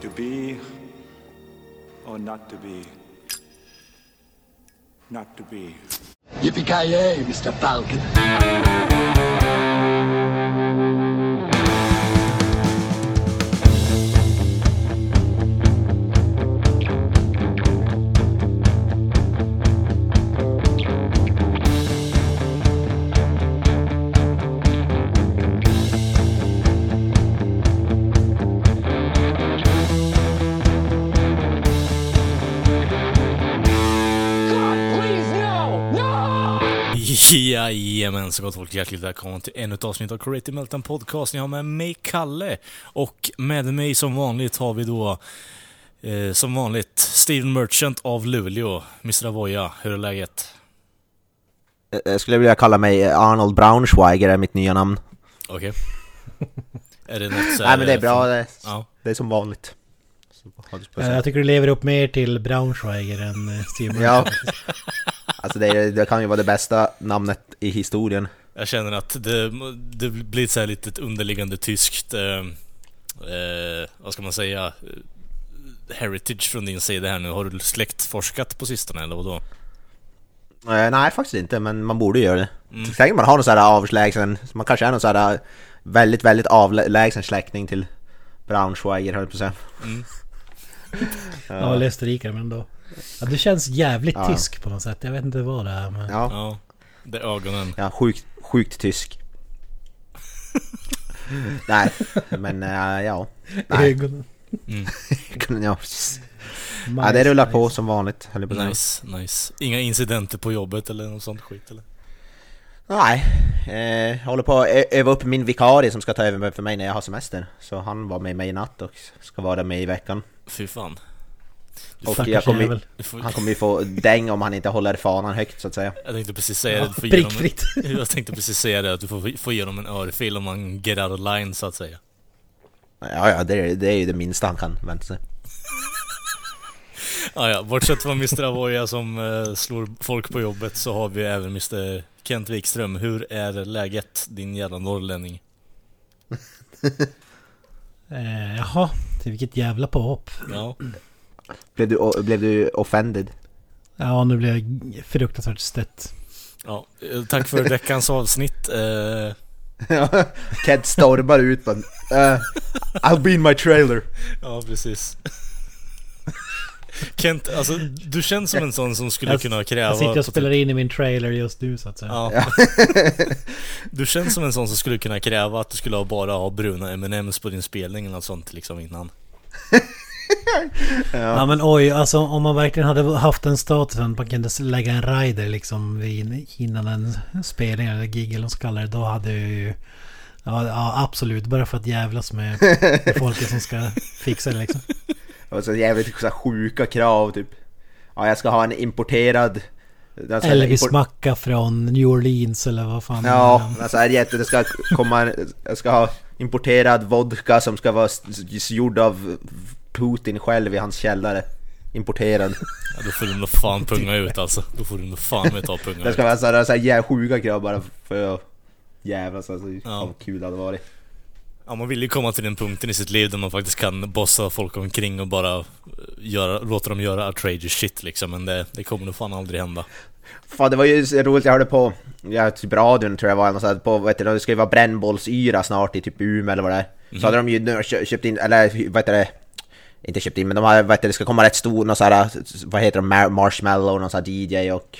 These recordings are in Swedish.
To be or not to be? Not to be. Yippee-ki-yay, Mr. Falcon. Jajamän, så gott folk. Hjärtligt välkomna till ännu ett avsnitt av Creative Meltdown Podcast. Ni har med mig Kalle och med mig som vanligt har vi då eh, som vanligt Steven Merchant av Luleå. Mr. Avoya, hur är läget? Jag skulle vilja kalla mig Arnold Braunschweiger, är mitt nya namn. Okej. är det något så Nej men det är bra, det är, Ja. det är som vanligt. Eh. Jag tycker du lever upp mer till Braunschweiger än eh, Steve Ja. Alltså det, det kan ju vara det bästa namnet i historien. Jag känner att det, det blir så här lite underliggande tyskt, eh, eh, vad ska man säga, eh, heritage från din sida här nu. Har du släktforskat på sistone eller vadå? Eh, nej faktiskt inte, men man borde göra det. Mm. Tänk om man har någon sån här avlägsen, man kanske är någon sån här väldigt, väldigt avlägsen släkting till Braunschweiger höll jag på att säga. Ja, eller österrikare men då. Ja, det känns jävligt Ja. tysk på något sätt. Jag vet inte vad det är men... Ja, Ja, det är ögonen. ja sjukt, sjukt tysk. nej, men eh, ja. Nej, Ögonen. ja, precis. ja, det rullar på som vanligt på att säga. Nice, nice. Inga incidenter på jobbet eller något sånt skit eller? Nej, eh, jag håller på att öva upp min vikarie som ska ta över för mig när jag har semester. Så han var med mig i natt och ska vara med i veckan. Fy fan. Och jag kommer, han kommer ju få däng om han inte håller fanan högt så att säga. jag tänkte precis säga det. Ja, prickfritt. en, jag tänkte precis säga det, att du får få ge dem en örfil om man get out of line så att säga. Ja, ja, det är, det är ju det minsta han kan vänta sig. Ah, ja, bortsett från Mr. Avoya som eh, slår folk på jobbet så har vi även Mr. Kent Wikström. Hur är läget din jävla norrlänning? Eh, jaha, till vilket jävla påhopp. Ja, Blev du, blev du offended? Ja, nu blir jag fruktansvärt stött. ja. Tack för veckans avsnitt. Ked stormar ut på uh, I'll be in my trailer. ja, precis. Kent, alltså du känns som en sån som skulle Jag- kunna kräva... Jag sitter och spelar in i min trailer just nu så att säga. Ja. Du känns som en sån som skulle kunna kräva att du skulle ha bara ha bruna M&M's på din spelning eller något sånt liksom innan. Ja men oj, alltså om man verkligen hade haft den statusen att man kunde lägga en rider liksom innan en spelning eller gig eller vad man ska kalla det. Då hade jag ju... Ja, ja absolut, bara för att jävlas med, med folket som ska fixa det liksom. Och så jävligt så sjuka krav typ. Ja, jag ska ha en importerad... alltså, Elvis import- från New Orleans eller vad fan. Ja, alltså är jätte, det ska komma, jag ska ha importerad vodka som ska vara gjord av Putin själv i hans källare. Importerad. Ja, då får du nog fan punga ut alltså. Då får du nog fan med ta punga Det ut. ska vara såhär, såhär jävla sjuka krav bara för att jävlas alltså. Ja. Vad kul det hade varit. Ja, man vill ju komma till den punkten i sitt liv där man faktiskt kan bossa folk omkring och bara eh, göra, låta dem göra outrageous shit liksom. Men det, det kommer nog fan aldrig hända. Fan det var ju så roligt, jag hörde på, ja typ radion tror jag var, och så här, på, vet du, det ska ju vara brännbollsyra snart i typ Umeå eller vad det är. Så hade de ju köpt in, eller vad heter det, inte köpt in men de har, vad heter det, ska komma rätt stor, någon så här, vad heter de, Mar- Marshmallow, någon sån här DJ och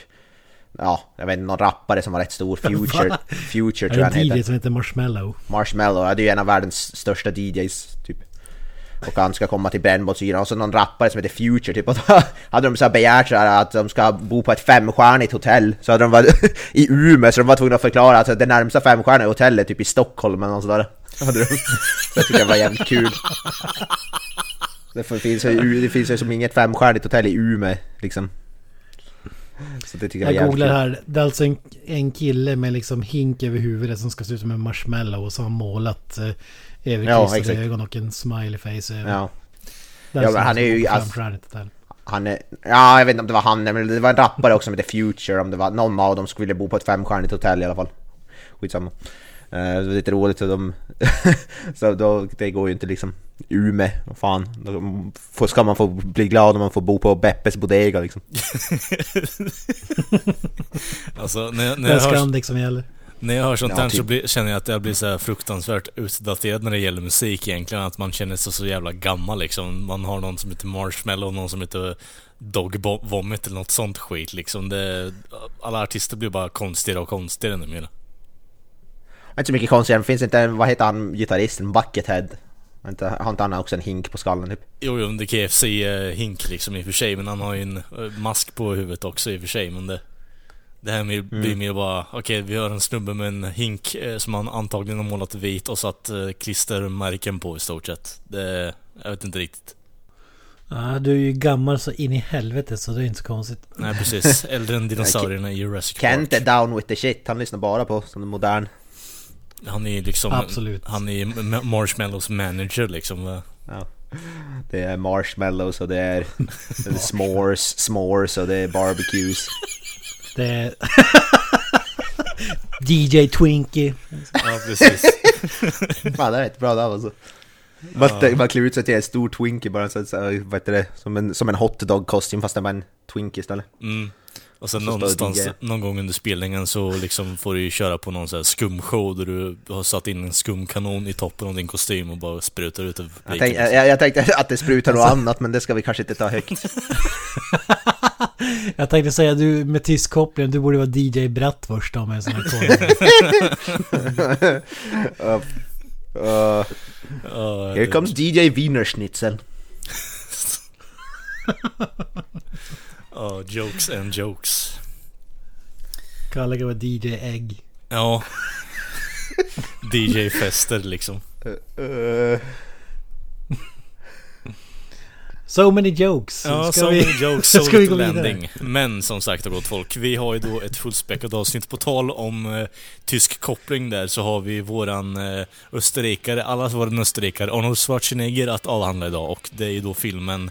Ja, jag vet inte, någon rappare som var rätt stor, Future, Future tror jag han en DJ heter. som heter Marshmallow? Marshmallow, ja, det är ju en av världens största DJs typ. Och han ska komma till brännbollsyran och så någon rappare som heter Future typ. Och då hade de så här begärt så här att de ska bo på ett femstjärnigt hotell. Så hade de varit i Umeå så de var tvungna att förklara att det närmsta femstjärniga hotellet är typ i Stockholm eller något sådär. Så jag tycker det var jävligt kul. Det finns ju, det finns ju som inget femstjärnigt hotell i Umeå liksom. Så det tycker jag, Jag googlar kul. här. Det är alltså en, en kille med liksom hink över huvudet som ska se ut som en marshmallow och så har målat eh, överkryssade exakt. ögon och en smiley face över. Ja. Ja, alltså men han är ju- alltså-. Han är, ja jag vet inte om det var han, men det var en rappare också som heter Future, om det var någon av dem skulle bo på ett femstjärnigt hotell i alla fall. Skitsamma. Det är lite roligt och de... så då, det går ju inte liksom Ume, vad fan. Då ska man få bli glad om man får bo på Beppes Bodega liksom. Alltså när, jag- när, jag hör, som gäller. när jag hör sånt Ja, här så typ. blir, känner jag att jag blir så här fruktansvärt utdaterad när det gäller musik egentligen. Att man känner sig så jävla gammal liksom. Man har någon som heter Marshmallow och någon som heter Dog Vomit eller något sånt skit liksom. Det, alla artister blir bara konstigare och konstigare numera. Inte så mycket konstigt, det finns inte, en- vad heter han, gitarristen? Buckethead? Har inte, har inte han också en hink på skallen typ? Jo, jo, det är KFC-hink liksom i och för sig, men han har ju en eh, mask på huvudet också i och för sig, men det... Det här med, blir mer bara, okej vi har en snubbe med en hink eh, som han antagligen har målat vit och satt eh, klistermärken på i stort sett. Det, jag vet inte riktigt. Ja, du är ju gammal så in i helvete så det är inte så konstigt. Nej precis, äldre än dinosaurierna i Jurassic Kent är Park. down with the shit, han lyssnar bara på som en modern. Han är liksom, Absolut. han är Marshmallows manager liksom. Ja. Det är marshmallows och det är, det är s'mores, s'mores och det är barbecues. Det är... DJ Twinkie. Ja precis. Fan det är rätt bra det alltså. Man, man klär ut sig till en stor Twinkie bara så, så vad heter det, som en, som en hotdog-kostym fast det var en Twinkie istället. Mm. Och sen någonstans, någon gång under spelningen så liksom får du ju köra på någon sån här skumshow där du har satt in en skumkanon i toppen av din kostym och bara sprutar ut över Jag, tänk, jag, jag tänkte att det sprutar något annat men det ska vi kanske inte ta högt. Jag tänkte säga du med tysk koppling, du borde vara DJ Bratwurst då med en sån här. Uh, uh, here det- comes DJ Wienerschnitzel. Jokes and jokes. Kalle kan vara DJ Egg. Ja. DJ-fester liksom. Uh, So many jokes. Ja, Ska so vi- many jokes, so Ska vi little gå landing. Men som sagt gott folk, vi har ju då ett fullspäckat avsnitt. På tal om eh, tysk koppling där så har vi våran eh, österrikare, allas våran österrikare, Arnold Schwarzenegger att avhandla idag. Och det är ju då filmen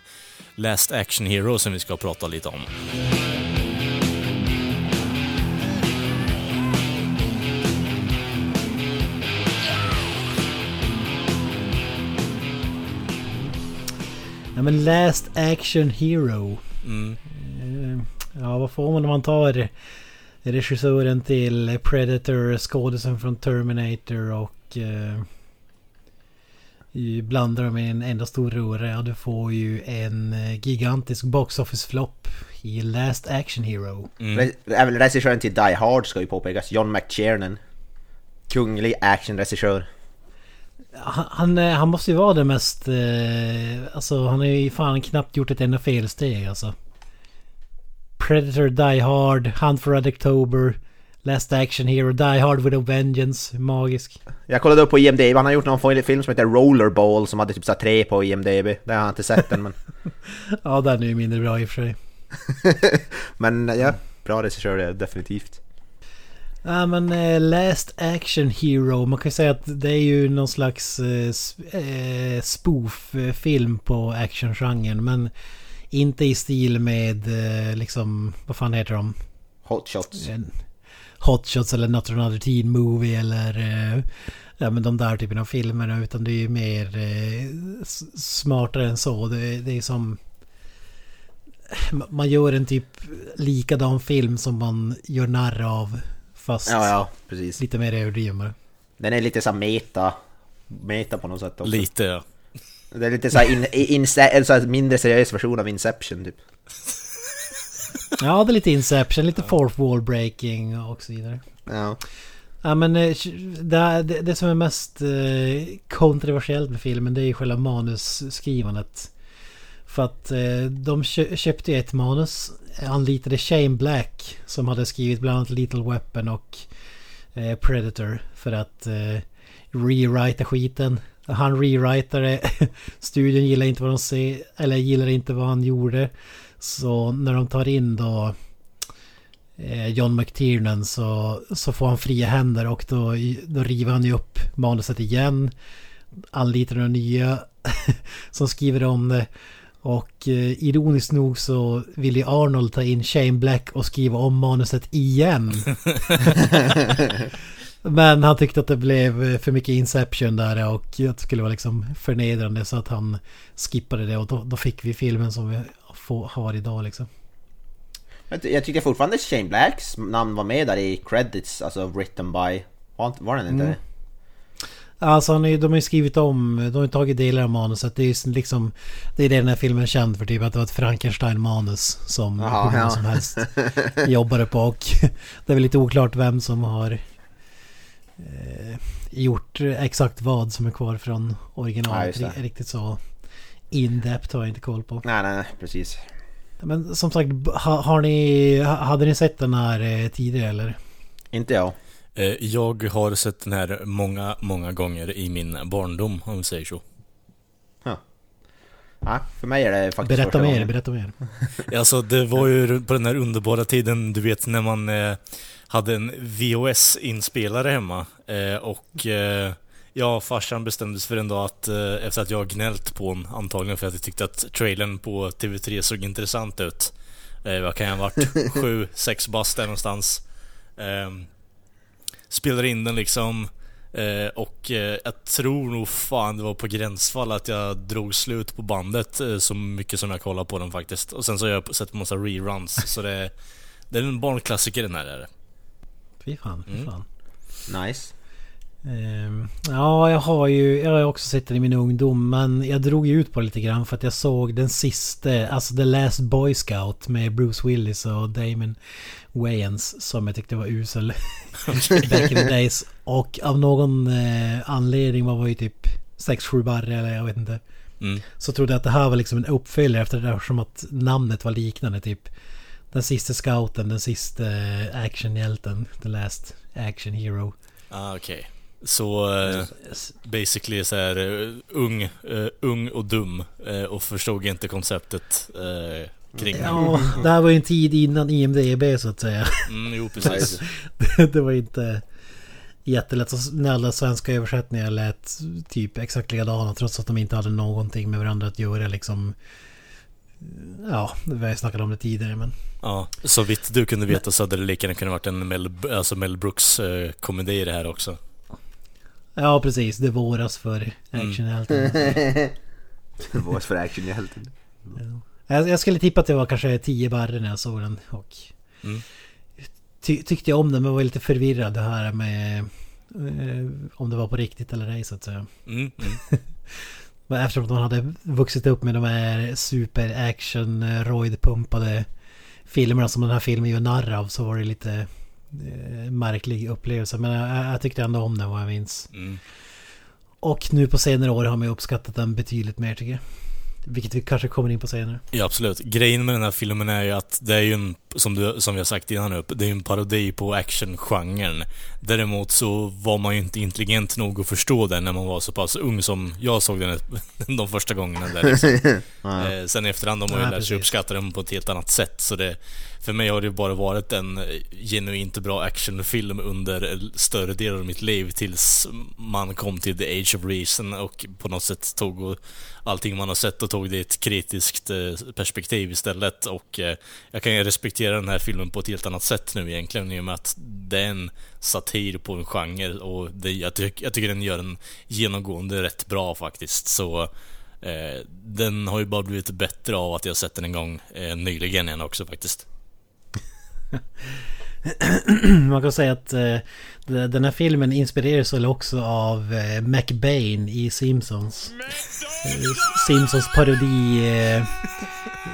Last Action Hero som vi ska prata lite om. Men Last Action Hero. Mm. Eh, Ja vad får man om man tar regissören till Predator, skådisen från Terminator och eh, blandar dem i en enda stor röra. Ja, du får ju en eh, gigantisk box office flopp i Last Action Hero. Mm. Även regissören till Die Hard ska ju påpekas, John McTiernan. Kunglig actionregissör. Han, han, eh, han måste ju vara den mest... Eh, alltså han har ju fan knappt gjort ett enda felsteg alltså. Predator, Die Hard, Hunt for Red October, Last Action Hero, Die Hard with a Vengeance, magisk. Jag kollade upp på IMDB, han har gjort någon film som heter Rollerball som hade typ så tre på IMDB. Det har jag inte sett än men... Ja den är ju mindre bra i och för sig. men ja, bra regissör det definitivt. Ja men eh, Last Action Hero, man kan ju säga att det är ju någon slags eh, eh, spoof-film på actiongenren men inte i stil med eh, liksom, vad fan heter de? Hot shots. En Hot Shots eller Not Another Teen Movie eller eh, ja, men de där typen av filmer utan det är ju mer eh, smartare än så. Det, det är som ma- man gör en typ likadan film som man gör narr av fast Ja, ja, precis. lite mer överdriven. Den är lite så meta. Meta på något sätt också. Lite ja. Det är lite så här, in, in, en så mindre seriös version av Inception typ. Ja, det är lite Inception, lite fourth wall breaking och så vidare. Ja. Ja men eh, det, det, det som är mest eh, kontroversiellt med filmen det är ju själva manusskrivandet. För att eh, de kö, köpte ju ett manus, anlitade Shane Black som hade skrivit bland annat Little Weapon och eh, Predator för att eh, rewrita skiten. Han rewritade, studion gillar inte vad de ser, eller gillar inte vad han gjorde. Så när de tar in då eh, John McTiernan så, så får han fria händer och då, då river han ju upp manuset igen. Anlitar några nya som skriver om det. Och eh, ironiskt nog så vill ju Arnold ta in Shane Black och skriva om manuset igen. Men han tyckte att det blev för mycket Inception där och att det skulle vara liksom förnedrande så att han skippade det och då, då fick vi filmen som vi får, har idag liksom. Jag, ty- jag tycker fortfarande Shane Blacks namn var med där i credits, alltså written by... Var den inte Mm. det? Alltså han är, de har ju skrivit om, de har ju tagit delar av manuset. Det är ju liksom... Det är det den här filmen är känd för typ att det var ett Frankenstein-manus som många ja. som helst jobbade på och det är väl lite oklart vem som har eh, gjort exakt vad som är kvar från Ja, originalet. Ri- Riktigt så in-depth har jag inte koll på. Nej, nej, nej, precis. Men som sagt, ha, har ni, ha- hade ni sett den här eh, tidigare eller? Inte jag. Eh, Jag har sett den här många, många gånger i min barndom, om vi säger så. Ja, för mig är det faktiskt Berätta mer, gången. berätta mer. Alltså det var ju på den här underbara tiden, du vet när man eh, hade en VHS-inspelare hemma. Eh, och eh, ja, farsan bestämde sig för en dag att, efter att jag har gnällt på honom, antagligen för att jag tyckte att trailern på TV3 såg intressant ut. Eh, vad kan jag ha varit? Sju, sex bast där någonstans. Spelar in den liksom. Eh, och eh, jag tror nog fan det var på gränsfall att jag drog slut på bandet eh, så mycket som jag kollade på den faktiskt. Och sen så har jag sett massa reruns, så det, det är en barnklassiker den här är det. Fy fan, fy Mm. fan. Nice. Ehm, ja, jag har ju jag har också sett den i min ungdom men jag drog ju ut på det lite grann för att jag såg den sista, alltså The Last Boy Scout med Bruce Willis och Damon Wayans som jag tyckte var usel back in the days. Och av någon eh, anledning, man var ju typ 6-7 barre eller jag vet inte. Mm. Så trodde jag att det här var liksom en uppföljare efter det där som att namnet var liknande typ. Den sista scouten, den sista eh, actionhjälten, The Last Action Hero. Ah, okej. Så eh, basically så här eh, ung, eh, ung och dum och förstod inte konceptet kring det. Ja, det här var ju en tid innan IMDB så att säga. Mm, jo, precis. Det var inte jättelätt. Så när alla svenska översättningar lät typ exakt likadana trots att de inte hade någonting med varandra att göra liksom. Ja, vi har ju snackat om det tidigare men. Ja, så vitt du kunde veta så hade det lika gärna kunnat varit en Mel, alltså Mel Brooks eh, komedi i det här också. Ja, precis. Det våras för actionhjälten. Voice for action-hjälten. Jag, jag skulle tippa att det var kanske 10 barre när jag såg den och Mm. ty, tyckte jag om den men var lite förvirrad det här med eh, om det var på riktigt eller ej så att säga. Mm, mm. Men Eftersom de hade vuxit upp med de här super action eh, roidpumpade filmerna som den här filmen gör narr av så var det lite eh, märklig upplevelse. Men jag, jag tyckte ändå om den vad jag minns. Mm. Och nu på senare år har man ju uppskattat den betydligt mer tycker jag. Vilket vi kanske kommer in på senare. Ja, absolut. Grejen med den här filmen är ju att det är ju en, som, du, som vi har sagt innan upp, det är ju en parodi på actiongenren. Däremot så var man ju inte intelligent nog att förstå den när man var så pass ung som jag såg den de första gångerna där liksom. eh, Sen i efterhand har man ju Ja, lärt sig uppskatta den på ett helt annat sätt. Så det, för mig har det ju bara varit en genuint bra actionfilm under större delen av mitt liv tills man kom till the age of reason och på något sätt tog allting man har sett och tog det i ett kritiskt eh, perspektiv istället. Och eh, jag kan ju respektera den här filmen på ett helt annat sätt nu egentligen i och med att det är en satir på en genre och det, jag, tyck, jag tycker den gör den genomgående rätt bra faktiskt. Så eh, den har ju bara blivit bättre av att jag sett den en gång eh, nyligen igen också faktiskt. Man kan säga att eh, den här filmen inspireras väl också av eh, McBain i Simpsons. Eh, Simpsons parodi... Eh,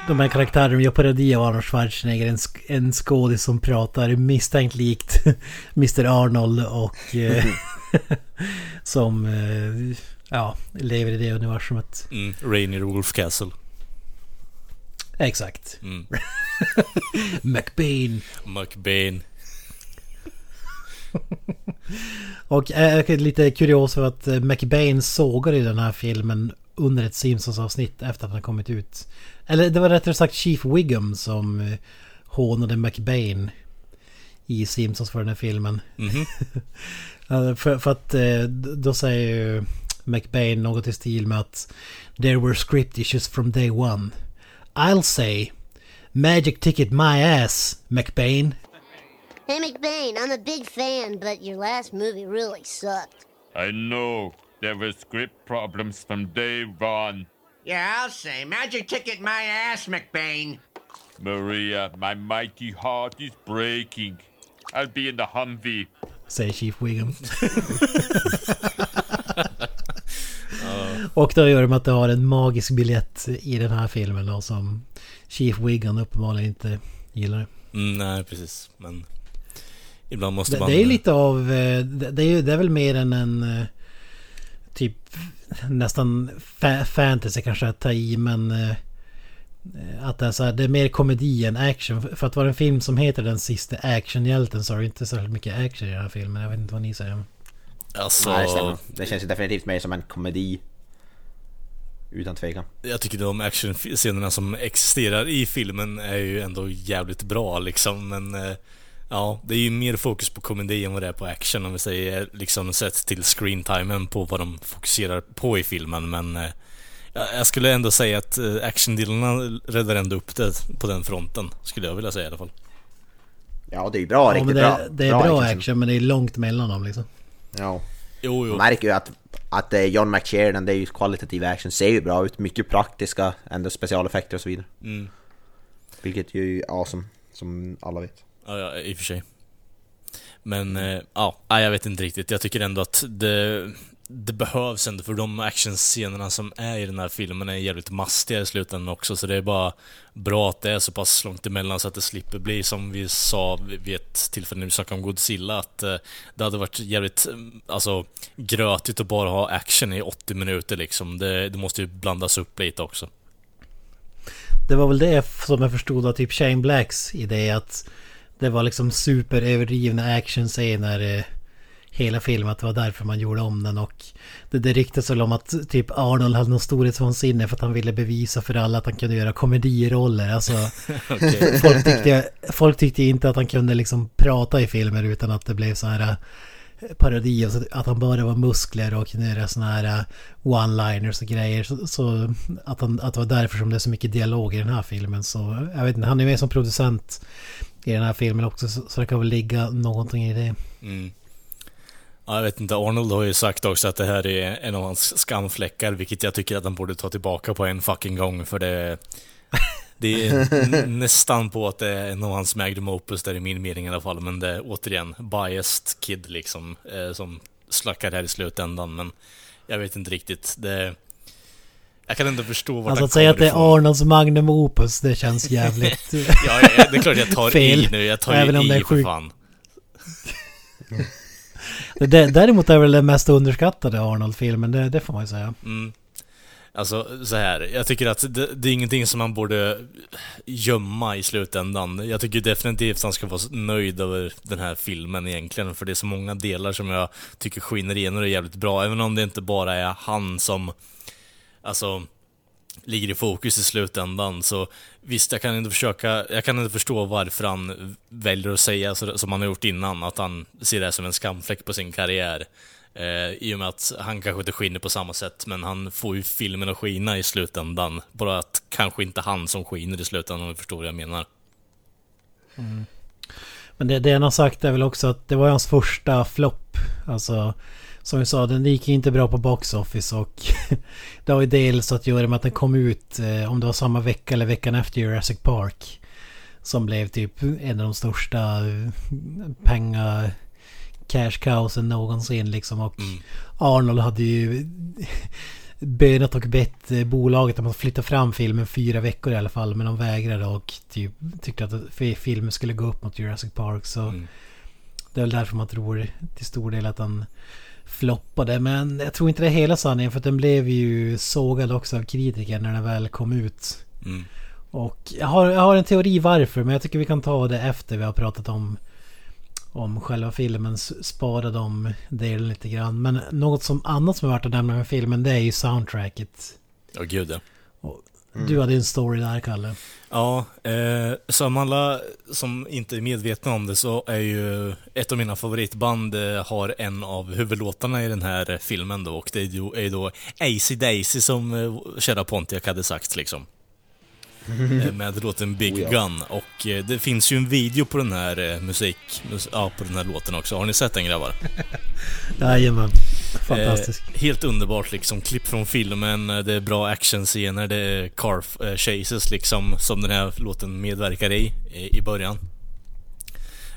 de här karaktärerna gör parodi av Arnold Schwarzenegger. En, sk- en skådis som pratar misstänkt likt Mr Arnold och... Eh, som... Eh, ja, lever i det universumet. Mm, Rainier Wolf Castle. Exakt. Mm. McBain. McBain. Och äh, lite kurios för att eh, McBain sågade i den här filmen under ett Simpsons-avsnitt efter att den kommit ut. Eller det var rättare sagt Chief Wiggum som eh, hånade McBain i Simpsons för den här filmen. Mhm. Ja, För, för att eh, då säger ju McBain något i stil med att There were script issues from day one. I'll say Magic ticket my ass, McBain. Hey, McBain, I'm a big fan, but your last movie really sucked. I know. There were script problems from day one. Yeah, I'll say. Magic ticket my ass, McBain. Maria, my mighty heart is breaking. I'll be in the Humvee. Säger Chief Wiggum. Och då gör de att du har en magisk biljett i den här filmen då som Chief Wiggum uppenbarligen inte gillar. Mm, nej, precis. Men ibland måste Det, man... det är lite av... eh, Det, är, det är väl mer än en... eh, Typ nästan fa fantasy kanske att ta i men... eh, Att det är, så här, det är mer komedi än action. För att vara en film som heter Den sista actionhjälten så har det inte särskilt mycket action i den här filmen. Jag vet inte vad ni säger. Alltså, Nej, det. Det känns definitivt mer som en komedi. Utan tvekan. jag tycker de actionscenerna som existerar i filmen är ju ändå jävligt bra liksom, men... eh, Ja, det är ju mer fokus på komedi än vad det är på action om vi säger liksom sett till screentimen på vad de fokuserar på i filmen, men... eh, ja, Jag skulle ändå säga att eh, actiondelarna räddar ändå upp det på den fronten, skulle jag vilja säga i alla fall. Ja, det är ju bra. Ja, riktigt det, bra. är- det är bra action, action. men det är långt mellan dem liksom. Ja. Jo, jo. Man märker ju att, att eh, John McSheridan, det är ju kvalitativ action, ser ju bra ut. Mycket praktiska, ändå specialeffekter och så vidare. Mm. Vilket ju är awesome, som alla vet. Ja, ja, i och för sig. Men, eh, ja, jag vet inte riktigt. Jag tycker ändå att det, det behövs ändå, för de actionscenerna som är i den här filmen är jävligt mastiga i slutändan också, så det är bara bra att det är så pass långt emellan så att det slipper bli som vi sa vid ett tillfälle när vi snackade om Godzilla, att eh, det hade varit jävligt, mm, alltså, grötigt att bara ha action i 80 minuter liksom. Det, det måste ju blandas upp lite också. Det var väl det som jag förstod av typ Shane Blacks idé att det var liksom superöverdrivna actionscener eh, hela filmen. Att det var därför man gjorde om den och det, det ryktas väl om att typ Arnold hade någon storhetsvansinne för att han ville bevisa för alla att han kunde göra komediroller. Alltså folk, tyckte, folk tyckte inte att han kunde liksom prata i filmer utan att det blev så här eh, parodi. Alltså att han bara var muskler och kunde göra såna här eh, one-liners och grejer. Så, så att, han, att det var därför som det är så mycket dialog i den här filmen. Så jag vet inte, han är med som producent i den här filmen också. Så, så det kan väl ligga någonting i det. Mm. Ja, jag vet inte, Arnold har ju sagt också att det här är en av hans skamfläckar, vilket jag tycker att han borde ta tillbaka på en fucking gång, för det... Det är nästan på att det är en av hans magnum opus, där i min mening i alla fall, men det är återigen biased kid liksom, eh, som slackar här i slutändan, men jag vet inte riktigt. Det... Jag kan ändå förstå vart Alltså han att säga att det kommer är Arnolds magnum opus, det känns jävligt... Ja, det är klart jag tar Fel. i nu, jag tar Även ju om det är i för fan. Det, däremot är väl den mest underskattade Arnold-filmen, det, det får man ju säga. Mm. Alltså, så här. Jag tycker att det, det är ingenting som man borde gömma i slutändan. Jag tycker definitivt att han ska vara nöjd över den här filmen egentligen, för det är så många delar som jag tycker skiner igenom och är jävligt bra, även om det inte bara är han som, alltså, ligger i fokus i slutändan. Så visst, jag kan inte försöka, jag kan inte förstå varför han väljer att säga som han har gjort innan, att han ser det som en skamfläck på sin karriär. Eh, I och med att han kanske inte skiner på samma sätt, men han får ju filmen att skina i slutändan. Bara att kanske inte han som skiner i slutändan, om du förstår vad jag menar. Mm. Men det, det han har sagt är väl också att det var hans första flopp. Alltså, som vi sa, den gick inte bra på Box Office och det har ju dels att göra med att den kom ut, eh, om det var samma vecka eller veckan efter Jurassic Park. Som blev typ en av de största eh, penga cash cowsen någonsin liksom. Och Arnold hade ju bönat och bett eh, bolaget om att flytta fram filmen fyra veckor i alla fall. Men de vägrade och typ tyckte att fi- filmen skulle gå upp mot Jurassic Park. Så Mm. det är väl därför man tror till stor del att den floppade. Men jag tror inte det är hela sanningen för att den blev ju sågad också av kritiker när den väl kom ut. Mm. Och jag har, jag har en teori varför men jag tycker vi kan ta det efter vi har pratat om om själva filmen, spara de delen lite grann. Men något som annat som är värt att nämna med filmen det är ju soundtracket. Ja, gud ja. Du hade en story där Kalle. Ja, eh, som alla som inte är medvetna om det så är ju ett av mina favoritband eh, har en av huvudlåtarna i den här filmen då och det är ju, är ju då AC Daisy som eh, kära Pontiac hade sagt liksom. eh, med låten Big Oh ja. Gun. Och eh, det finns ju en video på den här eh, musik... mus- Ja, på den här låten också. Har ni sett den grabbar? Jajamän. Fantastisk. Eh, helt underbart liksom. Klipp från filmen, det är bra actionscener, det är car eh, chases liksom som den här låten medverkar i, i, i början.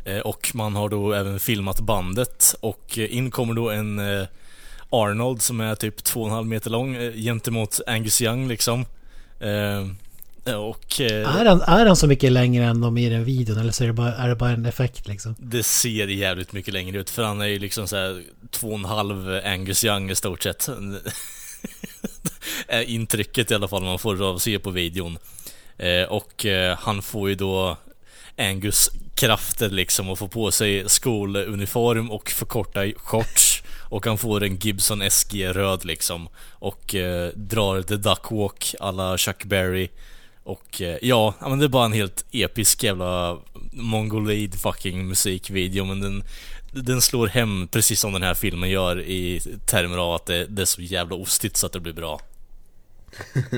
Eh, och man har då även filmat bandet och in kommer då en eh, Arnold som är typ 2,5 meter lång eh, gentemot Angus Young liksom. Och... Eh, Är, han, är han så mycket längre än de i den videon eller så är det bara, är det bara en effekt liksom? Det ser jävligt mycket längre ut för han är ju liksom såhär två och en halv Angus Young i stort sett. Är Intrycket i alla fall man får av se på videon. Eh, och eh, han får ju då Angus krafter liksom och får på sig skoluniform och förkorta shorts. Och han får en Gibson SG röd liksom. Och eh, drar The Duck Walk alla Chuck Berry. Och eh, ja, men det är bara en helt episk jävla mongoloid fucking musikvideo men den, den slår hem precis som den här filmen gör i termer av att det, det är så jävla ostigt så att det blir bra.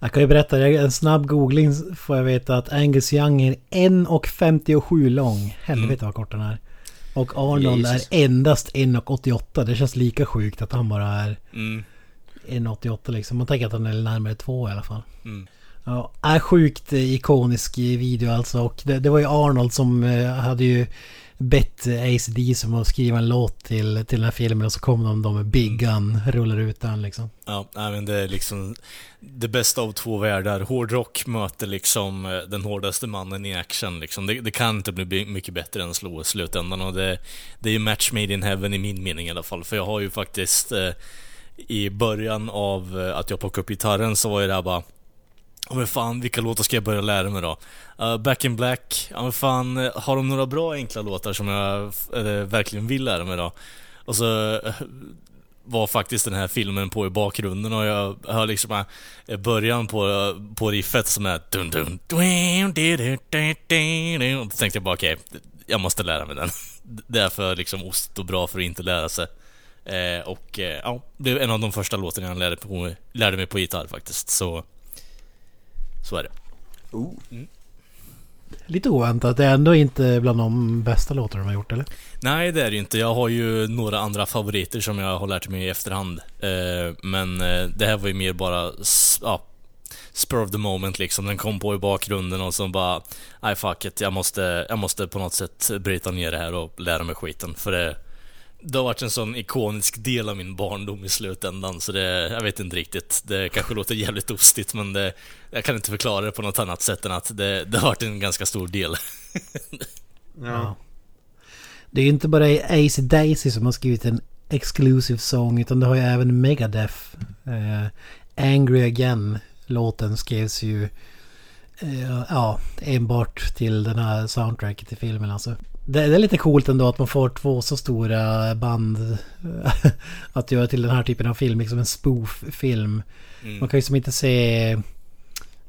Jag kan ju berätta, en snabb googling får jag veta att Angus Young är 1,57 lång. Helvete vad kort den är. Och Arnold Jesus. är endast 1,88. Det känns lika sjukt att han bara är Mm. 1,88 liksom. Man tänker att han är närmare 2 i alla fall. Mm. Ja, är sjukt ikonisk video alltså. Och det, det var ju Arnold som eh, hade ju bett ACD som att skriva en låt till, till den här filmen och så kom de då med Big Gun, rullar ut den liksom. Ja, men det är liksom det bästa av två världar. Hårdrock möter liksom eh, den hårdaste mannen i action liksom. Det, det kan inte bli mycket bättre än slå i slutändan och det, det är ju match made in heaven i min mening i alla fall. För jag har ju faktiskt eh, i början av eh, att jag plockade upp gitarren så var ju det här bara Ja men fan, vilka låtar ska jag börja lära mig då? Uh, Back in Black, ja men fan, eh, har de några bra enkla låtar som jag äh, verkligen vill lära mig då? Och så äh, var faktiskt den här filmen på i bakgrunden och jag hör liksom äh, början på, på riffet som är dun dun dun dun Och då tänkte jag bara okej, okay, jag måste lära mig den. Det Därför liksom ost och bra för att inte lära sig. och ja, det är en av de första låtarna jag lärde, på, lärde mig på gitarr faktiskt, så så är det. Lite oväntat. Det är ändå inte bland de bästa låtar de har gjort eller? Nej, det är det ju inte. Jag har ju några andra favoriter som jag har lärt mig i efterhand. Eh, men eh, det här var ju mer bara, ja, spur of the moment liksom. Den kom på i bakgrunden och så bara, nej fuck it, jag måste, jag måste på något sätt bryta ner det här och lära mig skiten. För det, det har varit en sån ikonisk del av min barndom i slutändan, så det, jag vet inte riktigt. Det kanske låter jävligt ostigt, men det, jag kan inte förklara det på något annat sätt än att det, det har varit en ganska stor del. Ja. Det är ju inte bara AC Daisy som har skrivit en exclusive song utan det har ju även Megadeth. Eh, Angry Again låten skrevs ju eh, ja, enbart till den här soundtracket till filmen alltså. Det, är lite coolt ändå att man får två så stora band att göra till den här typen av film, liksom en spoof-film. Man kan ju som inte se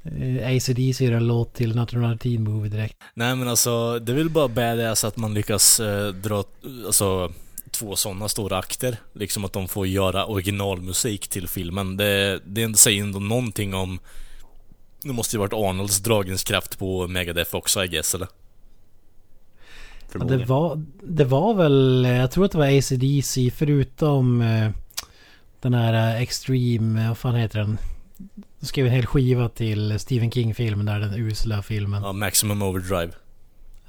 eh, ACDC göra en låt till Natural Teen Movie direkt. Nej men alltså, det är väl bara badass att man lyckas eh, dra, alltså två sådana stora akter. Liksom att de får göra originalmusik till filmen. Det, det säger ändå någonting om... Det måste ju varit Arnolds dragningskraft på Megadeth också I guess, eller? Ja, det, var, det var väl, jag tror att det var ACDC förutom eh, den här eh, Extreme, vad fan heter den? De skrev en hel skiva till Stephen King-filmen där, den usla filmen. Ja, Maximum Overdrive.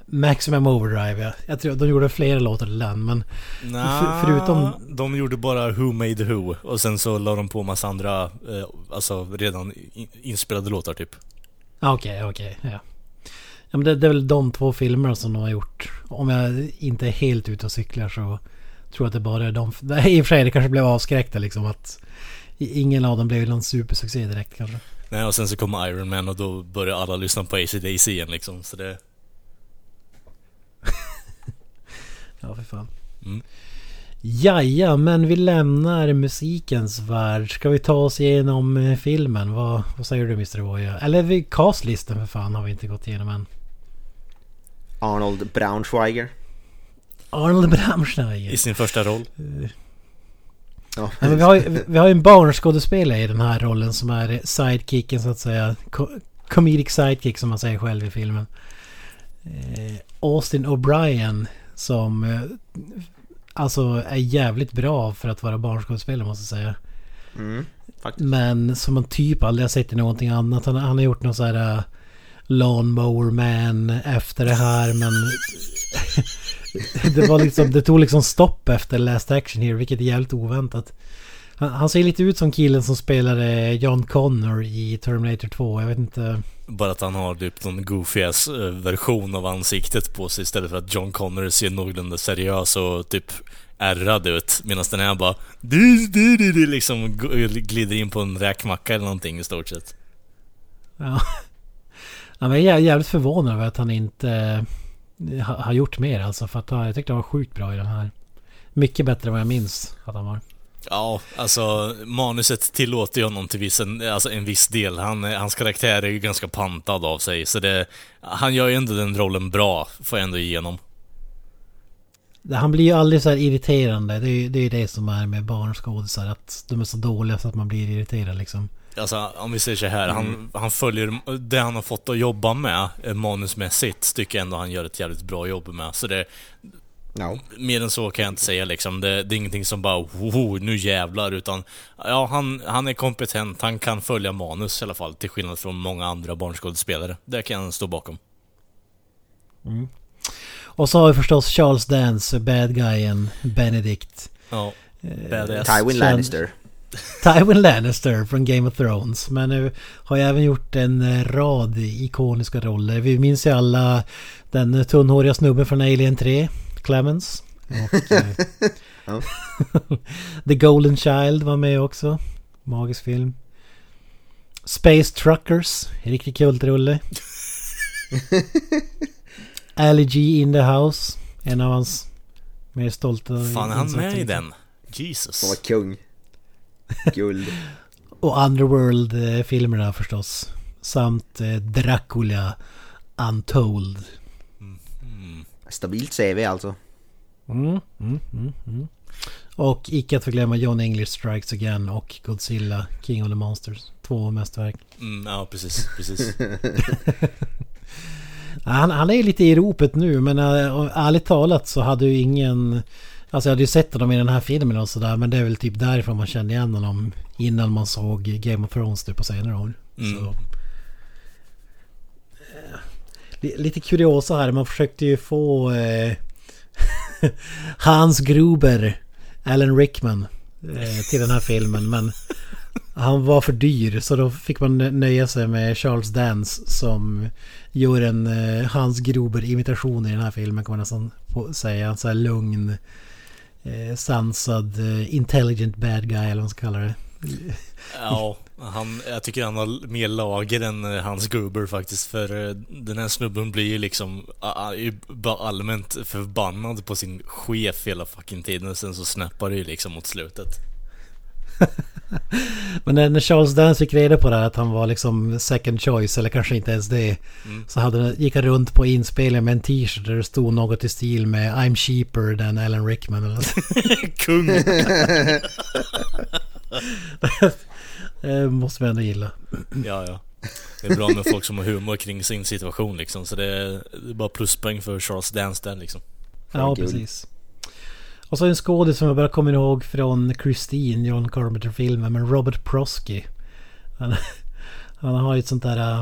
Maximum Overdrive ja. Jag tror de gjorde flera låtar till den men... Nah, förutom- De gjorde bara Who Made Who och sen så la de på massa andra, eh, alltså redan in- inspelade låtar typ. ah, Okej, okej, ja. Ja men det, det är väl de två filmerna som de har gjort. Om jag inte är helt ute och cyklar så tror jag att det bara är de... I och för sig det kanske blev avskräckta liksom att... Ingen av dem blev någon supersuccé direkt kanske. Nej, och sen så kom Iron Man och då började alla lyssna på AC/DC igen liksom, så det... Ja, för fan. Mm. Jaja, men vi lämnar musikens värld. Ska vi ta oss igenom eh, filmen? Vad, vad säger du Mr. Voya? Eller castlisten för fan har vi inte gått igenom än. Arnold Braunschweiger. Arnold Braunschweiger. I sin första roll. Ja. Men vi, har, ju- vi har ju en barnskådespelare i den här rollen som är sidekicken så att säga. Co- comedic sidekick som man säger själv i filmen. Eh, Austin O'Brien som eh, alltså är jävligt bra för att vara barnskådespelare måste jag säga. Mm, faktiskt. Men som man typ aldrig har sett i någonting annat. Han, han har gjort någon så här uh, Lawnmower Man efter det här men... det var liksom, det tog liksom stopp efter Last Action Hero vilket är jävligt oväntat. Han, han ser lite ut som killen som spelade John Connor i Terminator 2. Jag vet inte. Bara att han har typ någon goofy eh, version av ansiktet på sig istället för att John Connor ser någorlunda seriös och typ ärrad ut. Medan den här bara... Du, du, du, du, liksom glider in på en räkmacka eller någonting i stort sett. Ja. Ja, men jag är jävligt förvånad över att han inte eh, ha- har gjort mer alltså. För att han- jag tyckte han var sjukt bra i den här. Mycket bättre än vad jag minns att han var. Ja, alltså manuset tillåter ju honom till viss, en, alltså en viss del. Han, hans karaktär är ju ganska pantad av sig, så det... Han gör ju ändå den rollen bra, får jag ändå igenom. Han blir ju aldrig så här irriterande. Det är ju det, är det som är med barnskådisar. Att de är så dåliga så att man blir irriterad liksom. Alltså om vi säger så här, han, han följer det han har fått att jobba med eh, manusmässigt, tycker jag ändå han gör ett jävligt bra jobb med. Så det, Ja. mer än så kan jag inte säga liksom. Det, det är ingenting som bara Woho, nu jävlar, utan ja, han, han är kompetent, han kan följa manus i alla fall, till skillnad från många andra barnskådespelare. Det kan jag stå bakom. Och så har vi förstås Charles Dance, bad guyen, Benedict. Ja, badass. Tywin Lannister. Tywin Lannister från Game of Thrones. Men nu har ju även gjort en eh, rad ikoniska roller. Vi minns ju alla den tunnhåriga snubben från Alien 3, Clemens. Och, eh, Ja. The Golden Child var med också. Magisk film. Space Truckers, riktigt kultrulle. Ali G in the House, en av hans mer stolta Fan, är han med i den? Han Jesus. var kung. Guld. Och Underworld-filmerna förstås. Samt eh, Dracula Untold. Stabilt CV alltså. Mm, mm, mm, mm. Och icke att förglömma John English Strikes Again och Godzilla King of the Monsters. Två mästerverk. Mm, ja, precis, precis. Han, han är lite i ropet nu men äh, ärligt talat så hade ju ingen... Alltså jag hade ju sett honom i den här filmen och sådär men det är väl typ därifrån man kände igen honom innan man såg Game of Thrones typ på senare år. Mm. Så. Eh, li- Lite kuriosa här, man försökte ju få eh, Hans Gruber, Alan Rickman eh, till den här filmen men han var för dyr så då fick man nöja sig med Charles Dance som gör en eh, Hans Gruber-imitation i den här filmen kan man nästan säga. Så här lugn, eh, sansad, eh, intelligent bad guy eller vad man ska kalla det. Ja, han, jag tycker han har mer lager än eh, hans Gruber faktiskt. För eh, den här snubben blir ju liksom allmänt förbannad på sin chef hela fucking tiden. Sen så snappar det ju liksom mot slutet. Men när när Charles Dance fick reda på det här att han var liksom second choice eller kanske inte ens det. Så hade, gick han runt på inspelningen med en t-shirt där det stod något i stil med I'm cheaper than Alan Rickman eller så. Kung! Det måste man ändå gilla. Ja, ja. Det är bra med folk som har humor kring sin situation liksom. Så det är, det är bara pluspoäng för Charles Dance där liksom. Ja, precis. Och så en skådis som jag bara kommer ihåg från Christine, John Carpenter-filmen, men Robert Prosky. Han, han har ju ett sånt där... äh,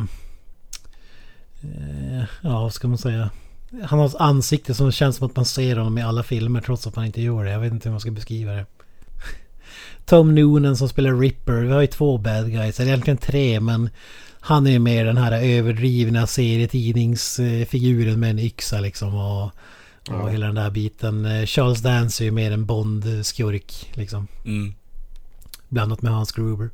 eh, ja, vad ska man säga? Han har ett ansikte som känns som att man ser honom i alla filmer trots att man inte gör det. Jag vet inte hur man ska beskriva det. Tom Noonan som spelar Ripper. Vi har ju två bad guys, eller egentligen tre, men han är ju mer den här överdrivna serietidningsfiguren med en yxa liksom. Och, och hela den där biten. Eh, Charles Dance är ju mer en Bond-skurk liksom. Mm. Blandat med Hans Gruber.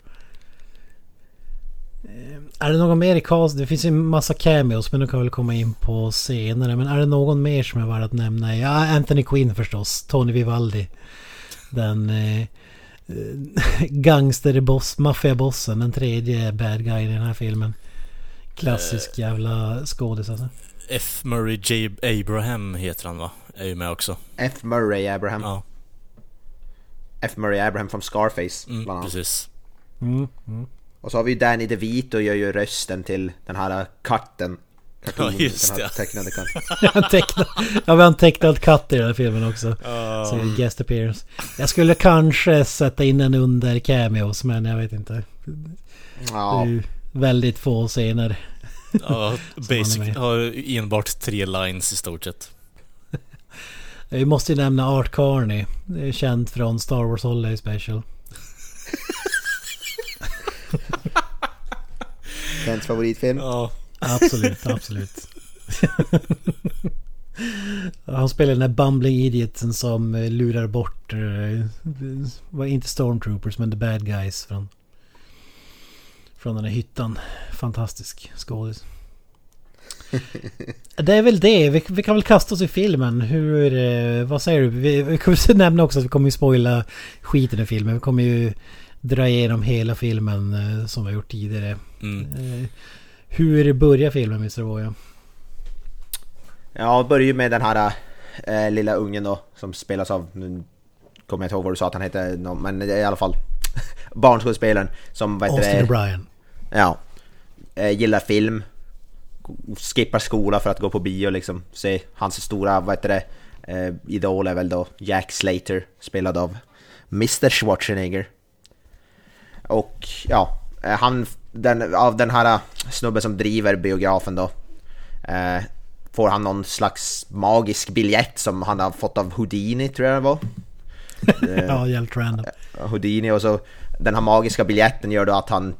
Eh, Är det någon mer i cast? Det finns ju en massa cameos men de kan väl komma in på senare. Men är det någon mer som är värd att nämna? Ja, Anthony Quinn förstås. Tony Vivaldi. Den eh, eh, gangsterboss, maffiabossen. Den tredje bad guy i den här filmen. Klassisk jävla skådis alltså. F. Murray J. Abraham heter han va? Är ju med också. F. Murray Abraham. Ja, F. Murray Abraham från Scarface. mm, bland annat. precis. Mm, mm. Och så har vi ju Danny DeVito gör ju rösten till den här katten. Cartoon, Ja, just det. tecknade katten. Han tecknad, ja, vi har en tecknad katt i den här filmen också. Så en guest appearance. Jag skulle kanske sätta in en under cameos men jag vet inte. Det Ja, är ju väldigt få scener. Ja, basic, har enbart tre lines i stort sett. Vi måste ju nämna Art Carney. Det är känd från Star Wars Holiday Special. Kents favoritfilm. Ja, Absolut, absolut. Han spelar den där bumbling idioten som lurar bort... eh, Var inte Stormtroopers men the bad guys från... Från den här hyttan. Fantastisk skådis. Det är väl det. Vi, vi kan väl kasta oss i filmen. Hur... eh, Vad säger du? Vi, vi kommer ju nämna också att vi kommer ju spoila skiten i filmen. Vi kommer ju dra igenom hela filmen eh, som vi har gjort tidigare. mm. Eh, Hur börjar filmen Mr. Voya? Ja, börjar ju med den här äh, lilla ungen då som spelas av, nu kommer jag inte ihåg vad du sa att han hette, men i alla fall barnskådespelaren som vad heter Austin O'Brien. Ja, äh, gillar film, skippar skola för att gå på bio liksom, se hans stora, vad heter det, äh, idol är väl då Jack Slater spelad av Mr Schwarzenegger. Och ja, eh, han, den, av den här snubben som driver biografen då eh, får han någon slags magisk biljett som han har fått av Houdini tror jag det var. Ja, helt random. Houdini och så den här magiska biljetten gör då att han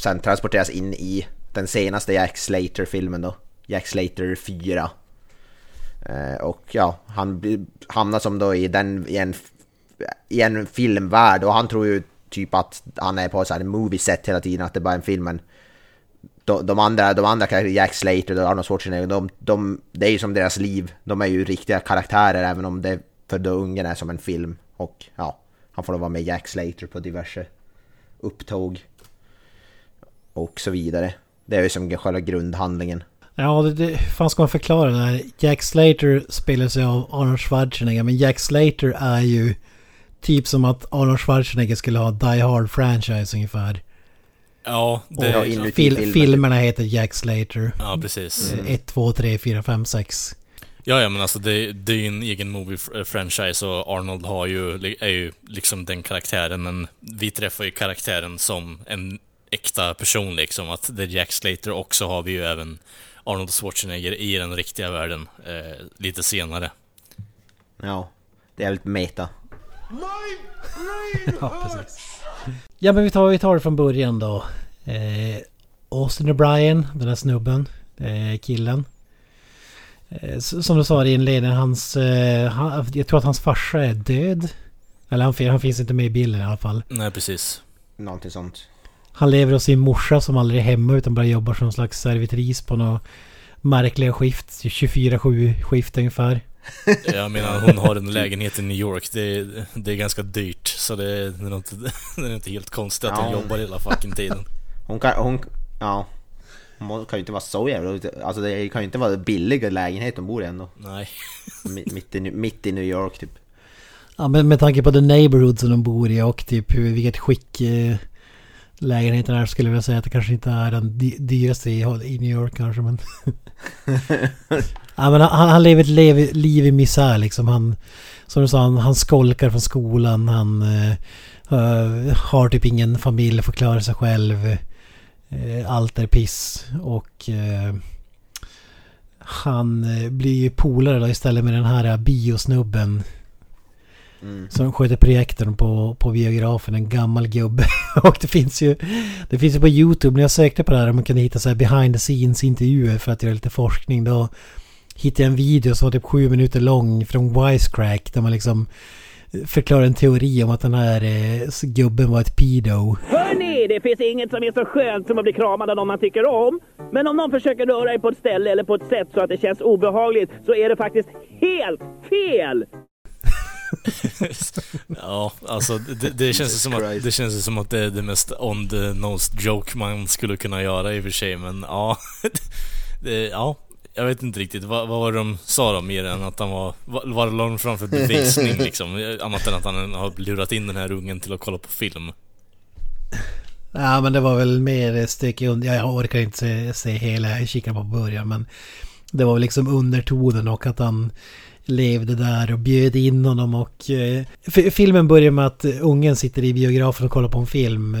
sen transporteras in i den senaste Jack Slater-filmen då. Jack Slater 4. Eh, och ja, han hamnar som då i den, i en, i en filmvärld och han tror ju typ att han är på så här movie set hela tiden, att det bara är en film men de, de andra, de andra Jack Slater och Arnold Schwarzenegger, de, de, det är ju som deras liv. De är ju riktiga karaktärer även om det för då ungen är som en film. Och ja, han får då vara med Jack Slater på diverse upptåg. Och så vidare. Det är ju som själva grundhandlingen. Ja, det, det fan ska man förklara det här? Jack Slater spelar sig av Arnold Schwarzenegger. Men Jack Slater är ju typ som att Arnold Schwarzenegger skulle ha Die Hard franchise ungefär. ja, det, Ja, ja, inuti Fil, filmen. filmerna heter Jack Slater. precis. 1, 2, 3, 4, 5, 6. Ja, ja men alltså det, det är ju en egen movie-franchise och Arnold har ju, är ju liksom den karaktären, men vi träffar ju karaktären som en äkta person liksom. Att det är Jack Slater också har vi ju även Arnold Schwarzenegger i den riktiga världen eh, lite senare. Ja, det är lite meta. Ja, precis. Ja, men vi tar, vi tar det från början då. Eh, Austin O'Brien, den här snubben, eh, killen. Eh, som du sa i inledningen, hans... Eh, han, jag tror att hans farsa är död. Eller han, han finns inte med i bilden i alla fall. Nej, precis. Någonting sånt. Han lever hos sin morsa som aldrig är hemma utan bara jobbar som en slags servitris på några märkliga skift. 24-7 skift ungefär. Jag menar, hon har en lägenhet i New York. Det, det är ganska dyrt, så det, det, är, inte, det är inte helt konstigt att hon Ja. jobbar hela fucking tiden. Hon kan, hon, ja. Hon kan ju inte vara så jävla... Alltså det kan ju inte vara billiga lägenhet de bor i ändå. Nej. Mi- Mitt i, mitt i New York typ. Ja, men med tanke på the neighborhood som de bor i och typ hur, vilket skick eh, lägenheten är skulle jag vilja säga att det kanske inte är den dy- dyraste i, New York kanske men... ja men han, han lever ett lev, liv i misär liksom. Han, som du sa, han, han skolkar från skolan. Han eh, har typ ingen familj, får klara sig själv. Eh, allt är piss och... Eh, han blir ju polare då istället med den här biosnubben som sköter projektorn på, på biografen, en gammal gubbe. och det finns ju Det finns ju på YouTube, när jag sökte på det här, om man kunde hitta så här behind the scenes intervjuer för att göra lite forskning. Då hittade jag en video som var typ sju minuter lång från Wisecrack där man liksom förklarar en teori om att den här eh, gubben var ett pedo. Hörni, det finns inget som är så skönt som att bli kramad av någon man tycker om. Men om någon försöker röra dig på ett ställe eller på ett sätt så att det känns obehagligt så är det faktiskt helt fel! Ja, alltså det, det, känns som att, det känns som att det är det mest on the nose joke man skulle kunna göra i och för sig, men ja. Det, ja, jag vet inte riktigt. Vad, vad var det de sa då mer än att han var... Vad la de fram för bevisning liksom? Annat än att han har lurat in den här ungen till att kolla på film. Ja men det var väl mer stycke under. Jag orkar inte se, se hela, jag kikade på början men det var väl liksom undertonen och att han levde där och bjöd in honom och... Eh, filmen börjar med att ungen sitter i biografen och kollar på en film.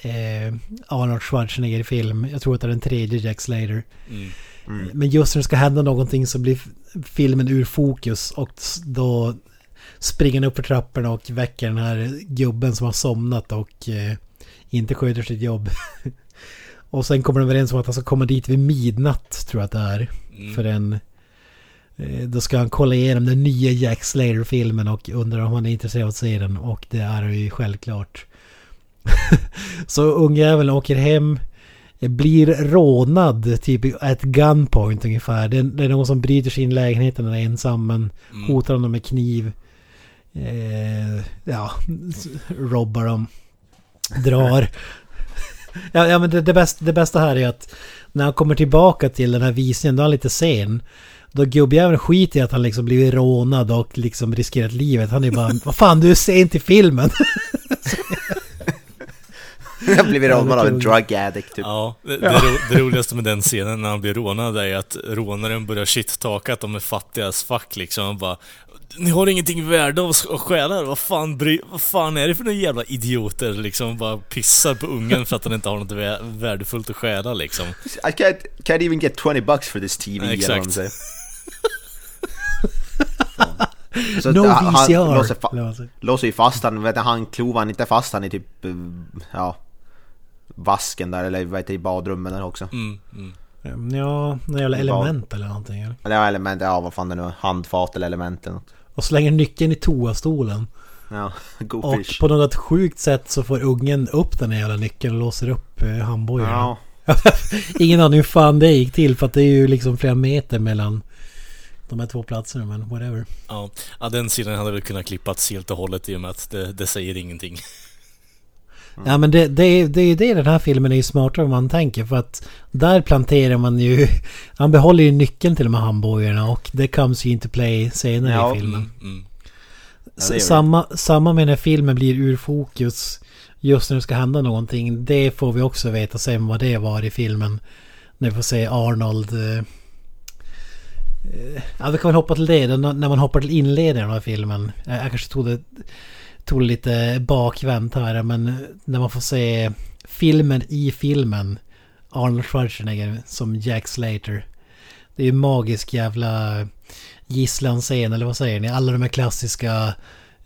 Eh, Arnold Schwarzenegger film. Jag tror att det är den tredje Jack Slater. Men just när det ska hända någonting så blir filmen ur fokus och då springer han upp för trapporna och väcker den här gubben som har somnat och eh, inte sköter sitt jobb. och sen kommer de överens om att han ska komma dit vid midnatt tror jag att det är. För en... eh, Då ska han kolla igenom den nya Jack Slater-filmen och undrar om han är intresserad av att se den. Och det är han ju självklart. Så ungjäveln åker hem. eh, Blir rånad typ ett gunpoint ungefär. Det är, det är någon som bryter sig in i lägenheten och är ensam men hotar honom med kniv. Eh, ja, robbar dem. Drar. ja, ja men det, det, bästa, det bästa här är att när han kommer tillbaka till den här visningen, då är han lite sen. Då gubbjäveln skiter i att han liksom blivit rånad och liksom riskerat livet. Han är bara, vad fan du är sen till filmen. Jag har blivit rånad av en drug addict typ. Ja, det, det, ro, det roligaste med den scenen när han blir rånad är att rånaren börjar shit-talka att de är fattiga as fuck liksom. Han bara Ni har ingenting värde av att stjäla, vad fan, bry, vad fan är det för några jävla idioter liksom? Bara pissar på ungen för att han inte har något vä- värdefullt att stjäla liksom. I can't, can't even get 20 bucks for this TV. Ja, exakt. Så No han- VCR. Låser, fa- ju fast han, vet du, han klovar han inte fast han i typ, eh, ja, vasken där eller vad heter i badrummen där också. Mm, mm. Ja, några jävla element eller någonting. Eller? Ja, element, ja vad fan det nu är, handfat eller element eller något. Och slänger nyckeln i toastolen. Ja, go Och fish. på något sjukt sätt så får ungen upp den här jävla nyckeln och låser upp eh, handbojorna. Ja, Ingen aning hur fan det gick till för att det är ju liksom flera meter mellan de här två platserna men whatever. Ja. ja, den sidan hade väl kunnat klippats helt och hållet i och med att det, det säger ingenting. Ja men det, det, är- det är ju det den här filmen är ju smartare än man tänker för att där planterar man ju... Han behåller ju nyckeln till de här handbojorna och det comes ju into play senare Ja, i filmen. Mm. Gör det. samma, samma med när filmen blir ur fokus just när det ska hända någonting. Det får vi också veta sen vad det var i filmen. När vi får se Arnold... Eh, eh, ja, vi kan väl hoppa till det. När man hoppar till inledningen av filmen. Jag, jag kanske tog det, tog det lite bakvänt här. Men när man får se filmen i filmen. Arnold Schwarzenegger som Jack Slater. Det är ju magisk jävla gisslanscen eller vad säger ni? Alla de här klassiska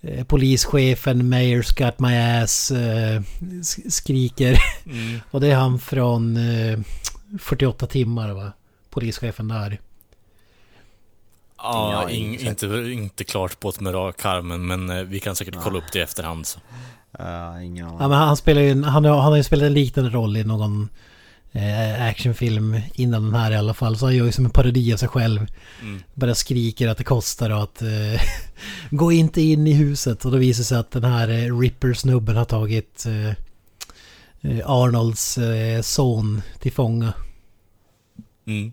eh, polischefen, Mayor's got my ass eh, sk- skriker. Mm. Och det är han från eh, 48 timmar va? Polischefen där. Ja, Ja, in, inte, inte klart på ett med rak armen, men eh, vi kan säkert kolla upp det i efterhand. Så. uh, ingen aning. Ja, men han spelar ju, han, har- han har ju spelat en liknande roll i någon eh, actionfilm innan den här i alla fall. Så han gör ju som en parodi av sig själv. Mm. Bara skriker att det kostar och att eh, gå inte in i huset. Och då visar det sig att den här eh, Ripper-snubben har tagit eh, eh, Arnolds eh, son till fånga. Mm.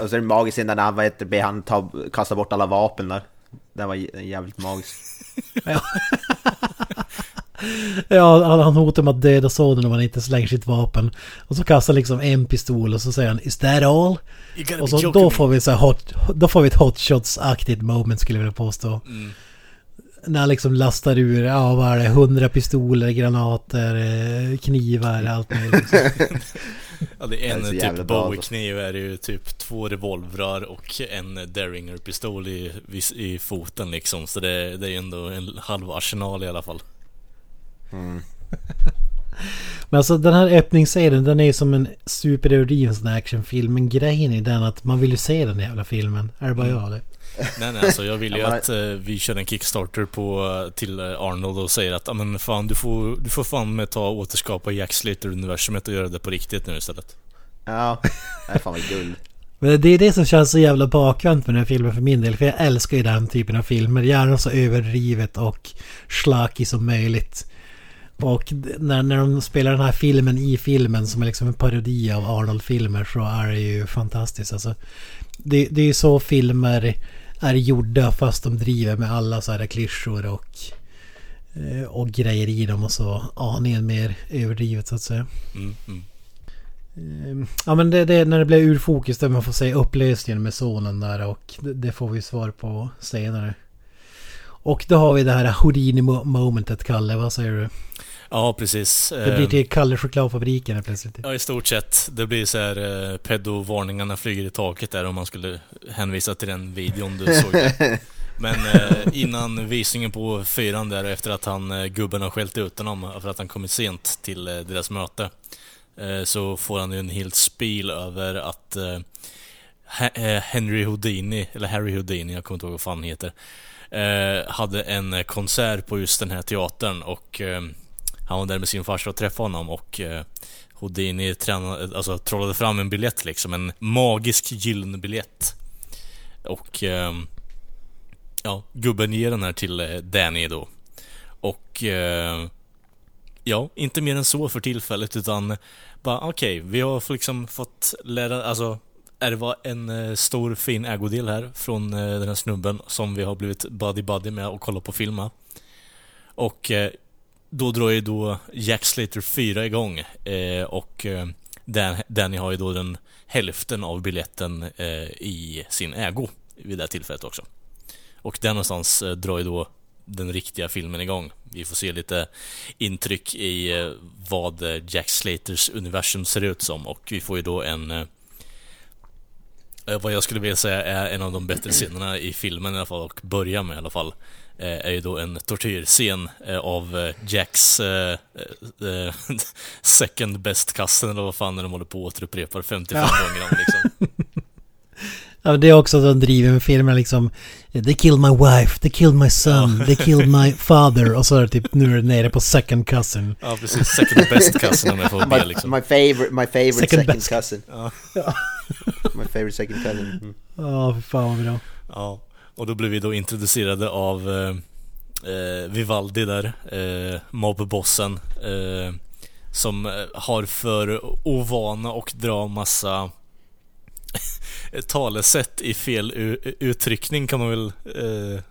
Och så är det magiskt när han, vad heter det, han tar, kastar bort alla vapen där. Det var jä- jävligt magiskt. Ja, han, han hotar med att döda sonen om han inte slänger sitt vapen. Och så kastar han liksom en pistol och så säger han Is that all? Och så då får vi så här hot, då får vi ett hot shots-aktigt moment skulle jag vilja påstå. Mm. När han liksom lastar ur, ja vad är det, hundra pistoler, granater, eh, knivar, allt möjligt. Ja, det är en Det är typ alltså. Bowie-kniv är ju typ två revolvrar och en Derringer-pistol i, i foten liksom. Så det, det är ju ändå en halv arsenal i alla fall. Men alltså den här öppningsscenen den är ju som en superöverdriven sån actionfilm. Men grejen är den att man vill ju se den jävla filmen. Är det bara jag eller? Nej nej, alltså jag vill ju att eh, vi kör en Kickstarter på, eh, till eh, Arnold och säger att men fan du får, du får fan med ta och återskapa Jack Slater-universumet och göra det på riktigt nu istället. Ja, det är fan vad guld. Men det är det som känns så jävla bakvänt med den här filmen för min del. För jag älskar ju den typen av filmer. Gärna så överdrivet och schlaky som möjligt. Och när, när de spelar den här filmen i filmen som är liksom en parodi av Arnold-filmer så är det ju fantastiskt. Alltså, det, det är ju så filmer är gjorda fast de driver med alla så här klyschor och Eh, och grejer i dem och så aningen mer överdrivet så att säga. Mm, mm. Eh, Ja men det, det när det blev ur fokus där man får se upplösningen med sonen där och det, får vi svar på senare. Och då har vi det här Houdini mo- momentet Kalle, vad säger du? Ja, precis. Det blir Ehm, till Kalle chokladfabriken plötsligt. Ja, i stort sett. Det blir så här eh, pedovarningarna flyger i taket där om man skulle hänvisa till den videon du såg där. Men eh, innan visningen på fyran där, efter att han, eh, gubben har skällt ut honom för att han kommit sent till eh, deras möte, eh, så får han ju en helt spil över att eh, eh, Henry Houdini, eller Harry Houdini, jag kommer inte ihåg vad fan han heter, eh, hade en eh, konsert på just den här teatern och eh, han var där med sin farsa och träffade honom och eh, Houdini tränade, alltså, trollade fram en biljett liksom, en magisk gyllene biljett. Och eh, ja, gubben ger den här till eh, Danny då. Och eh, ja, inte mer än så för tillfället utan bara okej, vi har liksom fått lära, alltså ärva en eh, stor fin ägodel här från den här snubben som vi har blivit buddy-buddy med och kollat på film med. Och då drar ju då Jack Slater 4 igång eh, och eh, Dan, Danny har ju då den hälften av biljetten eh, i sin ägo vid det här tillfället också. Och där någonstans eh, drar ju då den riktiga filmen igång. Vi får se lite intryck i eh, vad eh, Jack Slaters universum ser ut som och vi får ju då en eh, eh, vad jag skulle vilja säga är en av de bättre scenerna i filmen i alla fall, och börja med i alla fall, eh, är ju då en tortyrscen eh, av eh, Jacks eh, eh, second best-kassen eller vad fan de håller på och återupprepar 55 gånger om liksom. Ja, det är också de driver med filmen liksom They killed my wife, they killed my son, they killed my father och så är det typ nu är det nere på second cousin. Ja precis, second best-kassen om jag får be My, liksom. my favorite, my favorite Second second, best. cousin. Ja. my favorite second cousin. Mm. Ja, för fan vad bra. Ja, och då blev vi då introducerade av eh, eh, Vivaldi där, eh, mobbbossen, eh, som eh, har för ovana och dra massa talesätt i fel uttryckning kan man väl... Eh,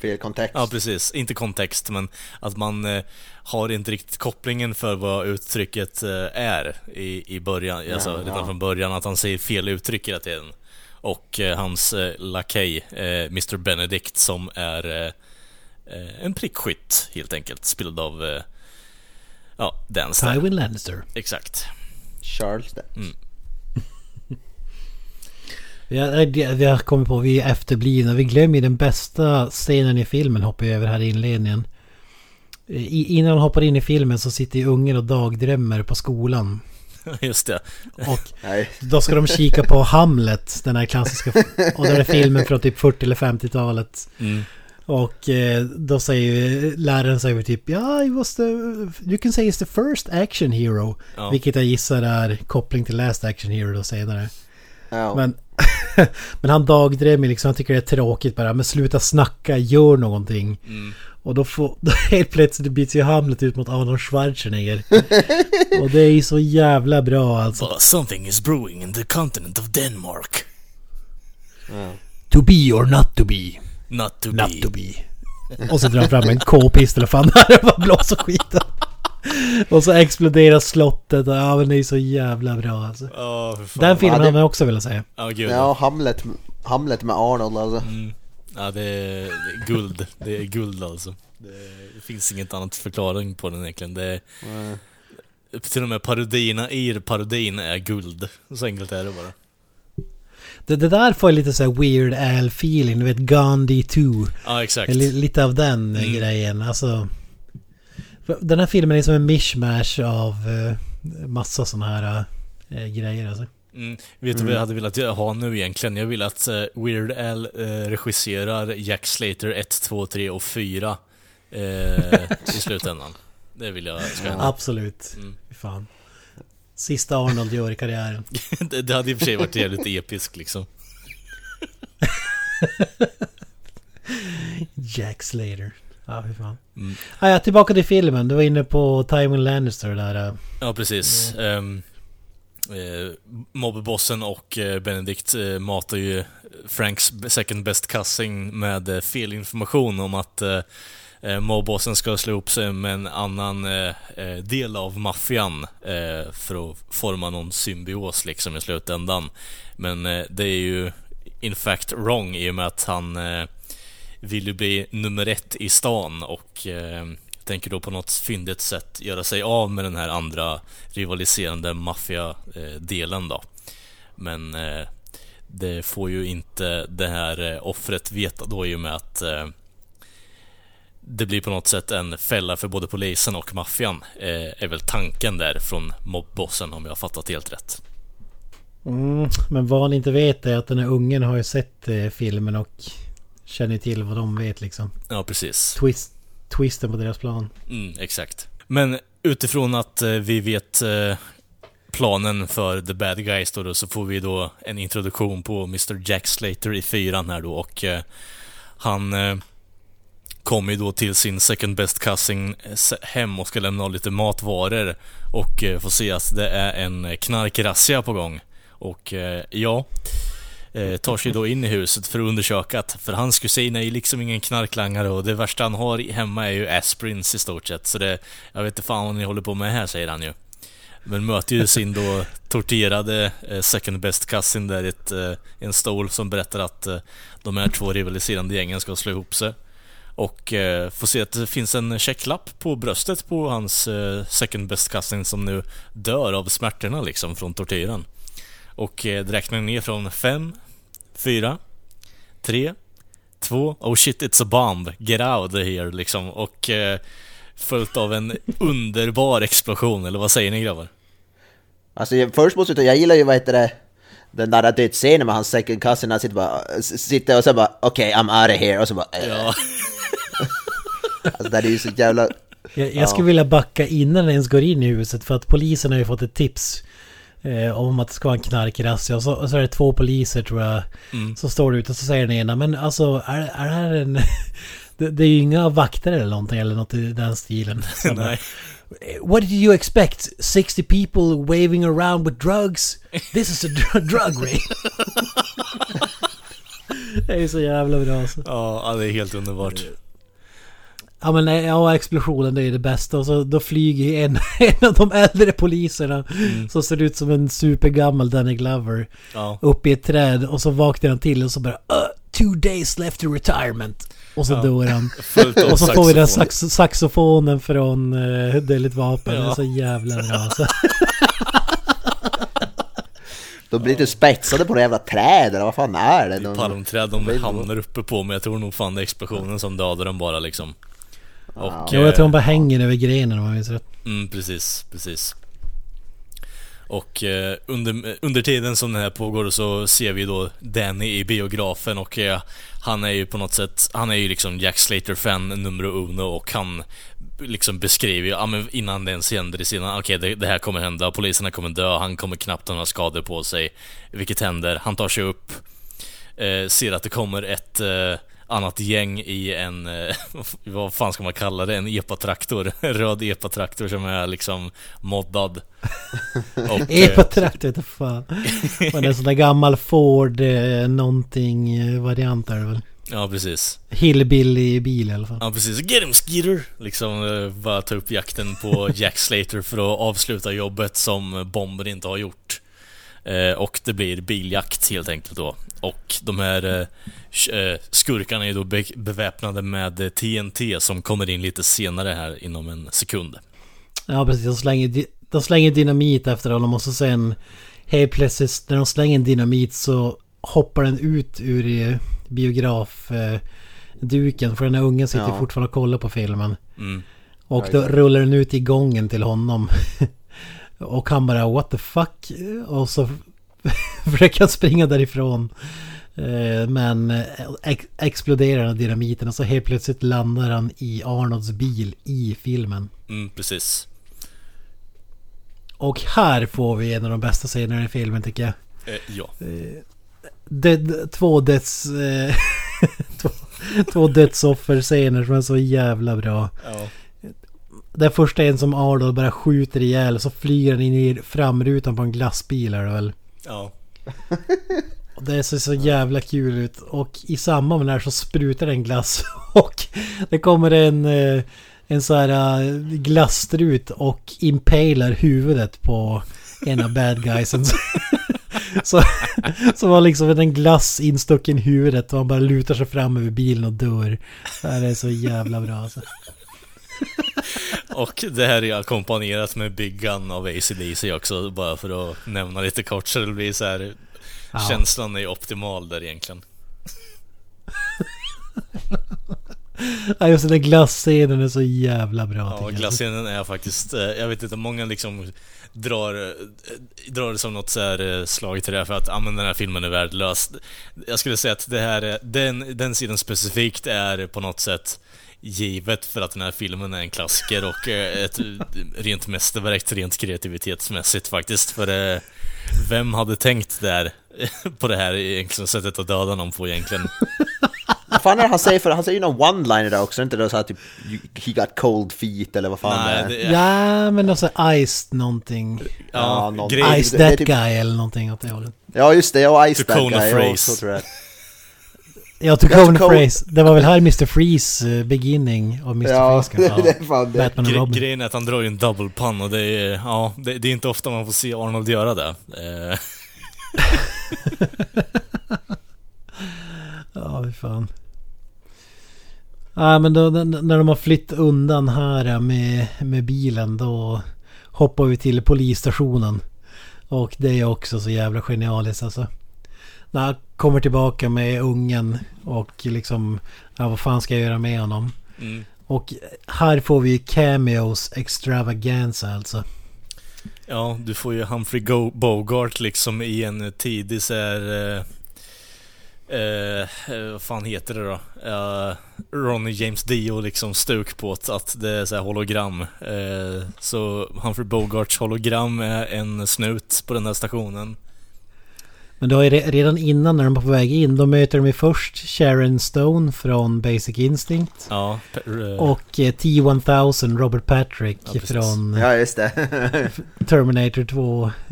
Fel kontext. Ja, precis. Inte kontext, men att man eh, har inte riktigt kopplingen för vad uttrycket eh, är i, i början, alltså redan ja. från början, att han säger fel uttryck hela tiden. Och eh, hans eh, lakej, eh, Mr Benedict, som är eh, en prickskytt helt enkelt, spelad av eh, ja, Dance där. Tywin Lannister. Exakt. Charles där. Mm. Vi har, vi har kommit på, vi är efterblivna. Vi glömmer den bästa scenen i filmen hoppar vi över här i inledningen. I, innan han hoppar in i filmen så sitter ju ungen och dagdrömmer på skolan. Just det. Och Nej. då ska de kika på Hamlet, den här klassiska... Och då är det filmen från typ 40 eller 50-talet. Mm. Och eh, då säger läraren säger typ ja, he was the, you can say he's the first action hero. Ja. Vilket jag gissar är koppling till Last Action Hero då senare. Ja. Men, men han dagdrömmer liksom, han tycker det är tråkigt bara. Men sluta snacka, gör någonting. Mm. Och då, får, då helt plötsligt byts ju Hamlet ut mot Arnold Schwarzenegger. och det är ju så jävla bra alltså. But something is brewing in the continent of Denmark. To be or not to be. Not to Not be. to be. Och så drar han fram en k-pistol och fan där och bara blåser skiten. Och så exploderar slottet och ja men det är så jävla bra alltså. Fan. Den filmen Ja, det- hade jag också velat säga. Ja, gud. Ja, Hamlet, Hamlet med Arnold alltså. Mm. Ja, det är, det är guld. Det är guld alltså. Det, det finns inget annat förklaring på den egentligen. Det är, till och med parodierna i parodin är guld. Så enkelt är det bara. Det, det där får jag lite så här weird Al feeling, du vet Gandhi 2. Ja, exakt. Li, lite av den eh, Mm. grejen. Alltså, den här filmen är som en mishmash av eh, massa sådana här eh, grejer alltså. Mm. Vet du vad jag hade velat ha nu egentligen? Jag vill att eh, Weird Al eh, regisserar Jack Slater 1, 2, 3 och 4 eh, i slutändan. Det vill jag ska hända. Absolut. Mm. Fan. Sista Arnold gör i karriären. det, det hade i och för sig varit jävligt episkt liksom. Jack Slater. Ja, fy fan. Mm. Ah, ja, tillbaka till filmen. Du var inne på Tywin Lannister där. eh. Ja, precis. Um, eh, mobbbossen och eh, Benedict eh, matar ju Franks second best cousin med eh, fel information om att eh, eh mobbossen ska slå ihop sig med en annan eh, eh, del av maffian för att forma någon symbios liksom i slutändan. Men det är ju in fact wrong i och med att han vill ju bli nummer ett i stan och eh, tänker då på något fyndigt sätt göra sig av med den här andra rivaliserande maffia-delen då. Men eh, det får ju inte det här eh, offret veta då i och med att eh, det blir på något sätt en fälla för både polisen och maffian, eh, är väl tanken där från mobbossen om jag har fattat helt rätt. Mm, men vad han inte vet är att den här ungen har ju sett eh, filmen och känner till vad de vet liksom. Ja, precis. Twist, twisten på deras plan. Mm, exakt. Men utifrån att eh, vi vet eh, planen för The Bad Guys då, då, så får vi då en introduktion på Mr Jack Slater i fyran här då och eh, han eh, kommer ju då till sin second best cousin eh, hem och ska lämna av lite matvaror och eh, får se att det är en eh, knarkrazzia på gång. Och eh, ja, eh, tar sig då in i huset för att undersöka att, för hans kusin är ju liksom ingen knarklangare och det värsta han har hemma är ju Asprins i stort sett. Så det, jag vet inte fan vad ni håller på med här, säger han ju. Men möter ju sin då torterade eh, second best cousin där i ett, eh, en stol som berättar att eh, de här två rivaliserande gängen ska slå ihop sig. Och eh, får se att det finns en checklapp på bröstet på hans eh, second best cousin som nu dör av smärtorna liksom från tortyren. Och eh, räknar ner från 5, 4, 3, 2, oh shit it's a bomb, get out here liksom. Och eh, följt av en underbar explosion, eller vad säger ni grabbar? Alltså jag- först måste jag säga, jag gillar ju vad heter det, den där dödsscenen med hans second cousin, han sitter bara, sitter och så bara okej I'm out of here. Och så bara äh. Ja, Alltså det är ju så jävla... Jag, jag skulle vilja backa innan den ens går in i huset för att polisen har ju fått ett tips eh, om att det ska vara en knarkrazzia. Och så, och så är det två poliser tror jag som står ute och så säger den ena men alltså är, är det här en... det, det är ju inga vakter eller någonting eller något i den stilen. What did you expect? 60 people waving around with drugs? This is a dr- drug raid. det är så jävla bra alltså. Ja, ja, det är helt underbart. Ja men nej, ja, explosionen det är det bästa och så då flyger en, en av de äldre poliserna som ser ut som en supergammal Danny Glover Ja. upp i ett träd och så vaknar han till och så bara uh, Two days left to retirement. Och så Ja. dör han. Och så får vi den sax saxofonen från uh, Dödligt Vapen. Det är Ja. så jävla bra alltså. De blir lite spetsade på det jävla trädet, eller vad fan är det? De, Palmträd de hamnar uppe på, men jag tror nog fan det är explosionen som dödar dem bara liksom. Och, Jo, jag tror han eh, bara hänger över grenen om jag minns rätt. Mm, precis, precis. Och eh, under, under tiden som det här pågår så ser vi då Danny i biografen och eh, han är ju på något sätt, han är ju liksom Jack Slater-fan nummer uno och han liksom beskriver ju, ja men innan det ens händer i sidan, okej det, det här kommer hända, poliserna kommer dö, han kommer knappt ha några skador på sig. Vilket händer, han tar sig upp, eh, ser att det kommer ett eh, annat gäng i en, eh, vad fan ska man kalla det, en epatraktor, en röd epatraktor som är liksom moddad. Och, eh, Epatrakt vet du fan. Men en sån där gammal Ford eh, någonting variant är det väl. Ja, precis. Hillbilly bil i alla fall. Ja, precis. Get him Skeeter! Liksom bara ta upp jakten på Jack Slater för att avsluta jobbet som bomber inte har gjort. Och det blir biljakt helt enkelt då. Och de här eh, eh, skurkarna är då be beväpnade med eh, TNT som kommer in lite senare här inom en sekund. Ja precis, de slänger, di- de slänger dynamit efter honom och så sen helt plötsligt när de slänger en dynamit så hoppar den ut ur eh, biografduken. duken för den här ungen sitter Ja. fortfarande och kollar på filmen. Mm. Och då rullar den ut i gången till honom. och han bara what the fuck? Och så försöker han springa därifrån. Eh, Men eh, ex- exploderar den dynamiten och så helt plötsligt landar han i Arnolds bil i filmen. Mm, precis. Och här får vi en av de bästa scenerna i filmen tycker jag. Eh, ja. Det, två döds... Eh, två, två dödsoffer-scener som är så jävla bra. ja. Den första är en som Arnold bara skjuter ihjäl och så flyger han in i framrutan på en glassbil är det väl. Ja. Det ser så jävla kul ut. Och i samband med det här så sprutar det en glass. Och det kommer en, eh, en så här eh, glasstrut och impalar huvudet på en av bad guysen. Så, så var liksom en glass instucken i huvudet och han bara lutar sig fram över bilen och dör. Det här är så jävla bra alltså. Och det här är ackompanjerat med Big Gun av AC/DC också, bara för att nämna lite kort så det blir så här... Ja. Känslan är optimal där egentligen. Ja, just den där glasscenen är så jävla bra. Ja, glasscenen är faktiskt, eh, jag vet inte, många liksom drar, eh, drar det som något så här eh, slag till det här för att ah, men den här filmen är värdelös. Jag skulle säga att det här, är- den, den sidan specifikt är på något sätt givet för att den här filmen är en klassiker och eh, ett rent mästerverk rent kreativitetsmässigt faktiskt. För eh, vem hade tänkt där på det här egentligen sättet att döda någon på egentligen? Vad fan är det han säger för? Han säger ju någon one-liner där också, inte det så här typ "You- He got cold feet eller vad fan Nej, det är? Ja, men alltså Iced någonting. ja, någon- grej, Ice det- det är that typ- guy eller någonting åt det hållet. Ja just det, och Ice That Guy, ja, phrase. så tror jag. Ja, to Ja, Cone Tacona- Phrase. Det var väl här Mr. Freeze eh, beginning av Mr. Ja, Freeze kanske. det är fan det. Batman och Gre- Robin. grejen är att han drar ju en double pun och det är, ja, det, det är inte ofta man får se Arnold göra det. Eh, Ja, fy fan. Ja, men då, när de har flytt undan här med, med bilen då hoppar vi till polisstationen. Och det är också så jävla genialiskt alltså. När kommer tillbaka med ungen och liksom, ja vad fan ska jag göra med honom? mm. Och här får vi ju cameos extravaganza alltså. Ja, du får ju Humphrey Go- Bogart liksom i en tidig så här, eh, eh, eh, vad fan heter det då? Eh, Ronny James Dio liksom stuk på att, att det är så här hologram. Eh, så Humphrey Bogarts hologram är en snut på den här stationen. Men då är det redan innan när de är på väg in, då möter de ju först Sharon Stone från Basic Instinct. Ja, eh, Och eh, T-1000 Robert Patrick Ja, från Ja just det. Terminator 2.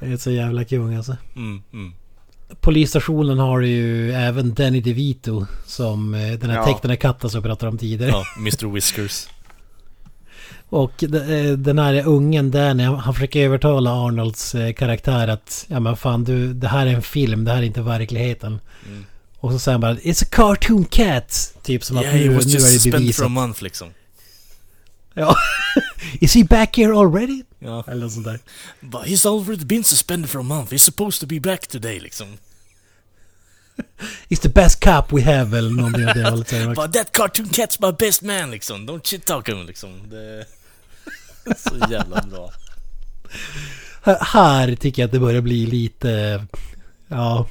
Det är så jävla kung alltså. mm, mm. Polisstationen har ju även Danny DeVito som eh, den här Ja. tecknade katten som jag pratade om tidigare. Ja, Mr Whiskers. Och eh, den här ungen Danny, han försöker övertala Arnolds eh, karaktär att ja men fan du, det här är en film, det här är inte verkligheten. Mm. Och så säger han bara It's a cartoon cat! Typ som att Yeah, nu, he nu just är det suspended for a month liksom. Ja. Is he back here already? Ja. Eller något sånt där. But he's already been suspended for a month. He's supposed to be back today liksom. It's the best cop we have eller någonting åt det hållet. But that cartoon cat's my best man liksom. Don't shit talk him liksom. Det så jävla bra. Här- tycker jag att det börjar bli lite... Ja,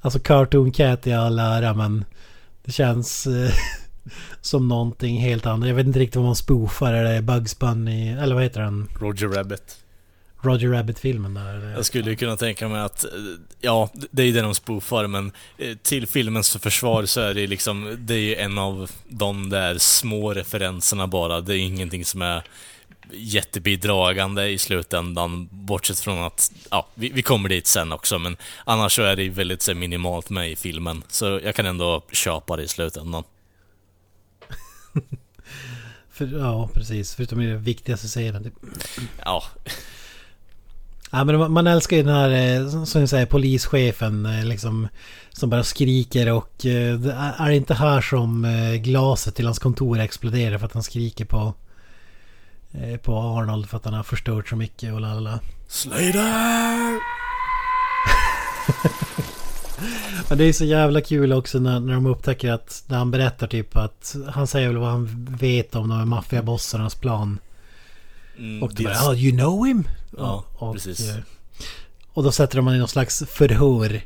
alltså Cartoon Cat i all ära men det känns eh, som någonting helt annat. Jag vet inte riktigt vad man spoofar. Är det Bugs Bunny? Eller vad heter den? Roger Rabbit. Roger Rabbit-filmen där? Jag skulle ju kunna tänka mig att, eh, ja, det är ju det de spoofar, men eh, till filmens försvar så är det liksom, det är ju en av de där små referenserna bara. Det är ingenting som är jättebidragande i slutändan, bortsett från att, ja, vi, vi kommer dit sen också, men annars så är det väldigt så minimalt med i filmen. Så jag kan ändå köpa det i slutändan. För, ja, precis. Förutom i den viktigaste scenen. Ja, Ja, men man- älskar ju den här, eh, som- jag säger, polischefen eh, liksom. Som bara skriker och eh, det är det inte här som glaset till hans kontor exploderar för att han skriker på på Arnold för att han har förstört så mycket och lalala. Slater! Men det är så jävla kul också när, när de upptäcker att när han berättar typ att han säger väl vad han vet om de här maffiabossarnas plan. Mm, Och de bara oh, you know him? Ja, och, precis. eh, Och då sätter de honom i någon slags förhör.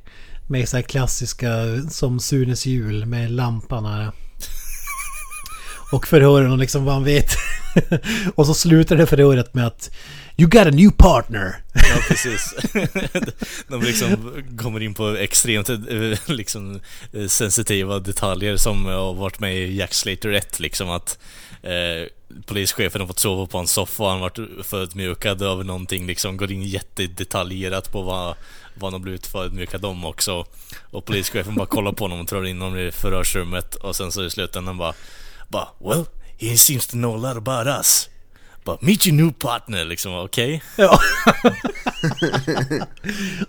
Med så här klassiska som Sunes jul med lampan här. Och förhör honom liksom vad han vet. och så slutar det förhöret med att You got a new partner! Ja, precis. De liksom kommer in på extremt eh, liksom, eh, sensitiva detaljer som har varit med i Jack Slater 1 liksom att eh, polischefen har fått sova på en soffa och han har varit förödmjukad över någonting liksom, går in jättedetaljerat på vad, vad han har blivit förödmjukad om också. Och polischefen bara kollar på honom och drar in honom i förhörsrummet och sen så i slutändan bara, bara Well, he seems to know a lot about us. Bara, meet your new partner liksom, okej? Ja.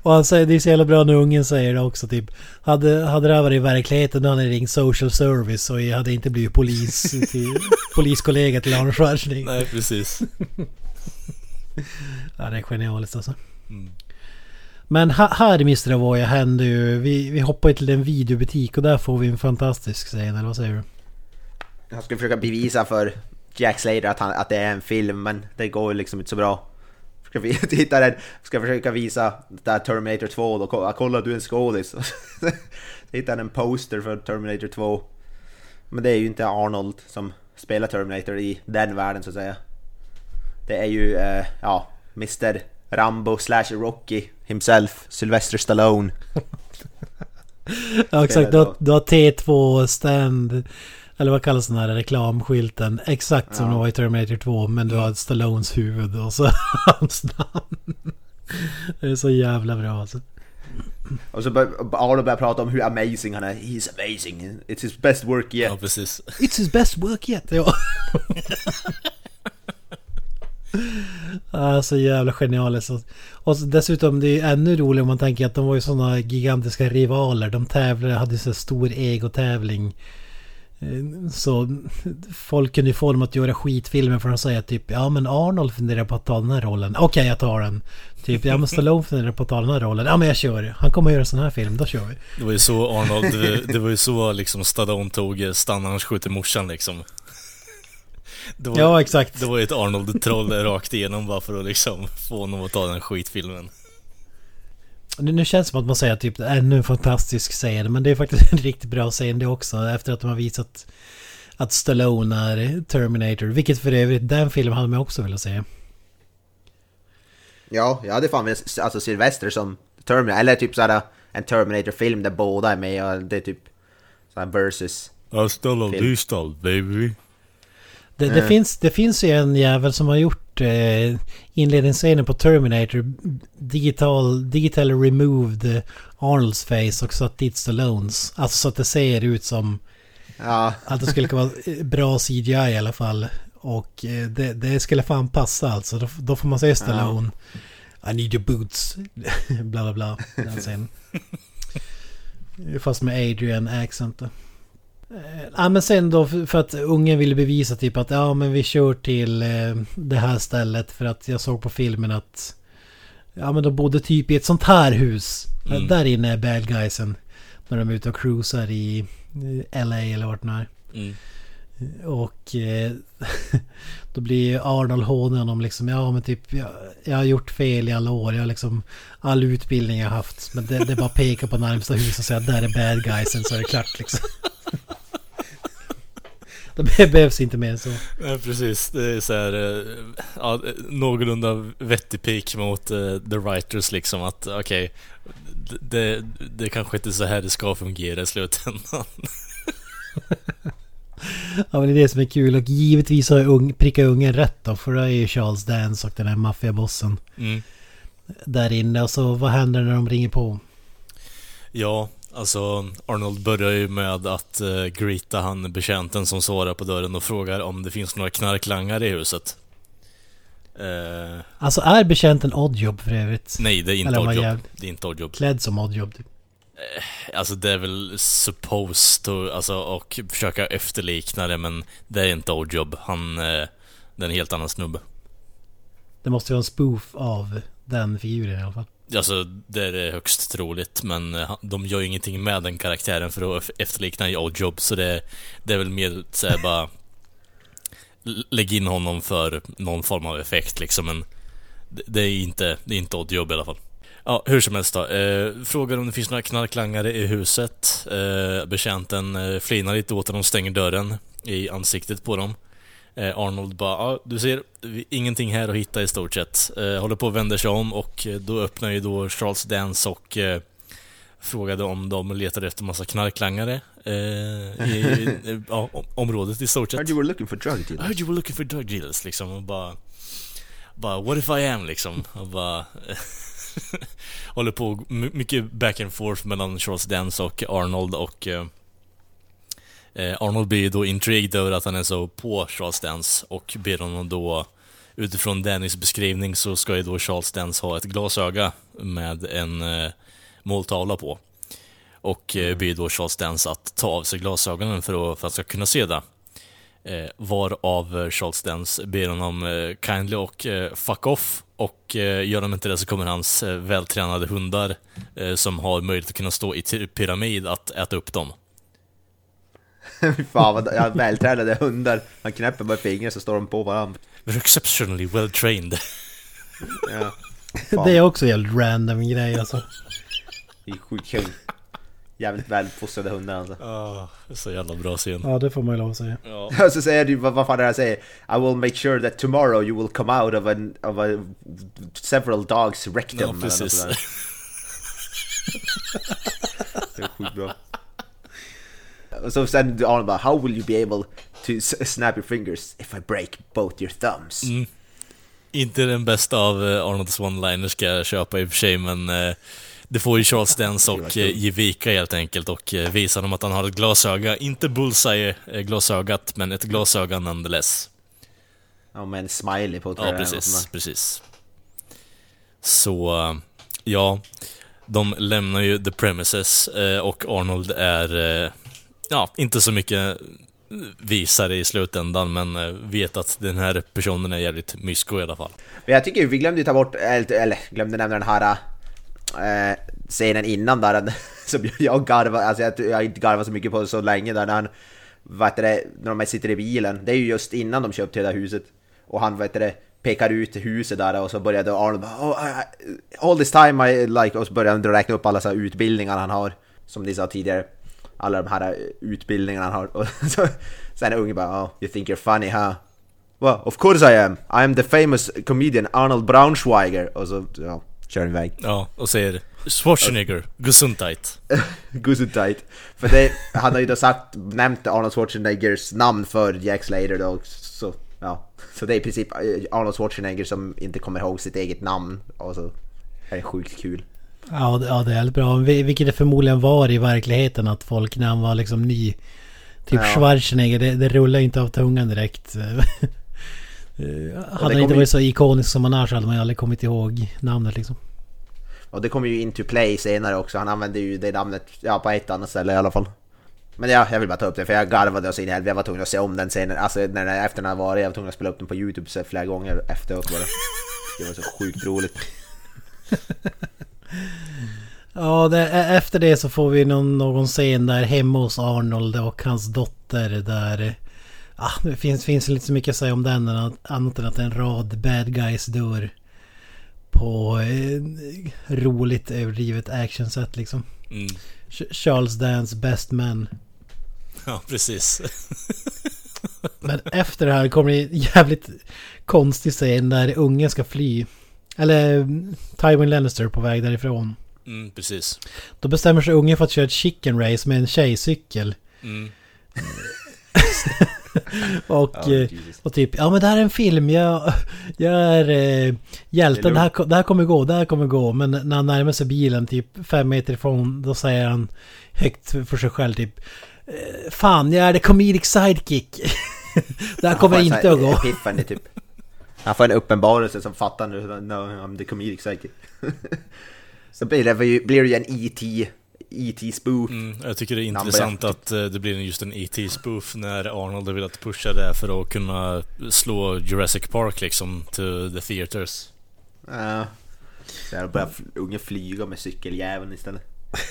och han säger, det är så jävla bra när ungen säger det också typ. Hade, hade det här varit i verkligheten då hade han ringt social service och jag hade inte blivit polis till, poliskollega till Arnold Schwarzenegger. Nej, precis. Ja, det är genialiskt alltså. Mm. Men här i Mr. Avoya händer ju... Vi, vi hoppar till en videobutik och där får vi en fantastisk scen, eller vad säger du? Jag ska försöka bevisa för Jack Slater att, han, att det är en film, men det går liksom inte så bra. Ska vi hitta den, ska försöka visa där Terminator 2 då, kolla, kolla du är en skådis. Hitta en poster för Terminator 2. Men det är ju inte Arnold som spelar Terminator i den världen så att säga. Det är ju, eh, ja, Mr Rambo slash Rocky himself, Sylvester Stallone. Ja exakt, du har T2 stand... Eller vad kallas den här reklamskylten? Exakt som Ja. det var i Terminator 2 men du har Stallones huvud och så hans namn. Det är så jävla bra alltså. Och så bör, Arnold börjar prata om hur amazing han är. He's amazing, it's his best work yet. Ja, precis. It's his best work yet. Ja. Ah, så jävla genialiskt. Och så dessutom det är ännu roligare om man tänker att de var ju sådana gigantiska rivaler. De tävlade, hade så stor egotävling. Så folk kunde ju få dem att göra skitfilmer för att säga typ Ja men Arnold funderar på att ta den här rollen. Okej jag tar den. Typ ja men Stallone funderar på att ta den här rollen. Ja men jag kör. Han kommer att göra en sån här film. Då kör vi. Det var ju så Arnold, det, det var ju så liksom Stallone tog Stanna annars skjuter morsan liksom. Var, Ja exakt. Det var ju ett Arnold-troll rakt igenom bara för att liksom få honom att ta den skitfilmen. Nu, känns det som att man säger typ ännu en fantastisk scen. Men det är faktiskt en riktigt bra scen det också. Efter att de har visat att Stallone är Terminator. Vilket för övrigt den filmen hade man också velat se. Ja, jag hade fan velat alltså Sylvester som Terminator, eller typ såhär en Terminator-film där båda är med och det är typ såhär versus. Hasta la baby. Det, det, Mm. finns, det finns ju en jävel som har gjort eh, inledningsscenen på Terminator. Digital, digital removed Arnolds face och satt dit Stallones. Alltså så att det ser ut som Ja, att det skulle vara eh, bra CGI i alla fall. Och eh, det, det skulle fan passa alltså. Då, då får man se Stallone. I need your boots. bla bla bla. Den. Fast med Adrian accent. då. Eh, Ja men sen då för att ungen ville bevisa typ att ja men vi kör till eh, det här stället för att jag såg på filmen att Ja men de bodde typ i ett sånt här hus. Mm. Där inne är bad guysen. När de är ute och cruisar i eh, LA eller vart nu är. Mm. Och eh, då blir Arnold hånig honom liksom. Ja men typ jag, jag har gjort fel i alla år. Jag har liksom all utbildning jag haft. Men det, det är bara att peka på närmsta hus och säga där är bad guysen så är det klart liksom. Det be- behövs inte mer än så. Nej precis, det är så här, eh, ja, någorlunda vettig pik mot eh, the writers liksom att okej, det, det kanske inte är så här det ska fungera i slutändan. Ja men det är det som är kul. Och givetvis har ung, prickar ungen rätt då. För det är ju Charles Dance och den här maffiabossen. Mm. Där inne. Och så vad händer när de ringer på? Ja, alltså Arnold börjar ju med att uh, greeta han betjänten som svarar på dörren och frågar om det finns några knarklangare i huset. Eh, Alltså är betjänten Oddjob för övrigt? nej, det är inte Oddjob. jäv- Det är inte Oddjob. Klädd som Oddjob typ. Alltså det är väl supposed to, alltså och försöka efterlikna det men det är inte Oddjob. Han, eh, det är en helt annan snubbe. Det måste vara en spoof av den figuren i alla fall. Alltså det är högst troligt men eh, de gör ju ingenting med den karaktären för att efterlikna i Oddjob så det, det är väl mer såhär bara Lägg in honom för någon form av effekt liksom men det, är inte, det är inte Oddjob i alla fall. Ja, hur som helst då. Eh, frågar om det finns några knarklangare i huset. Eh, betjänten eh, flinar lite åt när de stänger dörren i ansiktet på dem. Eh, Arnold bara, ja, du ser, ingenting här att hitta i stort sett. Eh, håller på att vända sig om och eh, då öppnar ju då Charles Dance och frågade om de letade efter massa knarklangare eh, i i ja, om- området i stort sett. Heard you were looking for drug I dealers. heard you were looking for drug dealers liksom och bara Bara what if I am liksom och bara Håller på my- mycket back and forth mellan Charles Dance och Arnold och eh, Eh, Arnold blir ju då intrigued över att han är så på Charles Dance och ber honom då Utifrån Dannys beskrivning så ska ju då Charles Dance ha ett glasöga med en eh, måltavla på. Och eh, ber då Charles Dance att ta av sig glasögonen för att, för att ska kunna se det. Eh, varav eh, Charles Dance ber honom eh, kindly och eh, fuck off. Och eh, gör de inte det så kommer hans eh, vältränade hundar eh, som har möjlighet att kunna stå i pyramid att äta upp dem. Fan vad ja, vältränade hundar. Han knäpper bara fingrar så står de på varandra. They're exceptionally well trained. Ja. Det är också en jävligt random grej alltså. Det är sjukt kul. Jävligt välfostrade hundar alltså. Oh, så jävla bra scen. Ja, det får man ju lov att säga. Ja. Så säger du, vad, vad fan är det han säger? I will make sure that tomorrow you will come out of, an, of a, several dogs rectum. Ja, eller något precis. Det är sjukt bra. Och så sen Arnold bara, how will you be able to snap your fingers if I break both your thumbs? Mm. Inte den bästa av eh, Arnolds one-liners ska jag köpa i och för sig, men eh, det får ju Charles Dance och eh, ge vika helt enkelt och eh, visa dem att han har ett glasöga. Inte bullseye-glasögat, men ett glasöga nonetheless. Ja, med en smiley på Ja, precis, precis. Så, eh, ja. De lämnar ju the premises eh, och Arnold är, eh, ja, inte så mycket visare i slutändan, men eh, vet att den här personen är jävligt mysko i alla fall. Men jag tycker vi glömde ju ta bort, eller, eller glömde nämna den här äh, scenen innan där, som jag garvar, alltså jag, jag har inte garvat så mycket på så länge där när han, vad heter det, när de sitter i bilen, det är ju just innan de köpte det där huset. Och han, vad heter det, pekar ut huset där och så började Arnold bara oh, I, eh, All this time I like, och så började han räkna upp alla så här utbildningar han har, som ni sa tidigare. Alla de här utbildningarna han har. Och så, sen är ungen bara oh, you think you're funny huh? Well, of course I am. I am the famous comedian Arnold Braunschweiger. Och så, ja, kör han iväg. Ja, och säger Schwarzenegger, Gesundheit. Gesundheit. För det, han har ju då sagt, nämnt Arnold Schwarzeneggers namn för Jack Slater då, så, ja. Så det är i princip eh, Arnold Schwarzenegger som inte kommer ihåg sitt eget namn. Och så är det sjukt kul. Ja, det- ja, det är väldigt bra. Vi- Vilket det förmodligen var i verkligheten att folk när han var liksom ny. Typ Ja. Schwarzenegger, det, det rullar inte av tungan direkt. Hade han inte varit så ikonisk som han är så hade man ju aldrig kommit ihåg namnet liksom. Och det kommer ju into play senare också. Han använder ju det namnet ja, på ett annat ställe i alla fall. Men ja, jag vill bara ta upp det för jag garvade så in i helvete. Jag var tvungen att se om den scenen. Alltså när den, efter den här var jag var tvungen att spela upp den på Youtube så flera gånger efteråt bara. Det var så sjukt roligt. Ja, det, efter det så får vi någon, någon scen där hemma hos Arnold och hans dotter där... Ah, det finns, finns inte så mycket att säga om den annat än att en rad bad guys dör. På eh, roligt överdrivet actionsätt liksom. Mm. Ch- Charles Dance Best Man. Ja, precis. Men efter det här kommer det en jävligt konstig scen där ungen ska fly. Eller Tywin Lannister på väg därifrån. Mm, precis. Då bestämmer sig ungen för att köra ett chicken race med en tjejcykel. Mm. och, Jesus. och typ, ja men det här är en film, jag, jag är eh, hjälten, det här, det här kommer gå, det här kommer gå. Men när han närmar sig bilen typ fem meter ifrån, då säger han högt för sig själv typ eh, Fan, jag är the comedic sidekick. det här kommer inte att gå. Epiphany typ. Han får en uppenbarelse som fattar nu. No, I'm the comedic psychic. Så blir det, blir det ju en E.T. E.T. spoof. Mm, jag tycker det är intressant att eh, det blir just en E.T.-spoof när Arnold har velat pusha det för att kunna slå Jurassic Park liksom to the theaters. Ja. Så här börjar ungen flyga med cykeljäveln istället.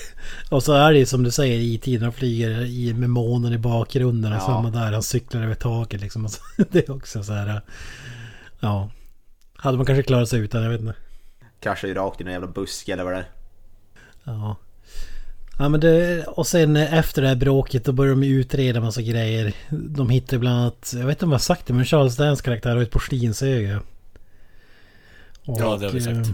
Och så är det ju som du säger i tiden, han flyger i, med månen i bakgrunden och Ja. samma där, han cyklar över taket liksom. Och så, det är också så här, ja. Hade man kanske klarat sig utan, jag vet inte. Ju rakt i någon jävla buske eller vad det är. Ja. Ja men det, och sen efter det här bråket då börjar de utreda massa grejer. De hittar bland annat, jag vet inte om jag har sagt det men Charles Dance karaktär har ett porslinsöga. Och, Ja, det har vi sagt.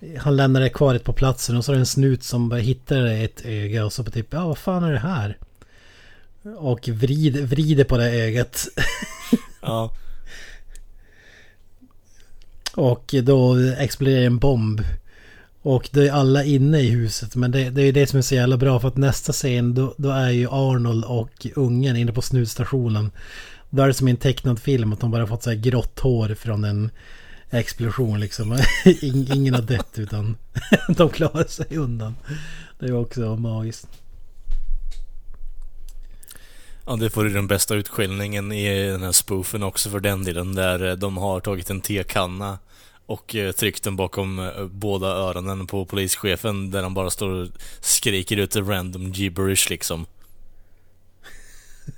eh, Han lämnar det kvar på platsen och så är det en snut som bara hittar ett öga och så på typ ja vad fan är det här? Och vrider, vrider på det ögat. Ja, Och då exploderar en bomb. Och då är alla inne i huset. Men det, det är det som är så jävla bra. För att nästa scen då, då är ju Arnold och ungen inne på snutstationen. Då är det som i en tecknad film att de bara fått så här grått hår från en explosion liksom. Ingen har dött utan de klarar sig undan. Det är också magiskt. Ja, det får ju den bästa utskällningen i den här spoofen också för den delen, där eh, de har tagit en tekanna och eh, tryckt den bakom eh, båda öronen på polischefen där han bara står och skriker ut random gibberish liksom.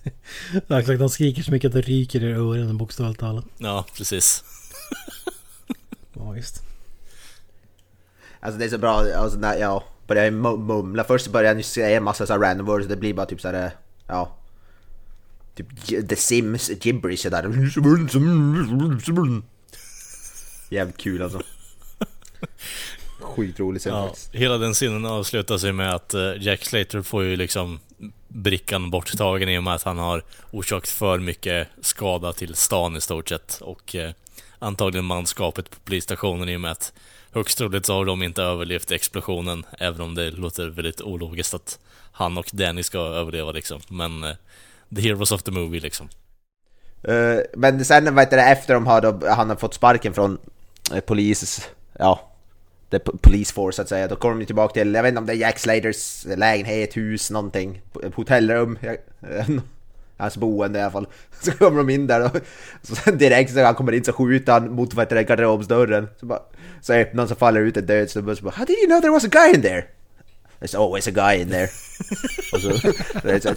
Ja, exakt, de skriker så mycket att det ryker i öronen bokstavligt talat. Ja, precis. Magiskt. Alltså det är så bra, alltså när jag börjar mu- mumla, först börjar jag ju säga en massa så här random words, det blir bara typ såhär, ja Typ The Sims gibberish där Jävligt kul alltså Skitrolig scen Ja, faktiskt hela den scenen avslutas ju med att eh, Jack Slater får ju liksom brickan borttagen i och med att han har orsakat för mycket skada till stan i stort sett. Och eh, antagligen manskapet på polisstationen i och med att högst troligt så har de inte överlevt explosionen. Även om det låter väldigt ologiskt att han och Danny ska överleva liksom. Men eh, the heroes of the movie liksom. Uh, Men sen vad heter det, efter de har då, han har fått sparken från eh, polis, ja The Police Force så att säga, då kommer de tillbaka till, jag vet inte om det är Jack Sladers lägenhet, hus, någonting, hotellrum, hans boende i alla fall. Så kommer de in där och så direkt så han kommer in så skjuter han mot vad heter det, garderobsdörren. Så, bara, så öppnar han så faller ut en död snubbe och så bara How did you know there was a guy in there? There's always a guy in there. och så,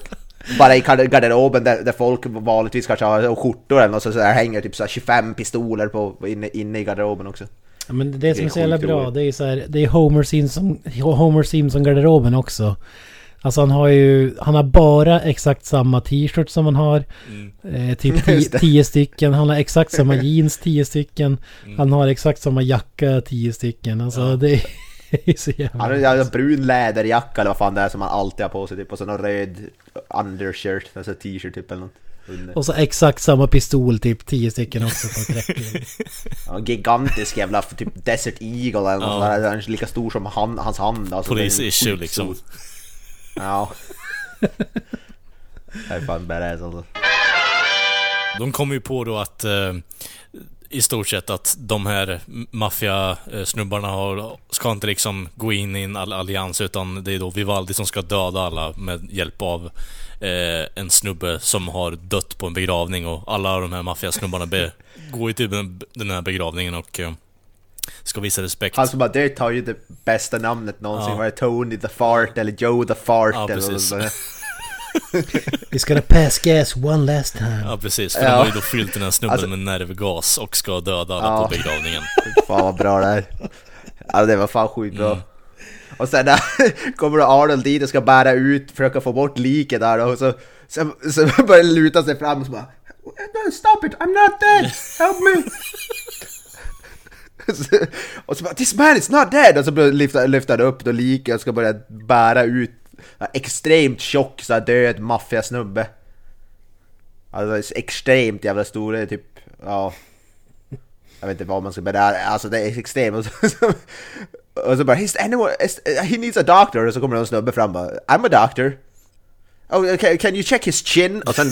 bara i gar- garderoben där, där folk vanligtvis kanske har skjortor eller något så, så där hänger typ så här 25 pistoler på, inne, inne i garderoben också. Ja, men det, det som Det är så jävla bra det är så här, det är Homer Simpson, Homer Simpson garderoben också. Alltså han har ju, han har bara exakt samma t-shirt som han har. Eh, typ Just tio, det. tio stycken. Han har exakt samma jeans, tio stycken. Mm. Han har exakt samma jacka, tio stycken. Alltså det är så jävla... Han har en brun läderjacka eller vad fan det är som han alltid har på sig typ och så någon röd undershirt, alltså t-shirt typ eller något. under. Och så exakt samma pistol, typ tio stycken också på ett räcke. Ja, gigantisk jävla typ Desert Eagle eller något Ja. Den är lika stor som han, hans hand. Alltså, Police issue liksom. Ja. Det är fan badass alltså. De kommer ju på då att eh, i stort sett att de här maffiasnubbarna har, ska inte liksom gå in i en all allians utan det är då Vivaldi som ska döda alla med hjälp av eh, en snubbe som har dött på en begravning och alla de här maffiasnubbarna be, går ju till den, här begravningen och eh, ska visa respekt. Han som bara dött har ju det bästa namnet någonsin. Ja. Var det Tony the Fart eller Joe the Fart Ja, eller precis. sånt He's gonna pass gas one last time. Ja precis, för Ja. de har ju då fyllt den här snubben Alltså- med nervgas och ska döda alla Ja. på begravningen. Fan vad bra det är. Alltså det var fan sjukt bra. Mm. Och sen där kommer då Arnold dit och ska bära ut, försöka få bort liket där och så, så, så börjar luta sig fram och så bara No, stop it, I'm not dead! Help me! Och så bara This man is not dead! Och så lyfta han upp då liket och ska börja bära ut extremt tjock så här, död maffiasnubbe. Alltså extremt jävla stor, typ, ja jag vet inte vad man ska bära, alltså det är extremt. Och så, så, och så bara, Is anyone, he needs a doctor. Och så kommer någon snubbe fram och bara, I'm a doctor. Oh, okay, can you check his chin? Och sen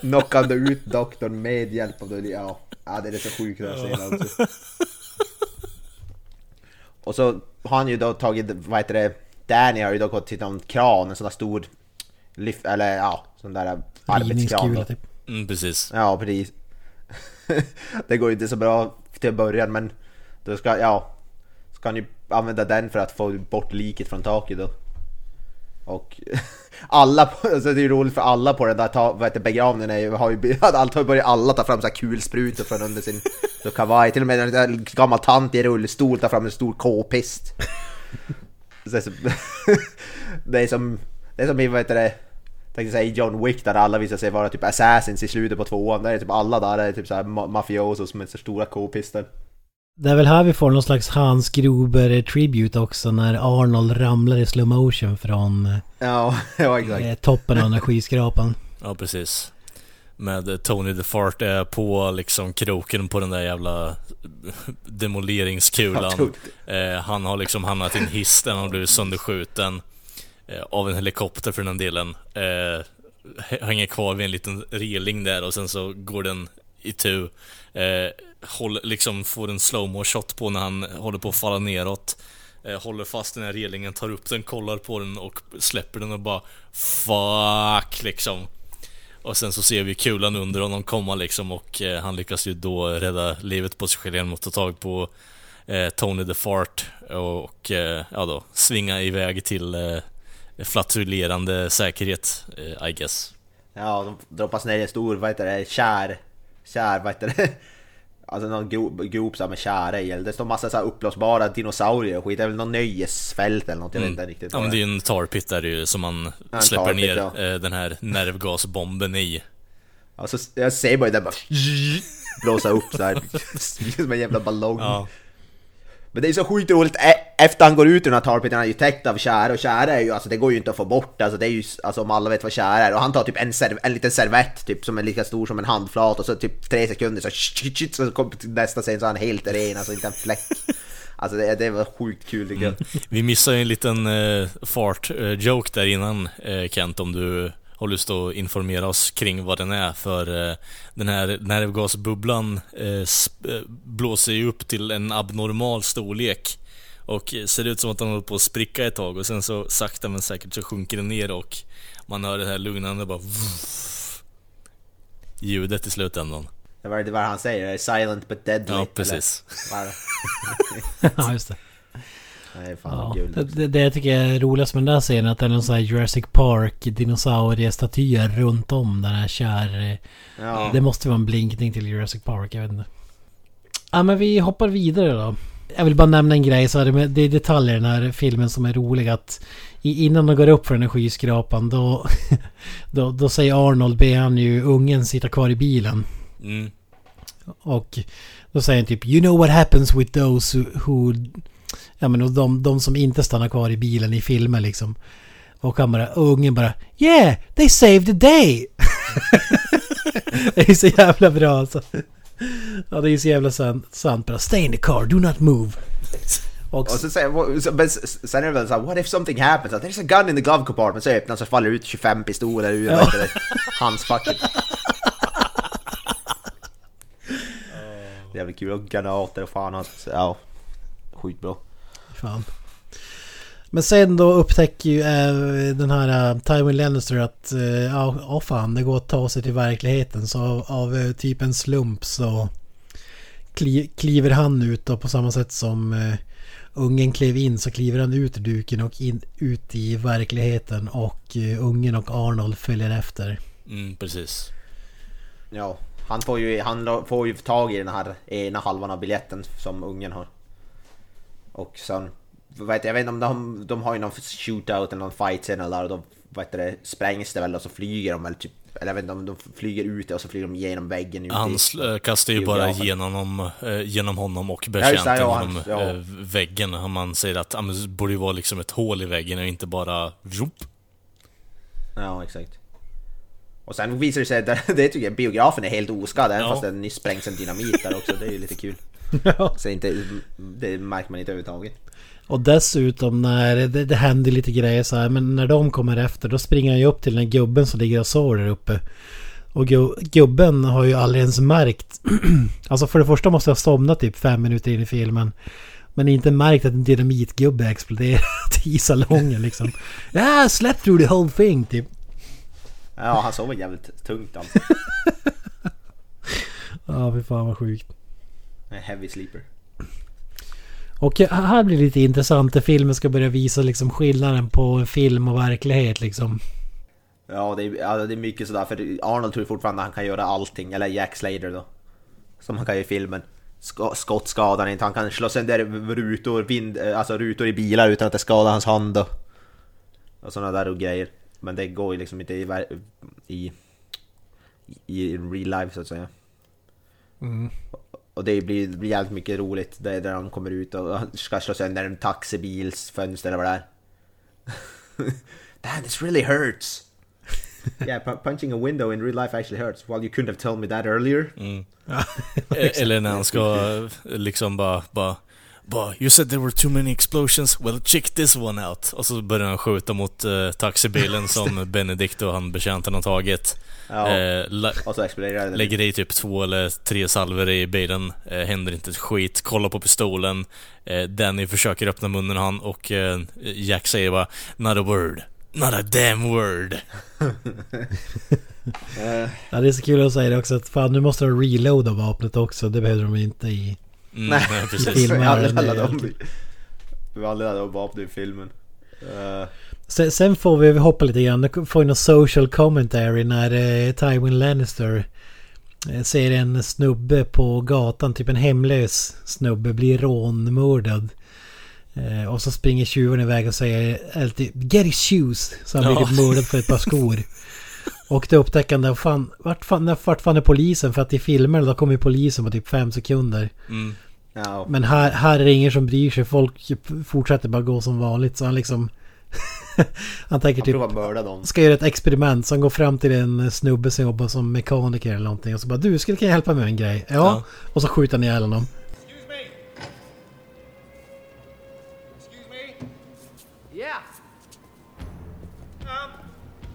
knockar han ut doktorn med hjälp av det. Ja, ja det är så sjukt den scenen alltså. Och så har han ju då tagit, vad heter det, Danny har ju då gått till någon kran, en sån där stor lyft, eller ja, sån där arbetskran. Typ. Mm, precis. Ja, precis. det går ju inte så bra till början men då ska, ja, ska han ju använda den för att få bort liket från taket då. Och alla, på- alltså det är ju roligt för alla på den där ta, vad heter, begravningen är, ju- har ju, allt har börjat alla ta fram så här kulsprutor från under sin kavaj. Till och med en gammal tant i rullstol tar fram en stor k-pist. Det är som... det är som... Det är som i, vad heter det? Tänkte säga i John Wick där alla visar sig vara typ assassins i slutet på tvåan. Där är typ alla där är typ såhär ma- mafiosos med så stora k-pistar. Det är väl här vi får någon slags Hans Gruber tribute också när Arnold ramlar i slow motion från Ja, ja exakt. eh, toppen av den här skyskrapan. Ja, precis. Med Tony the Fart är på liksom kroken på den där jävla demoleringskulan. Eh, han har liksom hamnat i en hiss där han har blivit sönderskjuten eh, av en helikopter för den delen. Eh, hänger kvar vid en liten reling där och sen så går den i tu. Eh, håller, liksom får en slowmo shot på när han håller på att falla neråt. Håller fast den här relingen, tar upp den, kollar på den och släpper den och bara Fuck liksom. Och sen så ser vi kulan under honom komma liksom och eh, han lyckas ju då rädda livet på sig själv genom att ta tag på eh, Tony the Fart och eh, ja då svinga iväg till eh, flatulerande säkerhet, eh, I guess. Ja, de droppas ner i en stor, vad heter det, kär... Kär, vad heter det? Alltså någon grop, med kära i. Det står massa så här uppblåsbara dinosaurier och skit. Det är väl någon nöjesfält eller något, jag vet inte riktigt. Ja men det är. ju en tarpit där ju som man en släpper tar pit, ner ja. eh, den här nervgasbomben i. Ja, så jag ser bara det där bara blåsa upp så här som en jävla ballong. Ja. Men det är så sjukt roligt, E- efter han går ut ur den här tarpiten, han är ju täckt av kära och kära är ju alltså det går ju inte att få bort, alltså det är ju, alltså om alla vet vad kära är och han tar typ en, serv, en liten servett typ som är lika stor som en handflat och så typ tre sekunder så shit, shit, så kommer nästa scen så är han helt ren, alltså inte en fläck. Alltså det, det var sjukt kul tycker jag. Vi missade ju en liten eh, fart-joke där innan eh, Kent, om du har lust att informera oss kring vad den är. För eh, den här nervgasbubblan eh, sp- eh, blåser ju upp till en abnormal storlek. Och ser ut som att den håller på att spricka ett tag och sen så sakta men säkert så sjunker den ner och man hör det här lugnande bara ljudet i slutändan. Det var det var han säger, silent but deadly. Ja, precis. Vad ja, just det. Är fan Ja, kul. det, det, jag tycker är roligast med den där scenen är att det är någon sån här Jurassic Park dinosauriestatyer runt om den här kär... Ja. Det måste vara en blinkning till Jurassic Park, jag vet inte. Ja men vi hoppar vidare då. Jag vill bara nämna en grej så är det, med, det är detaljer i den här filmen som är roliga att innan de går upp för skyskrapan då, då, då säger Arnold, ber han ju ungen sitta kvar i bilen. Mm. Och då säger han typ You know what happens with those who... who ja men och de, de som inte stannar kvar i bilen i filmer liksom. Och han bara, och ungen bara Yeah! They saved the day! det är så jävla bra alltså. Ja det är så jävla sant. sant bara, Stay in the car, do not move. Och, Och så säger, men sen är det väl såhär, what if something happens? There's a gun in the glove compartment, så öppnas så faller ut 25 pistoler ur Ja. vad heter det, hans facket. Det är jävligt kul, och granater och fan ja. Skitbra. Fan. Men sen då upptäcker ju eh, den här uh, Tywin Lannister att eh, ja, ja fan det går att ta sig till verkligheten. Så av, av eh, typ en slump så kli, kliver han ut då på samma sätt som eh, ungen klev in så kliver han ut ur duken och in, ut i verkligheten och eh, ungen och Arnold följer efter. Mm, precis. Ja, han får ju, han får ju tag i den här ena halvan av biljetten som ungen har. Och sen, vet, jag vet inte om de, de har ju någon shootout eller någon fight sen eller och då vad heter det, sprängs det väl och så flyger de väl typ, eller jag vet inte om de flyger ut och så flyger de genom väggen Han i- äh, kastar ju bara genom, eh, genom honom och betjänten ja, han- ja. eh, väggen. Han Man säger att ah, det borde ju vara liksom ett hål i väggen och inte bara Vroop. Ja, exakt. Och sen visar det sig att det, det tycker jag, biografen är helt oskadd även Ja. fast det nyss sprängs en dynamit där också. Det är ju lite kul. Så inte, det märker man inte överhuvudtaget. Och dessutom när det, det händer lite grejer så här, men när de kommer efter då springer han ju upp till den här gubben som ligger och sover där uppe. Och gu- gubben har ju aldrig ens märkt... alltså för det första måste jag somna typ fem minuter in i filmen. Men inte märkt att en dynamitgubbe exploderat i salongen liksom. Ja, slept through the whole thing typ. Ja, han sover jävligt tungt alltså. Ja, fy fan vad sjukt. En Heavy sleeper. Och här blir det lite intressant när filmen ska börja visa liksom skillnaden på film och verklighet liksom. Ja, det är, ja, det är mycket sådär för Arnold tror fortfarande att han kan göra allting, eller Jack Slater då. Som han kan göra i filmen. Sk- skott skadar inte, han kan slå sönder rutor, vind, eh, alltså rutor i bilar utan att det skadar hans hand och, och sådana där grejer. Men det går ju liksom inte i, i, i real life så att säga. Och det blir, blir jävligt mycket roligt det är där han kommer ut och ska slå sönder en taxibils fönster eller vad det är. Damn, this really hurts! yeah, pu- punching a window in real life actually hurts. Well, you couldn't have told me that earlier. E- Eller när han ska liksom bara, bara bara, you said there were too many explosions, well check this one out. Och så börjar han skjuta mot eh, taxibilen som Benedict och han betjänten har tagit. Ja. Eh, la- Och så exploderar det. lägger i typ två eller tre salver i bilen, eh, händer inte ett skit, kollar på pistolen. Eh, Danny försöker öppna munnen han och eh, Jack säger bara Not a word. Not a damn word. Eh, Ja, det är så kul att säga det också att fan nu måste de reloada vapnet också. Det behövde de inte i... Mm, Nej. precis. Filmar alla, eller- alla de, vi vapen i filmen. Eh, Sen, sen får vi hoppa lite grann. Nu får vi någon social commentary när eh, Tywin Lannister eh, ser en snubbe på gatan, typ en hemlös snubbe, blir rånmördad. Eh, och så springer tjuven iväg och säger alltid Get his shoes! Så han blir Ja. typ mördad för ett par skor. Och då upptäcker han fan, vart fan, vart fan är polisen? För att i filmer då kommer polisen på typ fem sekunder. Mm. ja, Men här, här är det ingen som bryr sig. Folk fortsätter bara gå som vanligt. Så han liksom... han tänker han typ... provar mörda dem. Ska göra ett experiment. Så han går fram till en snubbe som jobbar som mekaniker eller någonting. Och så bara du, skulle kunna hjälpa mig med en grej? Ja. Ja. Och så skjuter han ihjäl honom. Excuse me. Excuse me. Yeah. Um,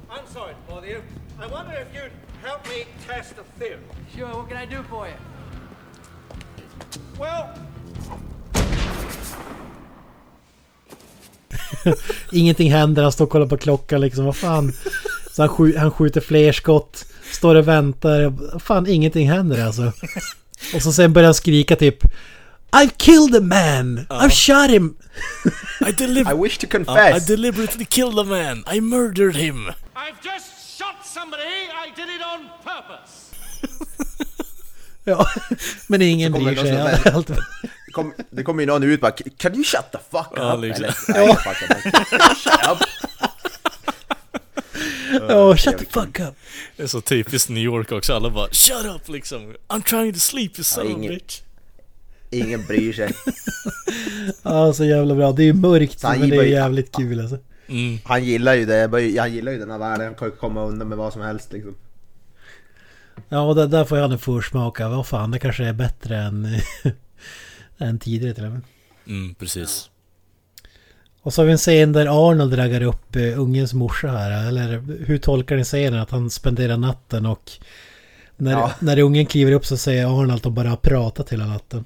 I'm sorry to bother you. I wonder if you'd help me test a theory. Sure, what can I do for you? Well, Ingenting händer. Han står och kollar på klockan liksom. Vad fan. Så han, skj- han skjuter fler skott. Står och väntar. Fan, ingenting händer alltså. Och så sen börjar han skrika typ I've killed a man! I've shot him! I, I wish to I confess! deliberately killed a man. I murdered him. I've just shot somebody. I did it on purpose. Ja, men ingen bryr sig. Allt, kom, det kommer ju någon ut bara Can you shut the fuck Ja, up? liksom. Eller, nej, fuck up. Shut up! oh, shut the fuck up! Det är så typiskt New York också. Alla bara Shut up liksom. I'm trying to sleep you son of a ingen- bitch. Ingen bryr sig. Ja, så jävla bra. Det är mörkt han men det är jävligt kul alltså. Mm. Han gillar ju det, han gillar ju den här världen, han kan ju komma undan med vad som helst liksom. Ja, och där, där får jag en försmak av vad fan, det kanske är bättre än, än tidigare till och med. Mm, precis. Och så har vi en scen där Arnold raggar upp uh, ungens morsa här. Eller hur tolkar ni scenen? Att han spenderar natten och när, Ja. när ungen kliver upp så säger Arnold att de bara har pratat hela natten.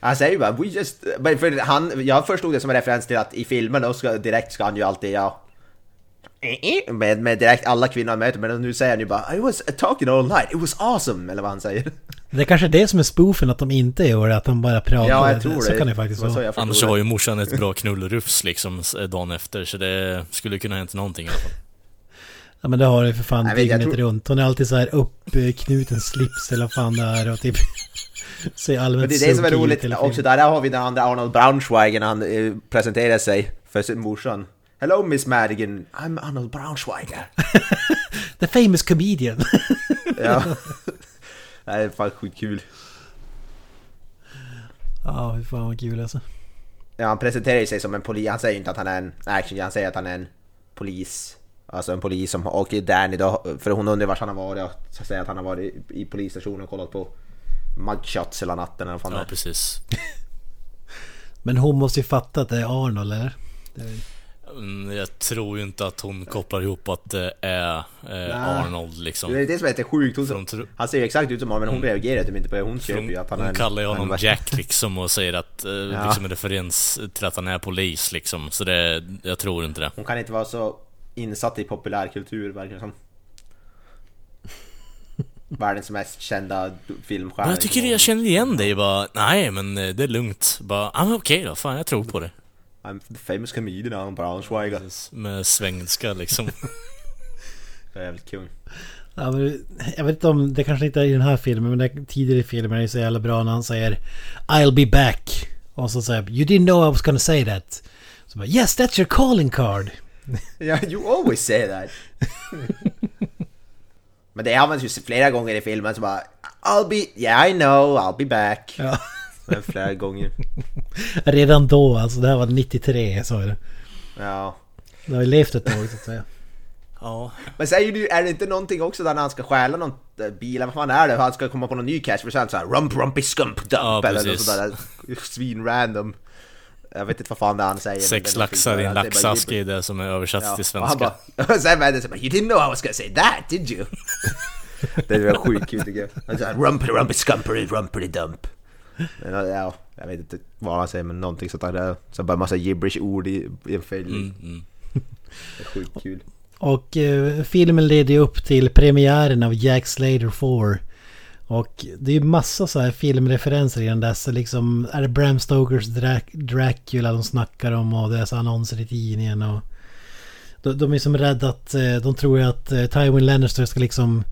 Han säger ju bara We just... Men för han, jag förstod det som en referens till att i filmen då ska, direkt ska han ju alltid ja... Med, med direkt alla kvinnor han möter, men nu säger han ju bara I was talking all night, it was awesome! Eller vad han säger. Det är kanske det som är spoofen, att de inte gör det. Att de bara pratar. Ja, jag tror så det. kan det faktiskt var så vara. Annars har ju morsan ett bra knullrufs liksom dagen efter. Så det skulle kunna hänt någonting i alla fall. Ja men det har det för fan dygnet tror- runt. Hon är alltid så här uppknuten slips eller vad fan det är och typ... Ser allmänt Men det är det som är roligt, också där har vi den andra Arnold Braunschweiger när han eh, presenterar sig för sin morsan. Hello Miss Madigan, I'm Arnold Braunschweiger. The famous comedian. ja. Det här är fan skitkul. ja, fy fan vad kul alltså. Ja, han presenterar sig som en polis, han säger ju inte att han är en action, han säger att han är en polis. Alltså en polis som, och Danny då, för hon undrar vart han har varit och så säger att han har varit i, polisstationen och kollat på mugshots hela natten eller vad fan det Ja, är. precis. Men hon måste ju fatta att det är Arnold eller? Det är- Jag tror ju inte att hon kopplar ihop att det är eh, Arnold liksom. Det är det som är lite sjukt, hon, hon tror- han ser ju exakt ut som honom men hon reagerar typ inte på det, hon köper ju hon, att han är hon kallar ju honom en- Jack liksom och säger att, eh, liksom en referens till att han är polis liksom. Så det, jag tror inte det. Hon kan inte vara så insatt i populärkultur verkar det som. Världens mest kända filmstjärna. Men jag tycker jag känner igen dig bara, nej men eh, det är lugnt. Bara, ja men okej då, fan jag tror på det. I'm the famous comedian Alan Braunschweiger. Med svengelska liksom. Det är jävligt kul. Ja, men, jag vet inte om det kanske inte är i den här filmen men det, tidigare i filmen är det så jävla bra när han säger I'll be back. Och så säger You didn't know I was gonna say that. Så bara Yes that's your calling card. Ja, you always say that. Men det används ju flera gånger i filmen så bara I'll be, yeah I know, I'll be back. Ja. Men flera gånger. Redan då alltså, det här var 93 så är det. Ja. Det har ju levt ett tag så att säga. Ja. Men säger du, är det inte någonting också där när han ska stjäla någon äh, bil, vad fan är det? Han ska komma på någon ny cash för sen såhär rump rumpy skump dump Ja, eller något sådär svin random. Jag vet inte vad fan det är han säger. Sex laxar i en så här, laxask är det som är översatt bara- till Ja, och han svenska. bara, sen vände sig bara You didn't know I was gonna say that, did you? det var sjukt kul tycker jag. Han såhär rumpy rumpy skumpery rumpy dump. Men, ja, jag vet inte vad han säger men någonting sånt där. Så bara massa gibberish ord i, i en film. Mm, mm. Det är sjukt kul. Och eh, filmen leder ju upp till premiären av Jack Slater 4. Och det är ju massa så här filmreferenser i den där. Så liksom är det Bram Stokers Drac- Dracula de snackar om och det är så annonser i tidningen och... De, de är som rädda att... eh, De tror ju att eh, Tywin Lannister ska liksom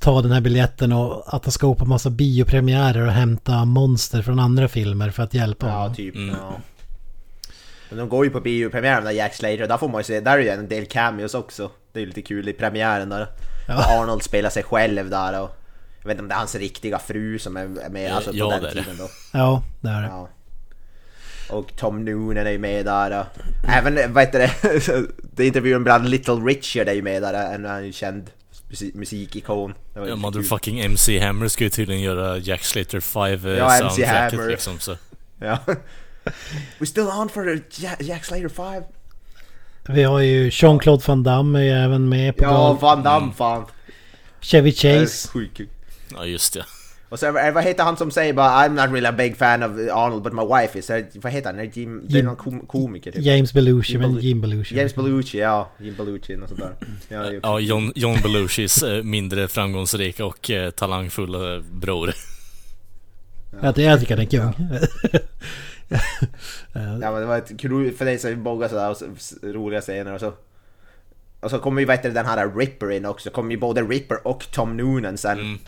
ta den här biljetten och att han ska gå på massa biopremiärer och hämta monster från andra filmer för att hjälpa Ja, honom. typ. Mm. Ja. Men de går ju på biopremiären där Jack Slater, där får man ju se, där är ju en del cameos också. Det är ju lite kul i premiären där. Ja. Arnold spelar sig själv där och... Jag vet inte om det är hans riktiga fru som är med, alltså på Ja, den det tiden då. Ja, det är det. Ja. Och Tom Noonan är ju med där och även, vad heter det, det intervjun bland Little Richard är ju med där, en, en känd musikikon. Ja, kul. motherfucking MC Hammer ska ju tydligen göra Jack Slater 5 eh, Ja, MC soundtracket Hammer. liksom så. Ja. We're still on for Jack, Jack Slater 5. Vi har ju Jean-Claude Van Damme är ju även med på Ja, Van Damme fan. Chevy Chase. Ja, just det. Och så eh, vad heter han som säger bara I'm not really a big fan of Arnold but my wife is. Eh, Vad heter han? Är det Jim, det är Jim- någon kom, komiker typ. James Belushi, Jim men Jim Belushi. James Belushi, ja. Jim Belushi och sådär. Ja, Ja, John, John Belushis eh, mindre framgångsrika och eh, talangfulla bror. Ja, det jag tycker han är kung. Ja men det var ett kul för dig så många sådär och så, roliga scener och så. Och så kommer ju vet du, den här Ripper in också, kommer ju både Ripper och Tom Noonan sen. Mm.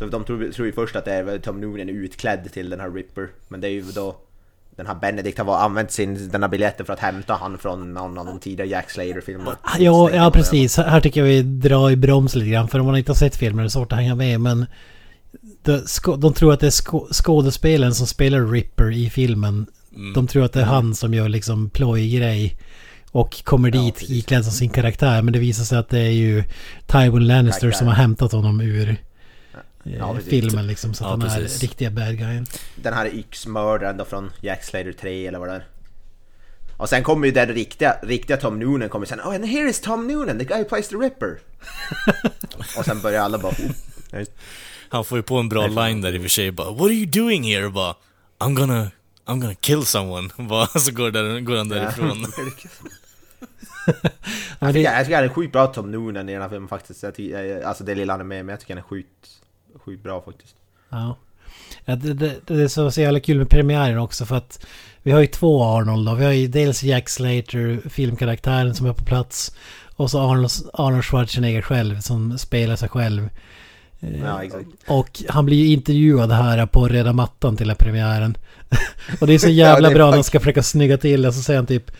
Så de tror, tror ju först att det är Tom Noonan utklädd till den här Ripper. Men det är ju då den här Benedict har använt sin, den här biljetten för att hämta han från någon av de tidigare Jack Slater-filmerna. Ja, ja precis. Här tycker jag vi drar i broms lite grann. För om man inte har sett filmen är det svårt att hänga med. Men de, sko- de tror att det är sko- skådespelaren som spelar Ripper i filmen. Mm. De tror att det är han som gör liksom plojgrej. Och kommer dit precis. iklädd som sin karaktär. Men det visar sig att det är ju Tywin Lannister Karaktär. som har hämtat honom ur Ja, filmen liksom. Så att Ja, han är precis. riktiga bad guyen. Den här yxmördaren då från Jack Slater 3 eller vad det är. Och sen kommer ju den riktiga, riktiga Tom Noonan kommer sen Oh and here is Tom Noonan, the guy who plays the Ripper. och sen börjar alla bara oh. Han får ju på en bra line där i och för sig bara What are you doing here? Bara I'm gonna I'm gonna kill someone. Bara, så går, där, går han därifrån. Tycker, jag tycker han är sjukt bra Tom Noonan i den här filmen faktiskt. Jag tycker, alltså det lilla han är med, men jag tycker han är sjukt, sjukt bra faktiskt. Ja. ja det, det, det är så, så jävla kul med premiären också för att vi har ju två Arnold då. Vi har ju dels Jack Slater, filmkaraktären som är på plats. Och så Arnold, Arnold Schwarzenegger själv som spelar sig själv. Eh, Ja, exakt. Och han blir ju intervjuad här på röda mattan till den här premiären. och det är så jävla det är bra när han ska försöka snygga till det. Så säger han typ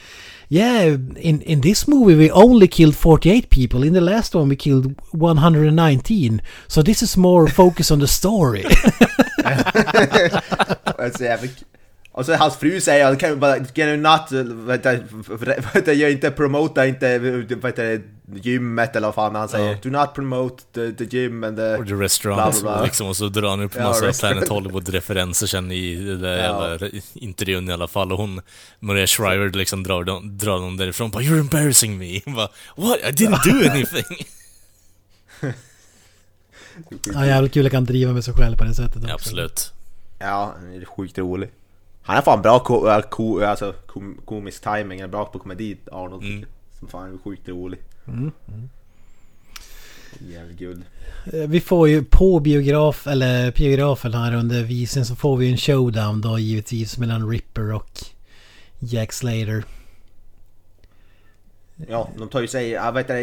Yeah, in, in this movie we only killed 48 people. In the last one we killed 119. So this is more focus on the story. och så hans fru säger kan ju bara, not, du, du, jag inte promota inte, vet du, gymmet eller vad fan han säger. Do not promote the, the gym and the... Och the restaurant Bla, bla, liksom och så drar han upp Ja, massa. Planet Hollywood-referenser sen i det Ja. jävla intervjun i alla fall och hon Maria Shriver liksom drar dem, drar dem därifrån bara 'You're embarrassing me' bara 'What? I didn't do anything' Ja, jävligt kul att han driva med sig själv på det sättet också. Ja, Absolut. Ja, han är sjukt rolig. Han har fan bra ko, äh, ko, alltså, kom, komisk timing, är bra på komedi, Arnold. Mm. Som fan är sjukt rolig. Jävligt guld. Eh, Vi får ju på biograf, eller biografen här under visningen så får vi en showdown då givetvis mellan Ripper och Jack Slater. Ja, de tar ju sig, jag vet inte,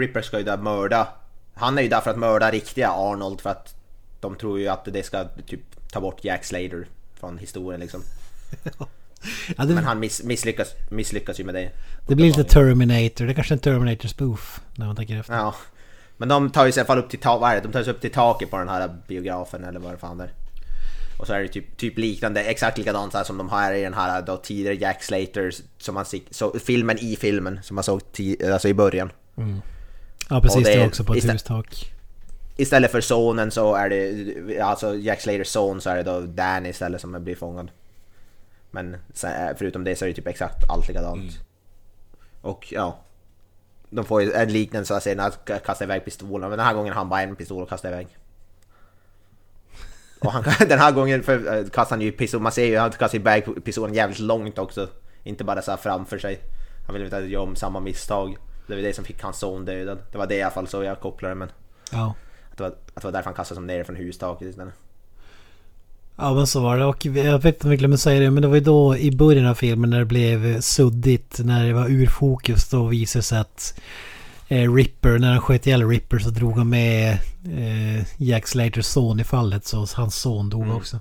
Ripper ska ju där mörda Han är ju där för att mörda riktiga Arnold för att de tror ju att det ska typ ta bort Jack Slater från historien liksom. Ja, det, Men han miss, misslyckas, misslyckas ju med det. det blir lite Terminator. Det är kanske är en Terminator spoof när man tänker efter. Ja. Men de tar ju sig i alla fall upp till, ta- de tar sig upp till taket på den här biografen eller vad det fan är. Och så är det typ, typ liknande, exakt likadant här som de har i den här då tidigare Jack Slater, som man så, filmen i filmen som man såg alltså i början. Ja precis, Och det är också på ett hustak. Istället för sonen så är det, alltså Jack Slaters son så är det då Danny istället som blir fångad. Men sen, förutom det så är det typ exakt allt likadant. Och ja. De får ju en liknande så scen att kasta iväg pistolen, men den här gången har han bara en pistol att kasta iväg. Och han, den här gången för, eh, kastar han ju pistol, man ser ju att han kastar iväg pistolen jävligt långt också. Inte bara så framför sig. Han vill inte göra om samma misstag. Det var det som fick hans son dödad. Det var det i alla fall så jag kopplade men Ja. Att det var, att det var därför han kastade som ner från hustaket istället. Ja men så var det och jag vet inte om vi glömmer säga det men det var ju då i början av filmen när det blev suddigt när det var ur fokus då visade sig att eh, Ripper, när han sköt ihjäl Ripper så drog han med eh, Jack Slaters son i fallet så hans son dog Mm. också.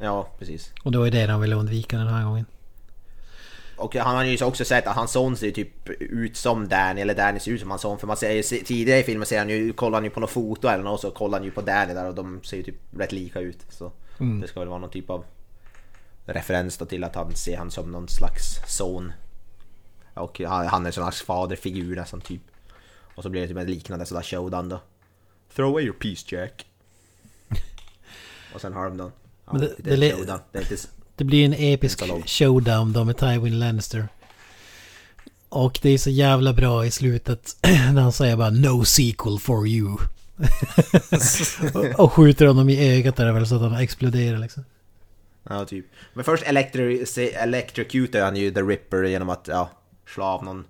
Ja, precis. Och det var ju det han ville undvika den här gången. Och han har ju också sett att hans son ser typ ut som Danny, eller Danny ser ut som hans son. För man ser, se- tidigare i filmen ser han ju, kollar han ju på något foto eller något så kollar han ju på Danny där och de ser ju typ rätt lika ut. Så Mm. det ska väl vara någon typ av referens då till att han ser han som någon slags son. Och han, är en slags faderfigur nästan typ. Och så blir det typ en liknande sådär showdown då. Throw away your piece Jack. och sen har de då... Ja, det- lite det le- showdown. Det är inte, Det blir en episk showdown då med Tywin Lannister. Och det är så jävla bra i slutet när han säger bara No sequel for you. och, skjuter honom i ögat där väl så att han exploderar liksom. Ja, typ. Men först electri- electrocutar han ju The Ripper genom att ja, slå av någon,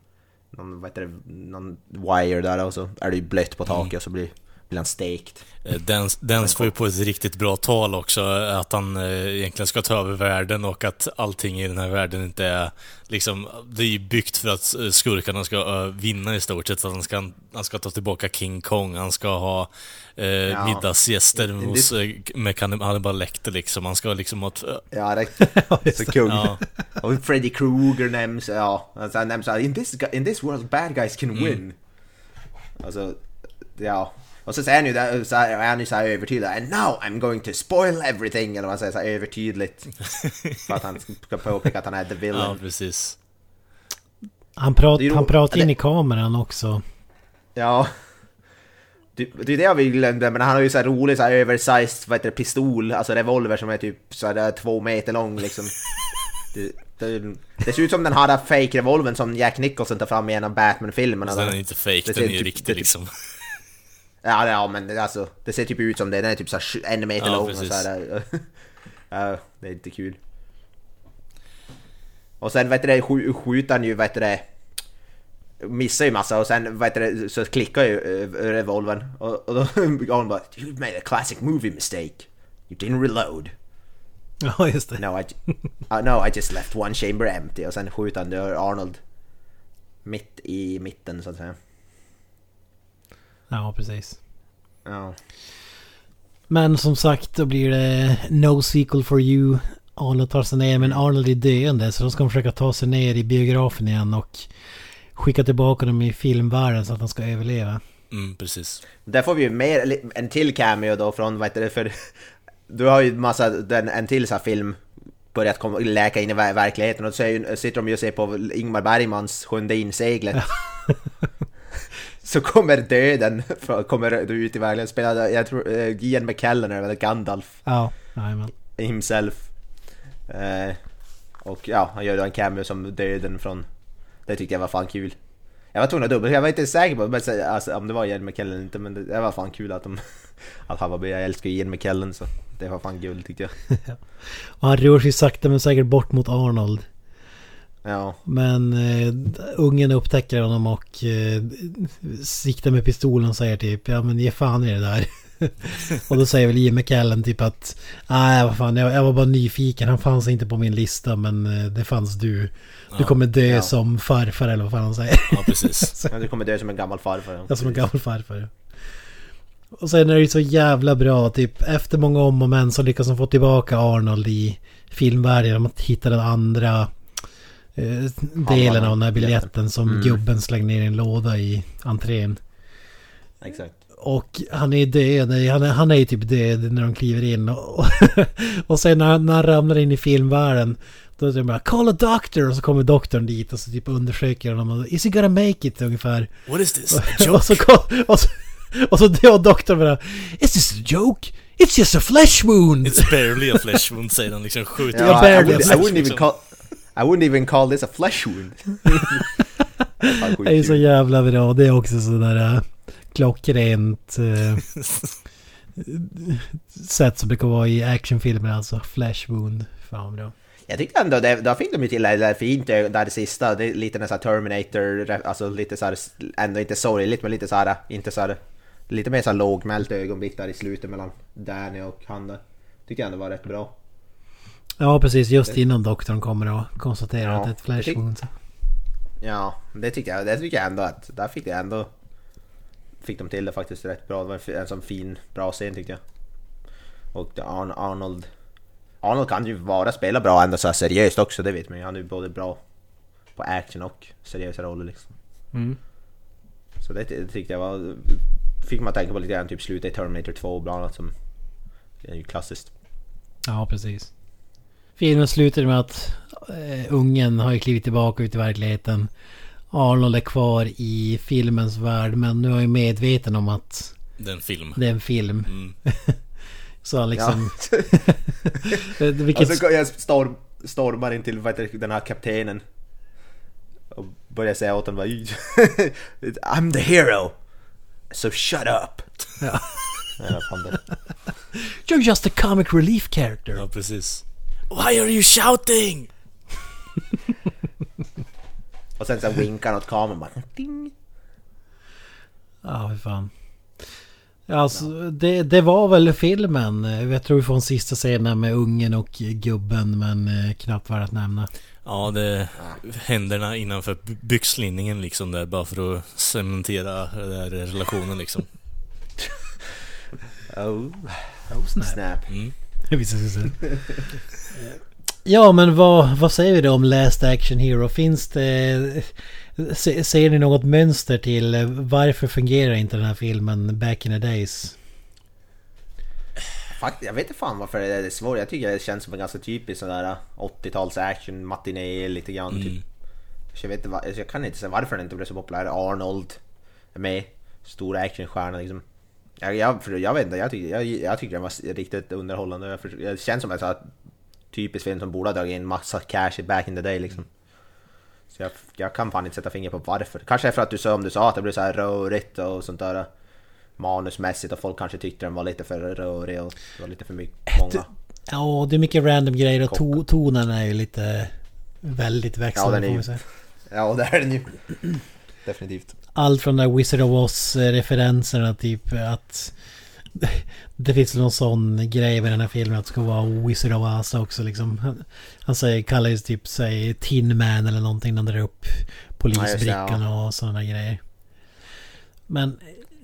någon, vad heter det, någon wire där och så är det ju blött på taket och så blir, blir han stekt. Eh, Den, den får ju på ett riktigt bra tal också, att han eh, egentligen ska ta över världen och att allting i den här världen inte är liksom, det är ju byggt för att eh, skurkarna ska eh, vinna i stort sett. Att han ska, han ska ta tillbaka King Kong, han ska ha eh, middagsgäster In- in hos, eh, med Hannibal Lecter liksom. Han ska liksom ha ett, eh, Ja, det så kung. Ja. Och Freddy Krueger nämns, ja. Alltså, han nämns in this, in this world bad guys can win. Alltså, ja. Och så säger han ju där, så här, är han ju såhär övertydlig, and now I'm going to spoil everything, eller vad man säger såhär övertydligt. för att han ska påpeka att han är the villain. ja precis. Han, prat, Det han pratar in det- i kameran också. Ja. Det, det är det vi glömde, men han har ju så här rolig så här oversized, vad heter det, pistol, alltså revolver som är typ så här, där två meter lång liksom. Det, det, det ser ut som den här fake-revolvern som Jack Nicholson tar fram i en av Batman-filmerna. Så den är inte fake, Det den är ju typ- riktig det- liksom. Ja, ja men det- alltså, det ser typ ut som det, den är typ så här en meter Ja, lång precis. och så här. Ja, det är inte kul. Och sen vet du det, skj- skjuter han ju, vet du det, missar ju massa och sen vet du det, så klickar ju eh, revolvern och, och då går han bara You made a classic movie mistake. You didn't reload. Ja, just det. No I, uh, no, I just left one chamber empty och sen skjuter han Arnold mitt i mitten så att säga. Ja, precis. Ja. Men som sagt, då blir det No sequel for you. Arnold tar sig ner, men Arnold är döende så de ska försöka ta sig ner i biografen igen och skicka tillbaka dem i filmvärlden så att han ska överleva. Mm, precis. Där får vi ju mer, en till cameo då från, vad heter det, för du har ju massa, den, en till så här film börjat komma, läka in i ver- verkligheten och så är ju, sitter de ju och ser på Ingmar Bergmans Sjunde inseglet. så kommer döden, från- kommer ut i verkligheten, spelar, jag tror, uh, Ian McKellen eller Gandalf Ja, jajamän. himself. Eh, och ja, han gör då en cameo som döden från, det tyckte jag var fan kul. Jag var tvungen att dubbel, jag var inte säker på men, så- alltså, om det var Ian McKellen eller inte men det, det var fan kul att de, att han var med. Jag älskar Ian McKellen så det var fan guld tyckte jag. Och han rör sig sakta men säkert bort mot Arnold. Ja, Men eh, ungen upptäcker honom och eh, siktar med pistolen och säger typ ja men ge fan i det där. och då säger väl Ian McKellen typ att nej vad fan jag, jag var bara nyfiken han fanns inte på min lista men eh, det fanns du. Du kommer dö Ja. som farfar eller vad fan han säger. Ja, precis. men du kommer dö som en gammal farfar. jag som en gammal farfar. Och sen är det ju så jävla bra, typ efter många om och men så lyckas de få tillbaka Arnold i filmvärlden genom att hitta den andra delen av den här biljetten som Mm. gubben slängde ner i en låda i entrén. Exakt. Och han är död, han är, han är ju typ död när de kliver in. Och, och sen när, när han ramlar in i filmvärlden då är det bara 'Call a doctor' och så kommer doktorn dit och så typ undersöker honom och 'Is he gonna make it?' ungefär. What is this? A och, joke? så, kom- och så, och så dör doktorn bara 'Is this a joke? It's just a flesh wound!' It's barely a flesh wound säger han liksom skjuter. Ja, I, barely wouldn't, a I wouldn't even call I wouldn't even call this a flesh wound. Det är så jävla bra. Det är också sådär äh, klockrent äh, sätt som kan vara i actionfilmer alltså. Flash wound. Fan bra. Jag tyckte ändå, det, då fick de ju till det där fint det där sista, det är lite nästan Terminator, alltså lite såhär, ändå inte sorgligt men lite såhär, inte såhär, lite mer såhär lågmält ögonblick där i slutet mellan Danny och han. Tyckte jag ändå var rätt bra. Ja precis, just innan doktorn kommer och konstaterar Ja, att det är ett flash wound. Ja, det tyckte jag, det tycker jag ändå att, där fick det ändå, fick de till det faktiskt rätt bra. Det var en, sån fin, bra scen tyckte jag. Och det Arn, Arnold, Arnold kan ju vara, spela bra ändå så här seriöst också, det vet man ju. Han är ju både bra på action och seriösa roller liksom. Mm. Så det, det tyckte jag var, fick man tänka på lite grann, typ slutet i Terminator 2 bland annat som är ju klassiskt. Ja precis. Filmen slutar med att äh, ungen har ju klivit tillbaka ut i verkligheten. Arnold är kvar i filmens värld men nu är jag ju medveten om att Det är en film. det är en film. Mm. Så han liksom... Ja. Vilket... Alltså jag storm, stormar in till heter den här kaptenen. Och börjar säga åt honom I'm the hero! So shut up! Ja. Ja. You're just a comic relief character. Ja, precis. Why are you shouting? Och sen så vinkar han åt kameran bara, ding! Ja, fy fan. Alltså, det, det var väl filmen. Jag tror vi får en sista scenen med ungen och gubben, men eh, knappt värd att nämna. Ja, det händerna innanför by- byxlinningen liksom där bara för att cementera den där relationen liksom. Oh, oh snap. Mm. Ja, men vad, vad säger vi då om Last Action Hero? Finns det... Se, ser ni något mönster till eh, varför fungerar inte den här filmen back in the days? Fakt, jag vet inte fan varför det är svårt. Jag tycker det känns som en ganska typisk sån där 80-tals action matiné lite grann Mm. typ. Så jag, vet inte, alltså, jag kan inte säga varför den inte blev så populär. Arnold är med. Stor actionstjärna liksom. Jag, jag, för jag vet inte, jag tycker, jag, jag tycker den var riktigt underhållande. Det känns som en sån här typisk film som borde ha dragit in massa cash i back in the day liksom. Så jag, jag kan fan inte sätta finger på varför. Kanske för att du som du sa att det blev så här rörigt och sånt där manusmässigt och folk kanske tyckte den var lite för rörig och det var lite för mycket, många. Ja, det är mycket random grejer och to, tonen är ju lite väldigt växlande Ja, får man säga. Ja, det är den ju. Definitivt. Allt från där Wizard of Oz-referenserna typ att... Det finns någon sån grej med den här filmen att det ska vara Wizard of Oz också liksom. Han, han säger, kallar ju typ sig Tin Man eller någonting när han drar upp polisbrickan och sådana grejer. Men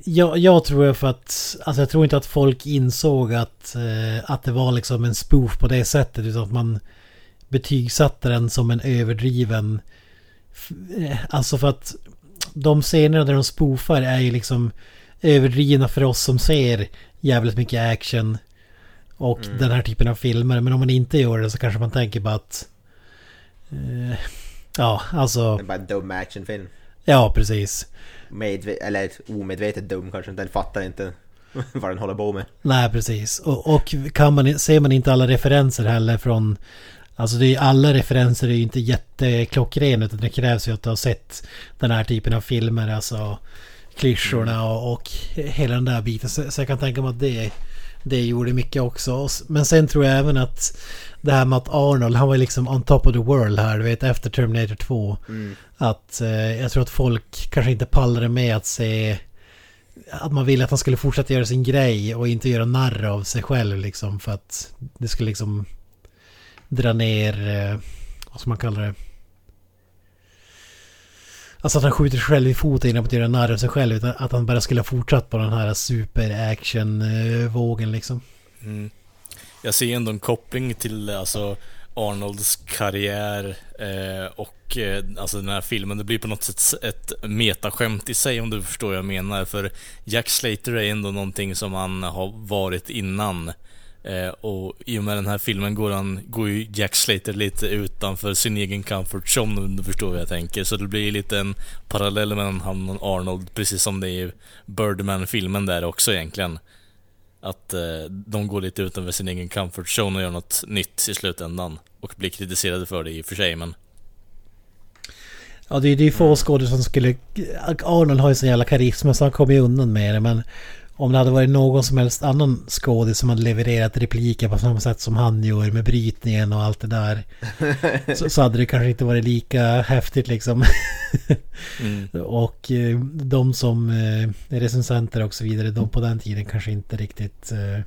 jag, jag tror för att... Alltså jag tror inte att folk insåg att, eh, att det var liksom en spoof på det sättet utan att man betygsatte den som en överdriven... eh, Alltså för att de scenerna där de spoofar är ju liksom överdrivna för oss som ser jävligt mycket action och den här typen av filmer. Men om man inte gör det så kanske man tänker bara att... Eh, ja, alltså... Det är bara en dum actionfilm. Ja, precis. Medve- eller omedvetet dum kanske, den fattar inte vad den håller på med. Nej, precis. Och, och kan man, ser man inte alla referenser heller från... Alltså det är, alla referenser är ju inte jätteklockrena utan det krävs ju att du har sett den här typen av filmer. Alltså klyschorna och, och hela den där biten. Så, så jag kan tänka mig att det, det gjorde mycket också. Men sen tror jag även att det här med att Arnold, han var liksom on top of the world här, du vet, efter Terminator 2. Att eh, jag tror att folk kanske inte pallade med att se att man ville att han skulle fortsätta göra sin grej och inte göra narr av sig själv liksom för att det skulle liksom dra ner, eh, vad ska man kalla det? Alltså att han skjuter sig själv i foten innan han göra narr av sig själv. Utan att han bara skulle ha fortsatt på den här super-action-vågen eh, liksom. Mm. Jag ser ändå en koppling till alltså Arnolds karriär eh, och eh, alltså den här filmen. Det blir på något sätt ett metaskämt i sig om du förstår vad jag menar. För Jack Slater är ändå någonting som han har varit innan. Eh, och i och med den här filmen går, han, går ju Jack Slater lite utanför sin egen comfort zone om du förstår vad jag tänker. Så det blir lite en parallell mellan han och Arnold, precis som det är i Birdman-filmen där också egentligen. Att eh, de går lite utanför sin egen comfort zone och gör något nytt i slutändan. Och blir kritiserade för det i och för sig, men... Ja, det är ju få skådespelare som skulle... Arnold har ju sån jävla karisma så han kommer ju undan med det, men... Om det hade varit någon som helst annan skådis som hade levererat repliker på samma sätt som han gör med brytningen och allt det där. så, så hade det kanske inte varit lika häftigt liksom. Mm. och eh, de som eh, recensenter och så vidare, de på den tiden kanske inte riktigt eh,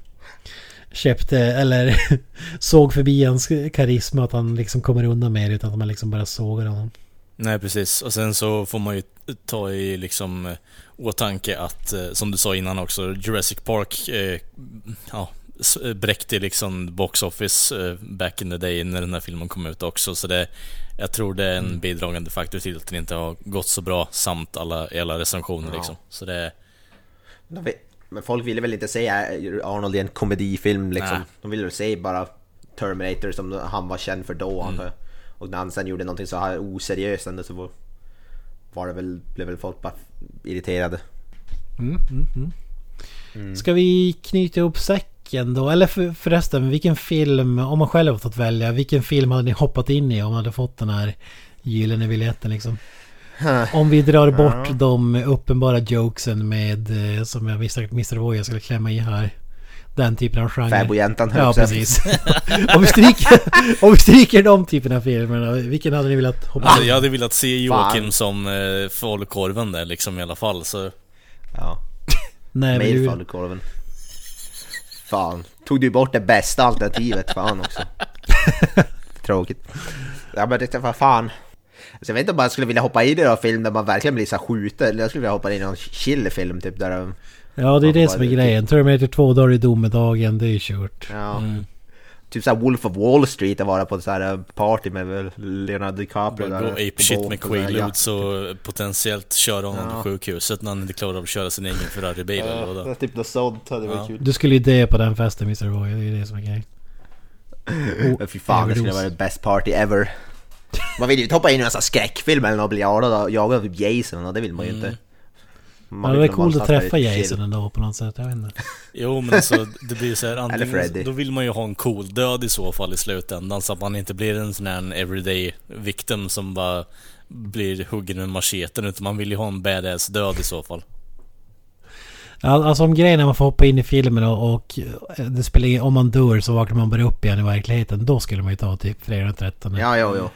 köpte eller såg förbi hans karisma att han liksom kommer undan med det utan att man liksom bara sågar honom. Nej, precis. Och sen så får man ju ta i liksom åtanke att, eh, som du sa innan också, Jurassic Park eh, ja, eh, bräckte liksom box office eh, back in the day när den här filmen kom ut också. Så det, jag tror det är en bidragande faktor till att den inte har gått så bra samt alla, alla recensioner Ja. liksom. Så det... Men folk ville väl inte se Arnold i en komedifilm liksom. Nej. De ville väl se bara Terminator som han var känd för då jag. Och när han sen gjorde någonting så här oseriöst ändå så var, var det väl, blev väl folk bara irriterade. Mm, mm, mm. Ska vi knyta ihop säcken då? Eller för, förresten, vilken film, om man själv har fått välja, vilken film hade ni hoppat in i om man hade fått den här gyllene biljetten liksom? Om vi drar bort Ja. de uppenbara jokesen med, eh, som jag misstänkt Mr. Voya skulle klämma i här. Den typen av genre. Fäbodjäntan, Ja, precis. om, vi stryker, om vi stryker de typerna av filmer, vilken hade ni velat hoppa Alltså, jag hade velat se Joakim Fan. som eh, falukorven där liksom i alla fall, så... Ja. Nej, men Med du, falukorven. Fan, tog du bort det bästa alternativet fan också. Tråkigt. Ja men det var fan. Alltså, jag vet inte om man skulle vilja hoppa in i en film där man verkligen blir så skjuten. Eller Jag skulle vilja hoppa in i någon chillefilm typ där de- ja, det är det som är grejen. Terminator 2, då är det domedagen, det är ju kört. Ja. Mm. Typ såhär Wolf of Wall Street att vara på så här party med Leonardo DiCaprio Gå där ape på shit båt med och Quaaludes och potentiellt köra honom Ja. på sjukhuset när han inte klarar av att köra sin egen Ferrari-bil eller Ja, vadå? typ något sånt hade varit Ja. kul. Du skulle ju dö på den festen Mr. Voya, det är det som är grejen. Men fy fan, det skulle vara the best party ever. Man vill ju inte hoppa in i en sån skräckfilm eller något och bli jagad av, jagad av typ Jason och det vill man ju inte. Man Ja, det är coolt att träffa. Jason ändå på något sätt, jag vet inte. Jo men alltså det blir så här, antingen, då vill man ju ha en cool död i så fall i slutändan så att man inte blir en sån här everyday victim som bara blir huggen med macheten utan man vill ju ha en badass död i så fall. Alltså om grejen är att man får hoppa in i filmen och, och det spelar ingen, om man dör så vaknar man bara upp igen i verkligheten. Då skulle man ju ta typ fredag den 13. Ja, jo, jo.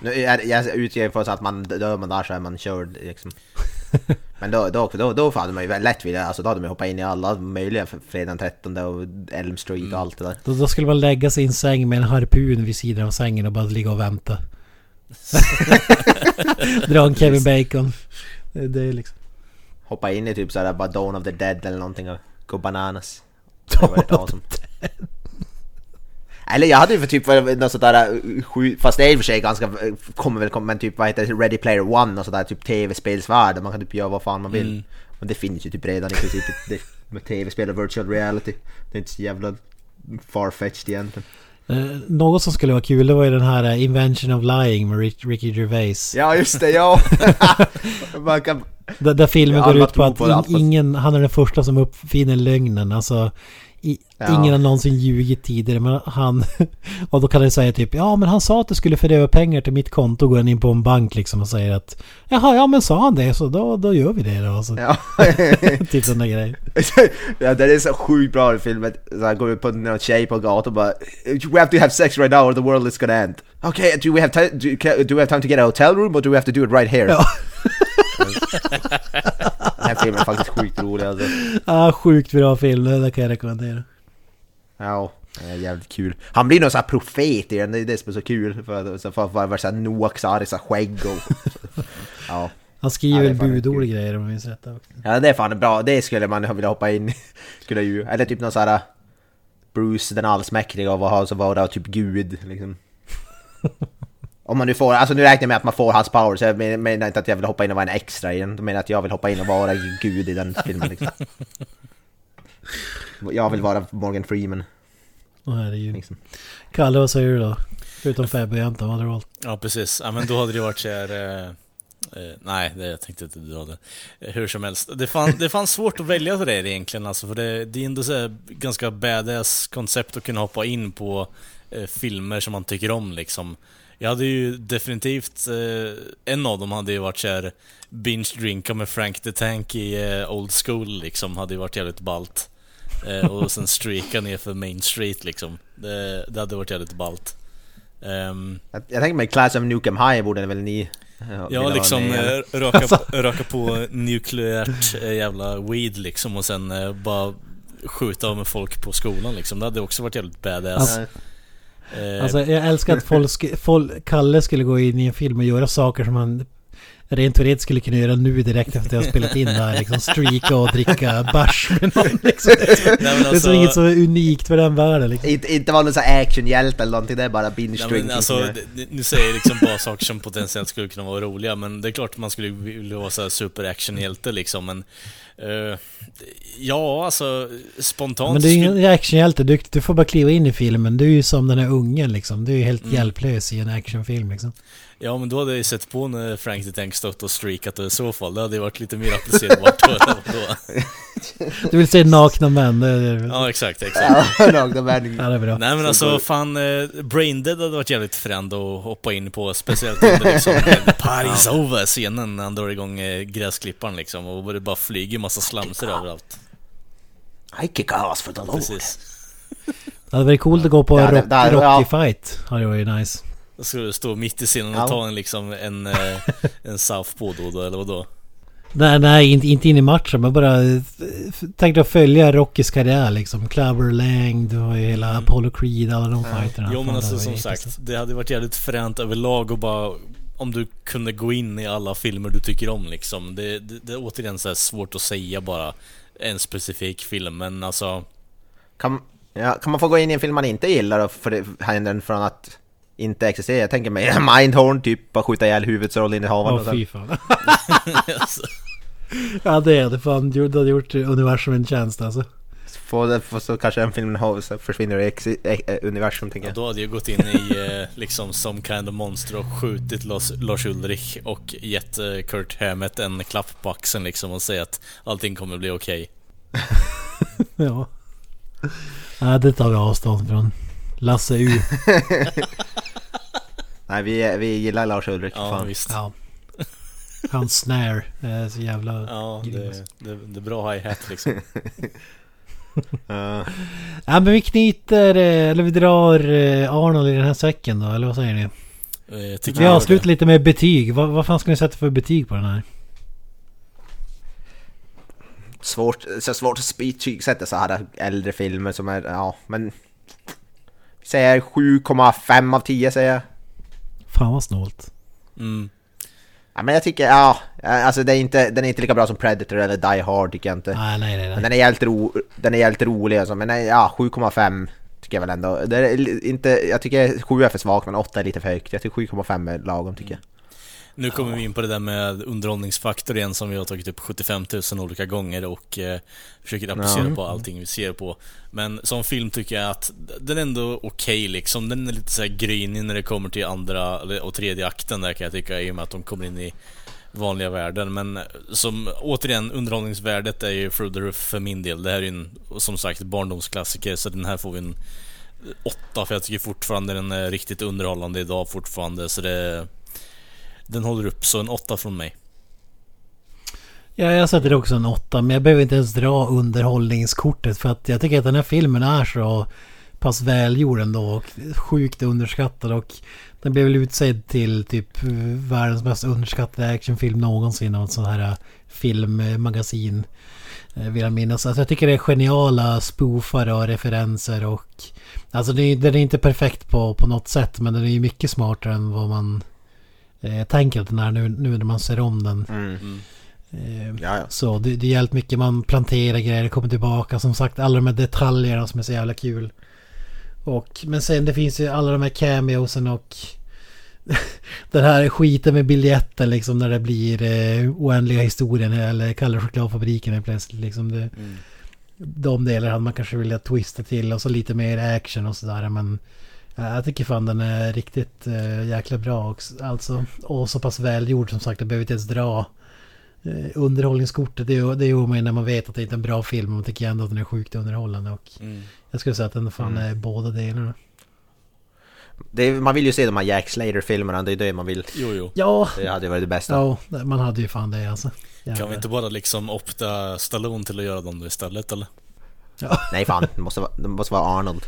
Nu, jag, jag utgår från att man dör man där så är man körd liksom. Men då, då, då, då hade man ju lätt vilja, alltså då hade man hoppat in i alla möjliga fredag den 13 och Elm Street och allt det där. Då, då skulle man lägga sig i en säng med en harpun vid sidan av sängen och bara ligga och vänta. Dra en Kevin Bacon. Det, det är liksom... Hoppa in i typ såhär bara Dawn of the Dead eller någonting och gå bananas. Det var rätt awesome. Eller jag hade ju för typ något sånt där sju, fast det är i och för sig ganska, uh, kommer väl komma, men typ vad heter det, Ready Player One och sådär typ tv-spelsvärld man kan typ göra vad fan man vill. Mm. Men det finns ju typ redan i princip det, med tv-spel och virtual reality. Det är inte så jävla farfetched egentligen. Eh, något som skulle vara kul det var ju den här eh, Invention of Lying med Rick, Ricky Gervais. Ja just det, ja! man kan, Där, där filmen går ut på att på fast- ingen, han är den första som uppfinner lögnen. Alltså, i, Ja. ingen har någonsin ljugit tidigare. Men han, och då kan det säga typ, ja men han sa att du skulle föra över pengar till mitt konto. Går han in på en bank liksom och säger att, jaha ja men sa han det så då, då gör vi det då. Och så, ja. typ sådana grejer. ja det är så sjukt bra i filmen. Så han går ut på någon tjej på gatan och bara We have to have sex right now or the world is gonna end. Okay, do we have time, do, do we have time to get a hotel room or do we have to do it right here? Ja. Filmen är faktiskt sjukt rolig alltså. Ah, sjukt bra film, det kan jag rekommendera. Ja, det är jävligt kul. Han blir någon sån här profet i den, det är det som är så kul. För att vara såhär Noaks arg, så här skägg och... Ja. Han skriver Ja, budord och grejer om jag minns rätt. också. Ja det är fan bra, det skulle man vilja hoppa in. Skulle ju, eller typ någon sån här Bruce den allsmäktiga och ha så vara typ gud liksom. Om man nu får, alltså nu räknar jag med att man får hans power så jag men- menar inte att jag vill hoppa in och vara en extra i den. Jag menar att jag vill hoppa in och vara gud i den filmen liksom. Jag vill vara Morgan Freeman Åh herregud. liksom. Kalle, vad säger du då? Förutom Fabbe och Anton, vad hade du valt? Ja, precis. Ja, men då hade det varit så här... Eh, eh, nej, det, jag tänkte inte dra. Eh, hur som helst. Det fanns det fann svårt att välja för det egentligen, alltså, för det, det är ändå så här ganska badass koncept att kunna hoppa in på eh, filmer som man tycker om liksom. Jag hade ju definitivt, eh, en av dem hade ju varit så här binge drinka med Frank the Tank i eh, Old School liksom, hade ju varit jävligt ballt. Eh, och sen streaka ner för Main Street liksom. Det, det hade varit jävligt ballt. Ehm, Jag, jag tänker mig Class of Nukem High borde väl ni... eh, Ja, liksom eh, röka, röka på nukleärt eh, jävla weed liksom och sen eh, bara skjuta av med folk på skolan liksom. Det hade också varit jävligt badass. Alltså- Alltså jag älskar att folk, folk, Kalle skulle gå in i en film och göra saker som han rent teoretiskt skulle kunna göra nu direkt efter att jag har spelat in det här. Liksom streaka och dricka bärs med någon. Liksom. Det är så- Nej, men Det är alltså- så inget så unikt för den världen. Liksom. Inte, inte vara någon sån actionhjälte eller någonting, det är bara binge drinking. alltså, nu säger jag liksom bara saker som potentiellt skulle kunna vara roliga, men det är klart man skulle vilja vara så här super-actionhjälte liksom, men... eh, ja, alltså spontant Men du är skulle- ingen actionhjälte. Du, du får bara kliva in i filmen. Du är ju som den här ungen liksom. Du är ju helt Mm. hjälplös i en actionfilm liksom. Ja men då hade jag ju sett på när Frank the Tank stått och streakat och i så fall, det hade ju varit lite mer applicerbart då? Du vill se nakna män. Det är, Ja exakt, exakt. Ja, nakna män. Ja, det är bra. Nej men Så alltså fan, eh, Braindead hade varit jävligt fränd att hoppa in på, speciellt under liksom Party's over scenen när han drar igång eh, gräsklipparen liksom och det bara flyger massa slamser överallt. I kick ass for the Lord. Precis. Det hade varit coolt att gå på Ja, det- rock, där- Rocky ja. fight. Hade varit nice. Då skulle du stå mitt i scenen och ta en liksom en, eh, en Southpaw då, då eller vadå? Nej, nej inte, inte in i matchen. Men bara eh, tänkte att följa Rockys karriär liksom. Clubber Lang, du har ju hela Apollo Creed, alla de fighterna. Mm. Jo men alltså som sagt, det hade varit jävligt fränt överlag och bara om du kunde gå in i alla filmer du tycker om liksom. Det, det, det är återigen så här svårt att säga bara en specifik film men alltså Kan, ja, kan man få gå in i en film man inte gillar och för det händer den från att inte existera? Jag tänker mig Mindhorn, typ bara skjuta ihjäl huvudrollsinnehavaren Åh och sen- fy fan. ja det hade fan gjort, det hade gjort universum en tjänst alltså. Få, det- få så kanske en film har- så försvinner ur exi, eh, eh, universum tänker ja, jag. då hade jag gått in i eh, liksom Some Kind of Monster och skjutit Lars, Lars Ulrich och gett eh, Kurt Hammett en klapp på axeln liksom och säga att allting kommer bli okej. Ja. Nej, det tar vi avstånd från. Lasse U. Nej vi, vi gillar Lars Ulrich. Ja fan. visst. Ja. Hans snare är så jävla Ja, det, alltså. det, det är bra hi-hat liksom. Ja. Ja men vi knyter, eh, eller vi drar eh, Arnold i den här säcken då, eller vad säger ni? Eh, Vi avslutar lite med betyg. Vad, vad fan ska ni sätta för betyg på den här? Svårt, så svårt att betygsätta så här äldre filmer som är, ja men... Vi säger 7,5 av 10 säger jag. Fan vad snålt. Mm. Ja men jag tycker, ja, alltså det är inte, den är inte lika bra som Predator eller Die Hard tycker jag inte. Nej nej nej. Men den är jävligt, ro, den är jävligt rolig alltså, men nej, ja 7,5 tycker jag väl ändå. Det är inte, jag tycker 7 är för svagt men 8 är lite för högt. Jag tycker 7,5 är lagom tycker jag. Nu kommer vi in på det där med underhållningsfaktor igen som vi har tagit upp 75 000 olika gånger och eh, försöker applicera Ja. på allting vi ser på. Men som film tycker jag att den är ändå okej liksom. Den är lite så här grynig när det kommer till andra och tredje akten där kan jag tycka i och med att de kommer in i vanliga världen. Men som återigen, underhållningsvärdet är ju through the roof för min del. Det här är ju en, som sagt, barndomsklassiker så den här får vi en åtta för jag tycker fortfarande den är riktigt underhållande idag fortfarande så det den håller upp, så en åtta från mig. Ja, jag sätter också en åtta. Men jag behöver inte ens dra underhållningskortet. För att jag tycker att den här filmen är så pass välgjord ändå. Och sjukt underskattad. Och den blev väl utsedd till typ världens mest underskattade actionfilm någonsin. Av ett sånt här filmmagasin. Eh, vill jag minnas. Alltså jag tycker det är geniala spoofar och referenser. Och Alltså det den är inte perfekt på, på något sätt. Men den är ju mycket smartare än vad man eh, tänket den är nu, nu när man ser om den. Mm. Eh, Ja, ja. Så det, det är jävligt mycket man planterar grejer, det kommer tillbaka. Som sagt alla de här detaljerna som är så jävla kul. Och, men sen det finns ju alla de här cameosen och den här skiten med biljetten liksom när det blir eh, oändliga historien eller Kalle chokladfabriken är plötsligt liksom det, De delar hade man kanske velat twista till och så lite mer action och sådär men Jag tycker fan den är riktigt eh, jäkla bra också, alltså och så pass välgjord som sagt det behöver inte ens dra eh, Underhållningskortet det, är- det gör man ju när man vet att det inte är en bra film man tycker ändå att den är sjukt underhållande och Mm. Jag skulle säga att den fan Mm. är båda delarna Det är, man vill ju se de här Jack Slater-filmerna, det är det man vill. Jo, jo. Ja, Det hade ju varit det bästa. ja man hade ju fan det alltså Kan Jävlar. vi inte bara liksom opta Stallone till att göra dem då istället eller? Nej fan, det måste vara, det måste vara Arnold.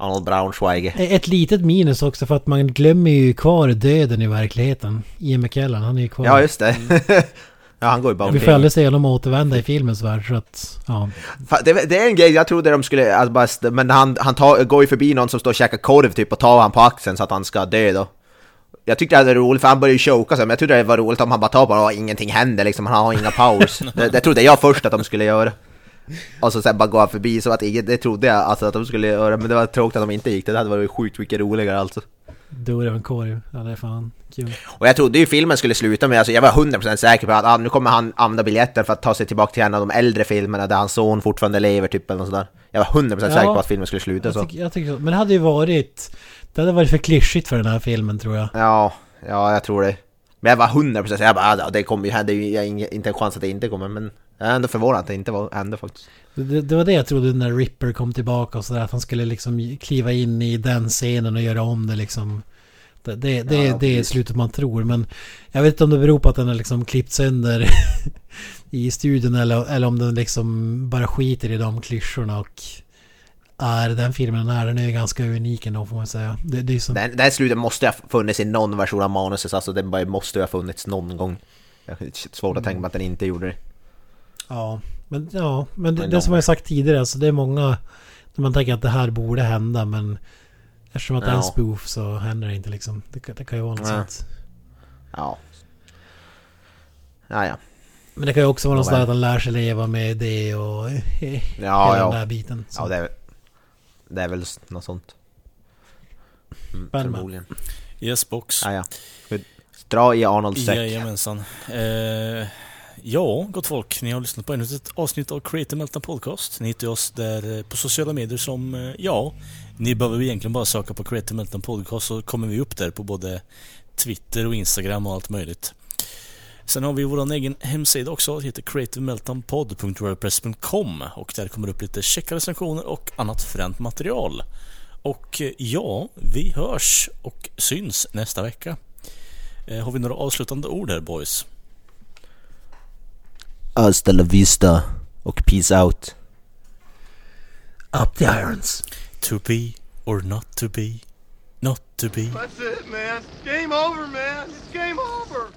Arnold Braunschweiger. Ett litet minus också för att man glömmer ju kvar döden i verkligheten. Ian McKellen, han är ju kvar. Ja just det. ja han går ju bara Vi får aldrig se honom återvända i filmens värld så att... Ja. Det, det är en grej, jag trodde de skulle, alltså bara, men han, han tar, går ju förbi någon som står och käkar korv typ och tar han på axeln så att han ska dö då. Jag tyckte det var roligt för han började ju choka så, men jag trodde det var roligt om han bara tar på honom och ingenting händer liksom, han har inga powers. det, det trodde jag först att de skulle göra. Och så sen bara gå förbi så att inget, det trodde jag alltså att de skulle göra, men det var tråkigt att de inte gick det, det hade varit sjukt mycket roligare alltså. Dör av en korv. Ja det är fan kul. Och jag trodde ju filmen skulle sluta med, alltså jag var 100% säker på att ah, nu kommer han använda biljetter för att ta sig tillbaka till en av de äldre filmerna där hans son fortfarande lever typ eller sådär. Jag var 100% säker Ja. på att filmen skulle sluta Jag så. tycker, jag tycker så. Men det hade ju varit... Det hade varit för klyschigt för den här filmen tror jag. Ja, ja jag tror det. Men jag var 100% säker, jag bara ah, det kommer ju hända, jag har ingen- inte en chans att det inte kommer men jag är ändå förvånad att det inte var, hände faktiskt. Det, det var det jag trodde när Ripper kom tillbaka och sådär. Att han skulle liksom kliva in i den scenen och göra om det liksom. Det, det, det, Ja, det är slutet man tror. Men jag vet inte om det beror på att den har liksom klippt sönder i studion eller, eller om den liksom bara skiter i de klyschorna och är den filmen är. Den är ganska unik ändå får man säga. Det, det är som, Det, det här slutet måste ha funnits i någon version av manuset, alltså det måste ha funnits någon gång. Jag har svårt att tänka mig att den inte gjorde det. Ja, men, ja, men det, det de- som jag sagt tidigare, alltså det är många... När man tänker att det här borde hända men... Eftersom att det är en Ja. spoof så händer det inte liksom. Det, kan- det kan ju vara något Ja. sånt. Ja. Ja, ja. Men det kan ju också vara något Ja, sånt att han lär sig leva med det och... hela Ja, den ja. där biten. Så. Ja, det är, det är väl något sånt. Mm, förmodligen. Yes box. Ja, ja. Dra i Arnolds säck. Jajamensan. Eh, ja, gott folk. Ni har lyssnat på ännu ett avsnitt av Creative Meltdown Podcast. Ni hittar oss där eh, på sociala medier som, eh, ja, ni behöver egentligen bara söka på Creative Meltdown Podcast så kommer vi upp där på både Twitter och Instagram och allt möjligt. Sen har vi vår egen hemsida också, det heter creativemeltdownpod.wordpress.com och där kommer det upp lite checka recensioner och annat fränt material. Och eh, ja, vi hörs och syns nästa vecka. Har vi några avslutande ord här boys? Hasta la vista och peace out. Up the irons! To be or not to be, not to be. That's it, man. Game over, man. It's game over.